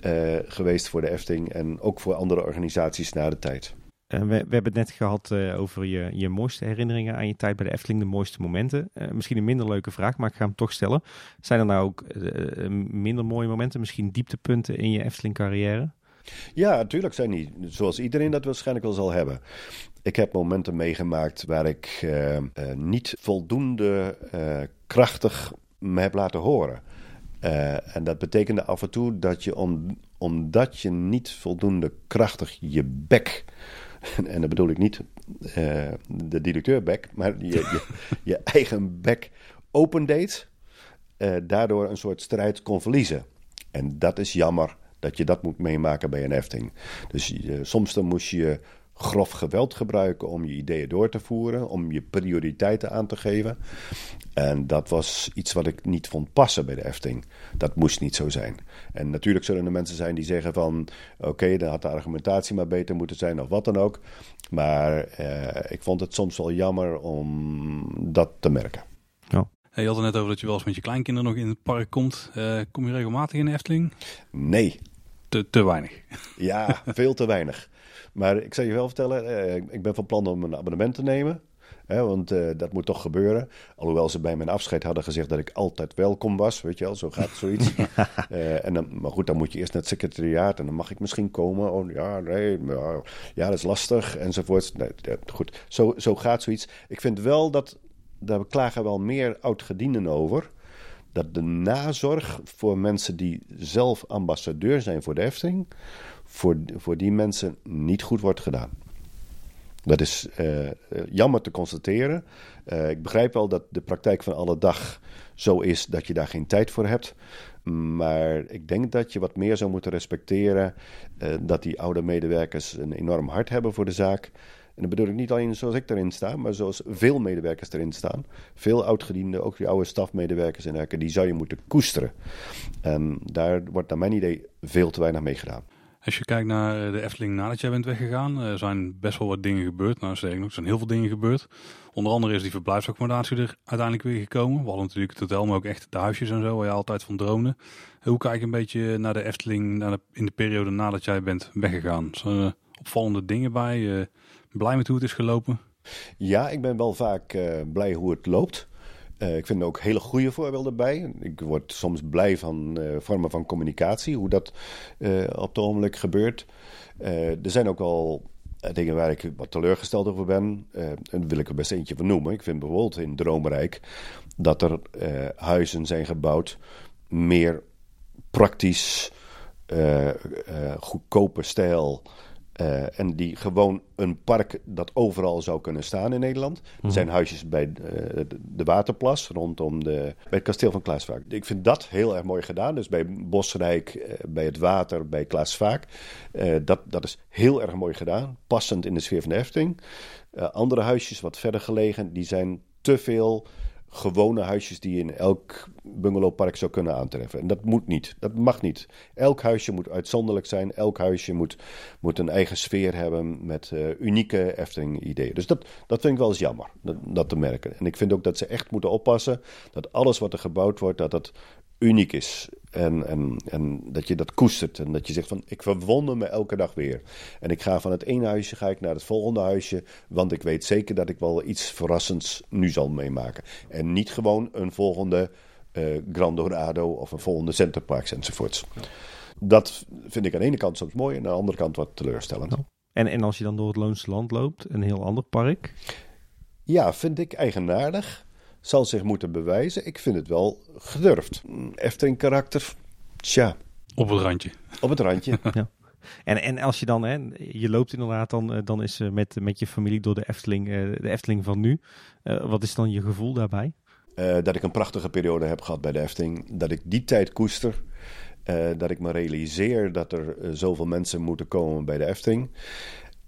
uh, geweest voor de Efting en ook voor andere organisaties na de tijd. Uh, we, we, hebben het net gehad uh, over je, je mooiste herinneringen aan je tijd bij de Efteling, de mooiste momenten. misschien een minder leuke vraag, maar ik ga hem toch stellen. Zijn er nou ook minder mooie momenten, misschien dieptepunten in je Efteling carrière? Ja, natuurlijk zijn die. Zoals iedereen dat waarschijnlijk wel zal hebben. Ik heb momenten meegemaakt waar ik niet voldoende krachtig me heb laten horen. Uh, en dat betekende af en toe dat je, om, omdat je niet voldoende krachtig je bek, en dat bedoel ik niet uh, de directeurbek, maar je, je, je eigen bek opendeed, uh, daardoor een soort strijd kon verliezen. En dat is jammer dat je dat moet meemaken bij een hefting. Dus soms dan moest je grof geweld gebruiken om je ideeën door te voeren, om je prioriteiten aan te geven. En dat was iets wat ik niet vond passen bij de Efting. Dat moest niet zo zijn. En natuurlijk zullen er mensen zijn die zeggen van... oké, dan had de argumentatie maar beter moeten zijn of wat dan ook. Maar eh, ik vond het soms wel jammer om dat te merken. Ja. je had het net over dat je wel eens met je kleinkinderen nog in het park komt. Uh, kom je regelmatig in de Efteling? Nee. Te, te weinig? Ja, veel te weinig. Maar ik zal je wel vertellen, eh, ik ben van plan om een abonnement te nemen. Hè, want uh, dat moet toch gebeuren. Alhoewel ze bij mijn afscheid hadden gezegd dat ik altijd welkom was. Weet je wel, zo gaat zoiets. uh, en dan, maar goed, dan moet je eerst naar het secretariaat. En dan mag ik misschien komen. Oh ja, nee, ja, ja dat is lastig. Enzovoort. Nee, goed, zo, zo gaat zoiets. Ik vind wel dat, daar klagen wel meer oud-gedienden over dat de nazorg voor mensen die zelf ambassadeur zijn voor de Efteling, voor, voor die mensen niet goed wordt gedaan. Dat is uh, jammer te constateren. Uh, ik begrijp wel dat de praktijk van alle dag zo is dat je daar geen tijd voor hebt. Maar ik denk dat je wat meer zou moeten respecteren uh, dat die oude medewerkers een enorm hart hebben voor de zaak. En dat bedoel ik niet alleen zoals ik erin sta, maar zoals veel medewerkers erin staan. Veel oudgedienden, ook die oude stafmedewerkers en dergelijke, die zou je moeten koesteren. En daar wordt naar mijn idee veel te weinig mee gedaan. Als je kijkt naar eh, de Efteling nadat jij bent weggegaan, er zijn best wel wat dingen gebeurd. Nou, zeg nog, er zijn heel veel dingen gebeurd. Onder andere is die verblijfsaccommodatie er uiteindelijk weer gekomen. We hadden natuurlijk het hotel, maar ook echt de huisjes en zo, waar je altijd van droomde. Hoe kijk je een beetje naar de Efteling naar in de periode nadat jij bent weggegaan? Zijn er opvallende dingen bij? Blij met hoe het is gelopen? Ja, ik ben wel vaak blij hoe het loopt. Uh, ik vind er ook hele goede voorbeelden bij. Ik word soms blij van uh, vormen van communicatie, hoe dat uh, op het ogenblik gebeurt. er zijn ook wel dingen waar ik wat teleurgesteld over ben. en wil ik er best eentje van noemen. Ik vind bijvoorbeeld in Droomrijk dat er huizen zijn gebouwd, meer praktisch, goedkope stijl. Uh, en die gewoon een park dat overal zou kunnen staan in Nederland. Er mhm. zijn huisjes bij uh, de Waterplas, rondom de, bij het kasteel van Klaasvaak. Ik vind dat heel erg mooi gedaan. Dus bij Bosrijk, uh, bij het water, bij Klaasvaak. dat, dat is heel erg mooi gedaan. Passend in de sfeer van de hefting. andere huisjes wat verder gelegen, die zijn te veel gewone huisjes die je in elk bungalowpark zou kunnen aantreffen. En dat moet niet. Dat mag niet. Elk huisje moet uitzonderlijk zijn. Elk huisje moet, moet een eigen sfeer hebben met uh, unieke Efteling-ideeën. Dus dat, dat vind ik wel eens jammer, dat, dat, te merken. En ik vind ook dat ze echt moeten oppassen dat alles wat er gebouwd wordt, dat dat uniek is. En, en, en dat je dat koestert. En dat je zegt van ik verwonder me elke dag weer. En ik ga van het ene huisje ga ik naar het volgende huisje. Want ik weet zeker dat ik wel iets verrassends nu zal meemaken. En niet gewoon een volgende uh, Grand Dorado of een volgende Centerparks enzovoorts. Dat vind ik aan de ene kant soms mooi en aan de andere kant wat teleurstellend. En, en als je dan door het Loonse Land loopt, een heel ander park? Ja, vind ik eigenaardig zal zich moeten bewijzen. Ik vind het wel gedurfd. Efteling karakter, tja. Op het randje. Op het randje. ja. En, en als je dan, hè, je loopt inderdaad dan, dan is met, met je familie door de Efteling, de Efteling van nu. wat is dan je gevoel daarbij? dat ik een prachtige periode heb gehad bij de Efteling. Dat ik die tijd koester. dat ik me realiseer dat er zoveel mensen moeten komen bij de Efteling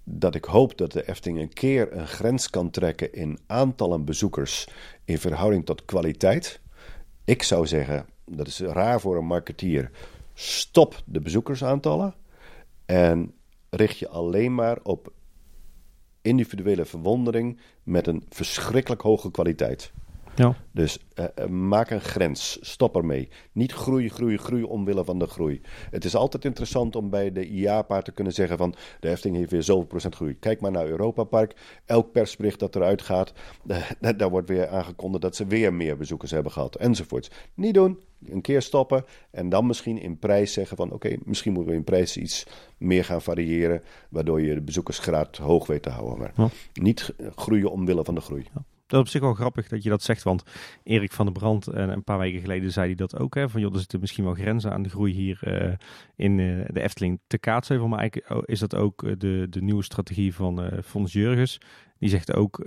dat ik hoop dat de Efteling een keer een grens kan trekken in aantallen bezoekers in verhouding tot kwaliteit. Ik zou zeggen, dat is raar voor een marketeer, stop de bezoekersaantallen en richt je alleen maar op individuele verwondering met een verschrikkelijk hoge kwaliteit. Ja. Dus uh, maak een grens. Stop ermee. Niet groei, groei, groei omwille van de groei. Het is altijd interessant om bij de IA-paar te kunnen zeggen van... de Efteling heeft weer zoveel procent groei. Kijk maar naar Europa Park. Elk persbericht dat eruit gaat... daar wordt weer aangekondigd dat ze weer meer bezoekers hebben gehad. Enzovoorts. Niet doen. Een keer stoppen. En dan misschien in prijs zeggen van... oké, misschien moeten we in prijs iets meer gaan variëren... waardoor je de bezoekersgraad hoog weet te houden. Maar niet groeien omwille van de groei. Ja. Dat is op zich wel grappig dat je dat zegt, want Erik van der Brand, uh, een paar weken geleden zei hij dat ook. Hè, van joh, er zitten misschien wel grenzen aan de groei hier uh, in uh, de Efteling te kaatsheuvel. Maar eigenlijk is dat ook de, de nieuwe strategie van Fons Jurgens. Die zegt ook,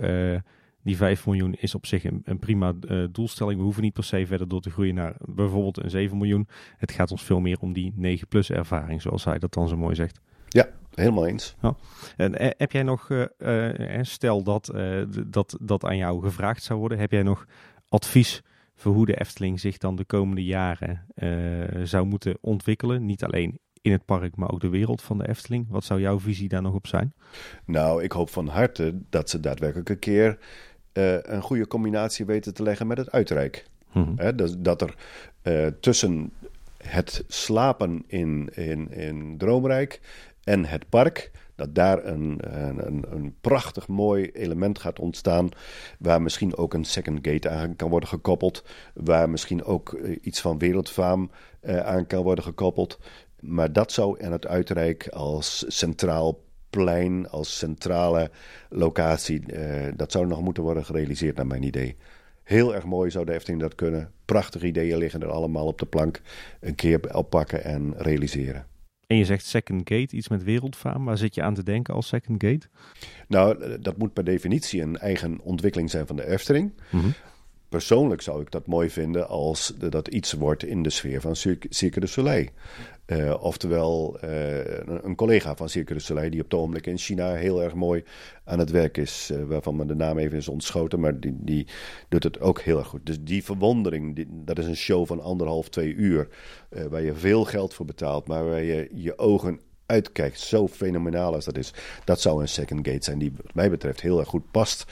die 5 miljoen is op zich een, een prima doelstelling. We hoeven niet per se verder door te groeien naar bijvoorbeeld een 7 miljoen. Het gaat ons veel meer om die 9 plus ervaring, zoals hij dat dan zo mooi zegt. Ja, helemaal eens. Ja. En eh, heb jij nog, uh, stel dat, dat dat aan jou gevraagd zou worden, heb jij nog advies voor hoe de Efteling zich dan de komende jaren zou moeten ontwikkelen? Niet alleen in het park, maar ook de wereld van de Efteling. Wat zou jouw visie daar nog op zijn? Nou, ik hoop van harte dat ze daadwerkelijk een keer een goede combinatie weten te leggen met het uitrijk. Mhm. dat, dat, er tussen het slapen in, in, in Droomrijk en het park. Dat daar een, een, een prachtig mooi element gaat ontstaan. Waar misschien ook een second gate aan kan worden gekoppeld. Waar misschien ook eh, iets van wereldfaam uh, aan kan worden gekoppeld. Maar dat zou in het Uitrijk als centraal plein, als centrale locatie. Uh, dat zou nog moeten worden gerealiseerd, naar mijn idee. Heel erg mooi zou de Efteling dat kunnen. Prachtige ideeën liggen er allemaal op de plank. Een keer oppakken en realiseren. En je zegt Second Gate, iets met wereldfaam. Waar zit je aan te denken als Second Gate? Nou, dat moet per definitie een eigen ontwikkeling zijn van de Efteling. Mm Persoonlijk zou ik dat mooi vinden als dat iets wordt in de sfeer van Cirque du Soleil. Uh, oftewel uh, een collega van Cirque du Soleil die op het ogenblik in China heel erg mooi aan het werk is. Uh, waarvan me de naam even is ontschoten, maar die, die doet het ook heel erg goed. Dus die verwondering, dat is een show van anderhalf, twee uur. waar je veel geld voor betaalt, maar waar je je ogen uitkijkt. Zo fenomenaal als dat is. Dat zou een second gate zijn die wat mij betreft heel erg goed past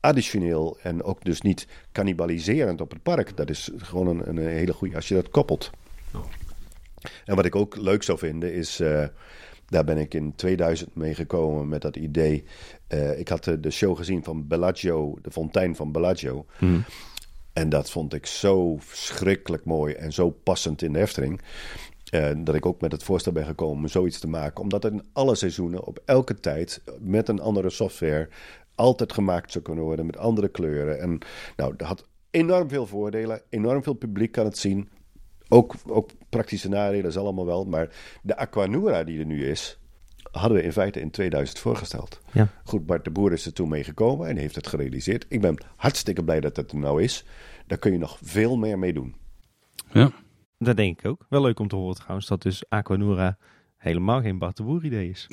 additioneel en ook dus niet cannibaliserend op het park. Dat is gewoon een, een hele goede als je dat koppelt. En wat ik ook leuk zou vinden is, uh, daar ben ik in 2000 mee gekomen met dat idee. Uh, ik had de, de, show gezien van Bellagio, de fontein van Bellagio. Mm. En dat vond ik zo verschrikkelijk mooi en zo passend in de Efteling. Uh, dat ik ook met het voorstel ben gekomen om zoiets te maken. Omdat het in alle seizoenen, op elke tijd, met een andere software, altijd gemaakt zou kunnen worden met andere kleuren. En nou, dat had enorm veel voordelen. Enorm veel publiek kan het zien. Ook, ook praktische nadelen, dat is allemaal wel. Maar de Aquanura die er nu is, hadden we in feite in 2000 voorgesteld. Ja. Goed, Bart de Boer is er toen meegekomen en heeft het gerealiseerd. Ik ben hartstikke blij dat het er nou is. Daar kun je nog veel meer mee doen. Ja. Dat denk ik ook. Wel leuk om te horen trouwens dat dus Aquanura helemaal geen Bart de Boer idee is.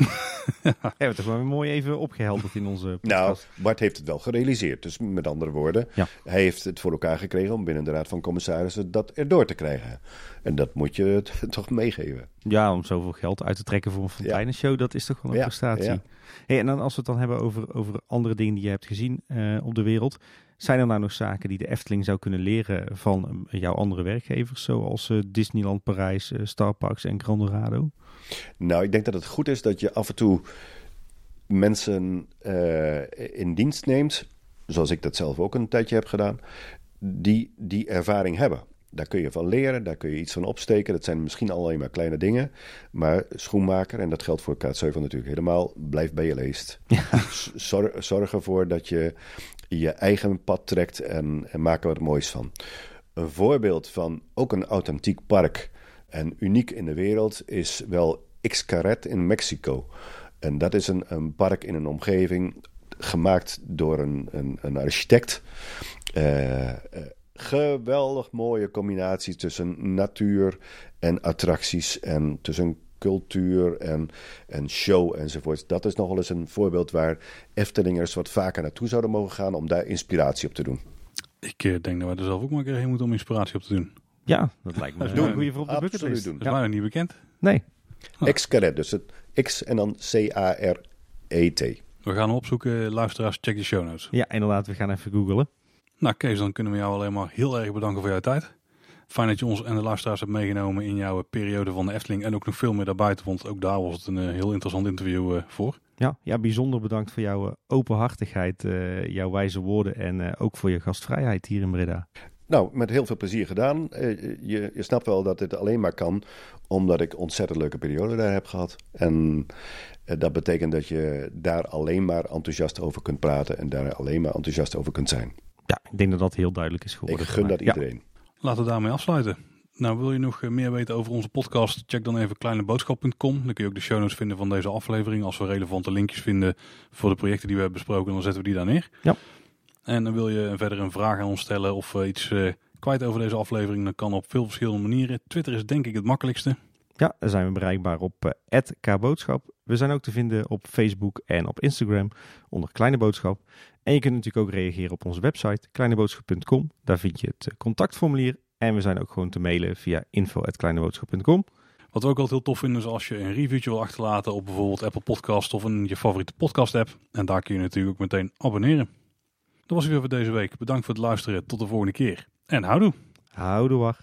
ja. Hebben we toch wel mooi even opgehelderd in onze podcast. Nou, Bart heeft het wel gerealiseerd. Dus met andere woorden, ja. hij heeft het voor elkaar gekregen om binnen de Raad van Commissarissen dat erdoor te krijgen. En dat moet je toch meegeven. Ja, om zoveel geld uit te trekken voor een fonteinenshow, dat is toch wel een prestatie. Hey, en dan als we het dan hebben over, over andere dingen die je hebt gezien uh, op de wereld. Zijn er nou nog zaken die de Efteling zou kunnen leren van jouw andere werkgevers, zoals uh, Disneyland Parijs, uh, Starbucks en Grandorado? Nou, ik denk dat het goed is dat je af en toe mensen uh, in dienst neemt, zoals ik dat zelf ook een tijdje heb gedaan, die die ervaring hebben. Daar kun je van leren, daar kun je iets van opsteken. Dat zijn misschien alleen maar kleine dingen. Maar schoenmaker, en dat geldt voor Kaatsheuvel natuurlijk helemaal, blijf bij je leest. Ja. Zorg, zorg, ervoor dat je je eigen pad trekt en, en maak er wat moois van. Een voorbeeld van ook een authentiek park en uniek in de wereld is wel Xcaret in Mexico. En dat is een, een park in een omgeving gemaakt door een, een, een architect. Uh, geweldig mooie combinatie tussen natuur en attracties en tussen cultuur en, en show enzovoort. Dat is nog wel eens een voorbeeld waar Eftelingers wat vaker naartoe zouden mogen gaan om daar inspiratie op te doen. Ik uh, denk dat we er zelf ook maar een keer heen moeten om inspiratie op te doen. Ja, dat lijkt me een goede voor op de bucketlist. Doen. Dat is ja. mij niet bekend. Nee. Oh. Xcaret, dus het X en dan C-A-R-E-T. We gaan opzoeken, luisteraars, check de show notes. Ja, inderdaad, we gaan even googlen. Nou Kees, dan kunnen we jou alleen maar heel erg bedanken voor jouw tijd. Fijn dat je ons en de luisteraars hebt meegenomen in jouw periode van de Efteling. En ook nog veel meer daarbuiten, want ook daar was het een uh, heel interessant interview uh, voor. Ja, ja, bijzonder bedankt voor jouw uh, openhartigheid, jouw wijze woorden en ook voor je gastvrijheid hier in Breda. Nou, met heel veel plezier gedaan. Je, je, snapt wel dat dit alleen maar kan omdat ik ontzettend leuke periode daar heb gehad. En dat betekent dat je daar alleen maar enthousiast over kunt praten en daar alleen maar enthousiast over kunt zijn. Ja, ik denk dat dat heel duidelijk is geworden. Ik gun dat iedereen. Laten we daarmee afsluiten. Nou, wil je nog meer weten over onze podcast? Check dan even kleineboodschap.com. Dan kun je ook de show notes vinden van deze aflevering. Als we relevante linkjes vinden voor de projecten die we hebben besproken, dan zetten we die daar neer. Ja. En dan wil je verder een vraag aan ons stellen of iets uh, kwijt over deze aflevering, dan kan op veel verschillende manieren. Twitter is denk ik het makkelijkste. Ja, daar zijn we bereikbaar op uh, kboodschap. We zijn ook te vinden op Facebook en op Instagram onder Kleine Boodschap. En je kunt natuurlijk ook reageren op onze website kleineboodschap.com. Daar vind je het eh, contactformulier. En we zijn ook gewoon te mailen via info.kleineboodschap.com. Wat we ook altijd heel tof vinden is als je een reviewtje wil achterlaten op bijvoorbeeld Apple Podcast of in je favoriete podcast app. En daar kun je natuurlijk ook meteen abonneren. Dat was het weer voor deze week. Bedankt voor het luisteren. Tot de volgende keer. En houdoe. Houdoe.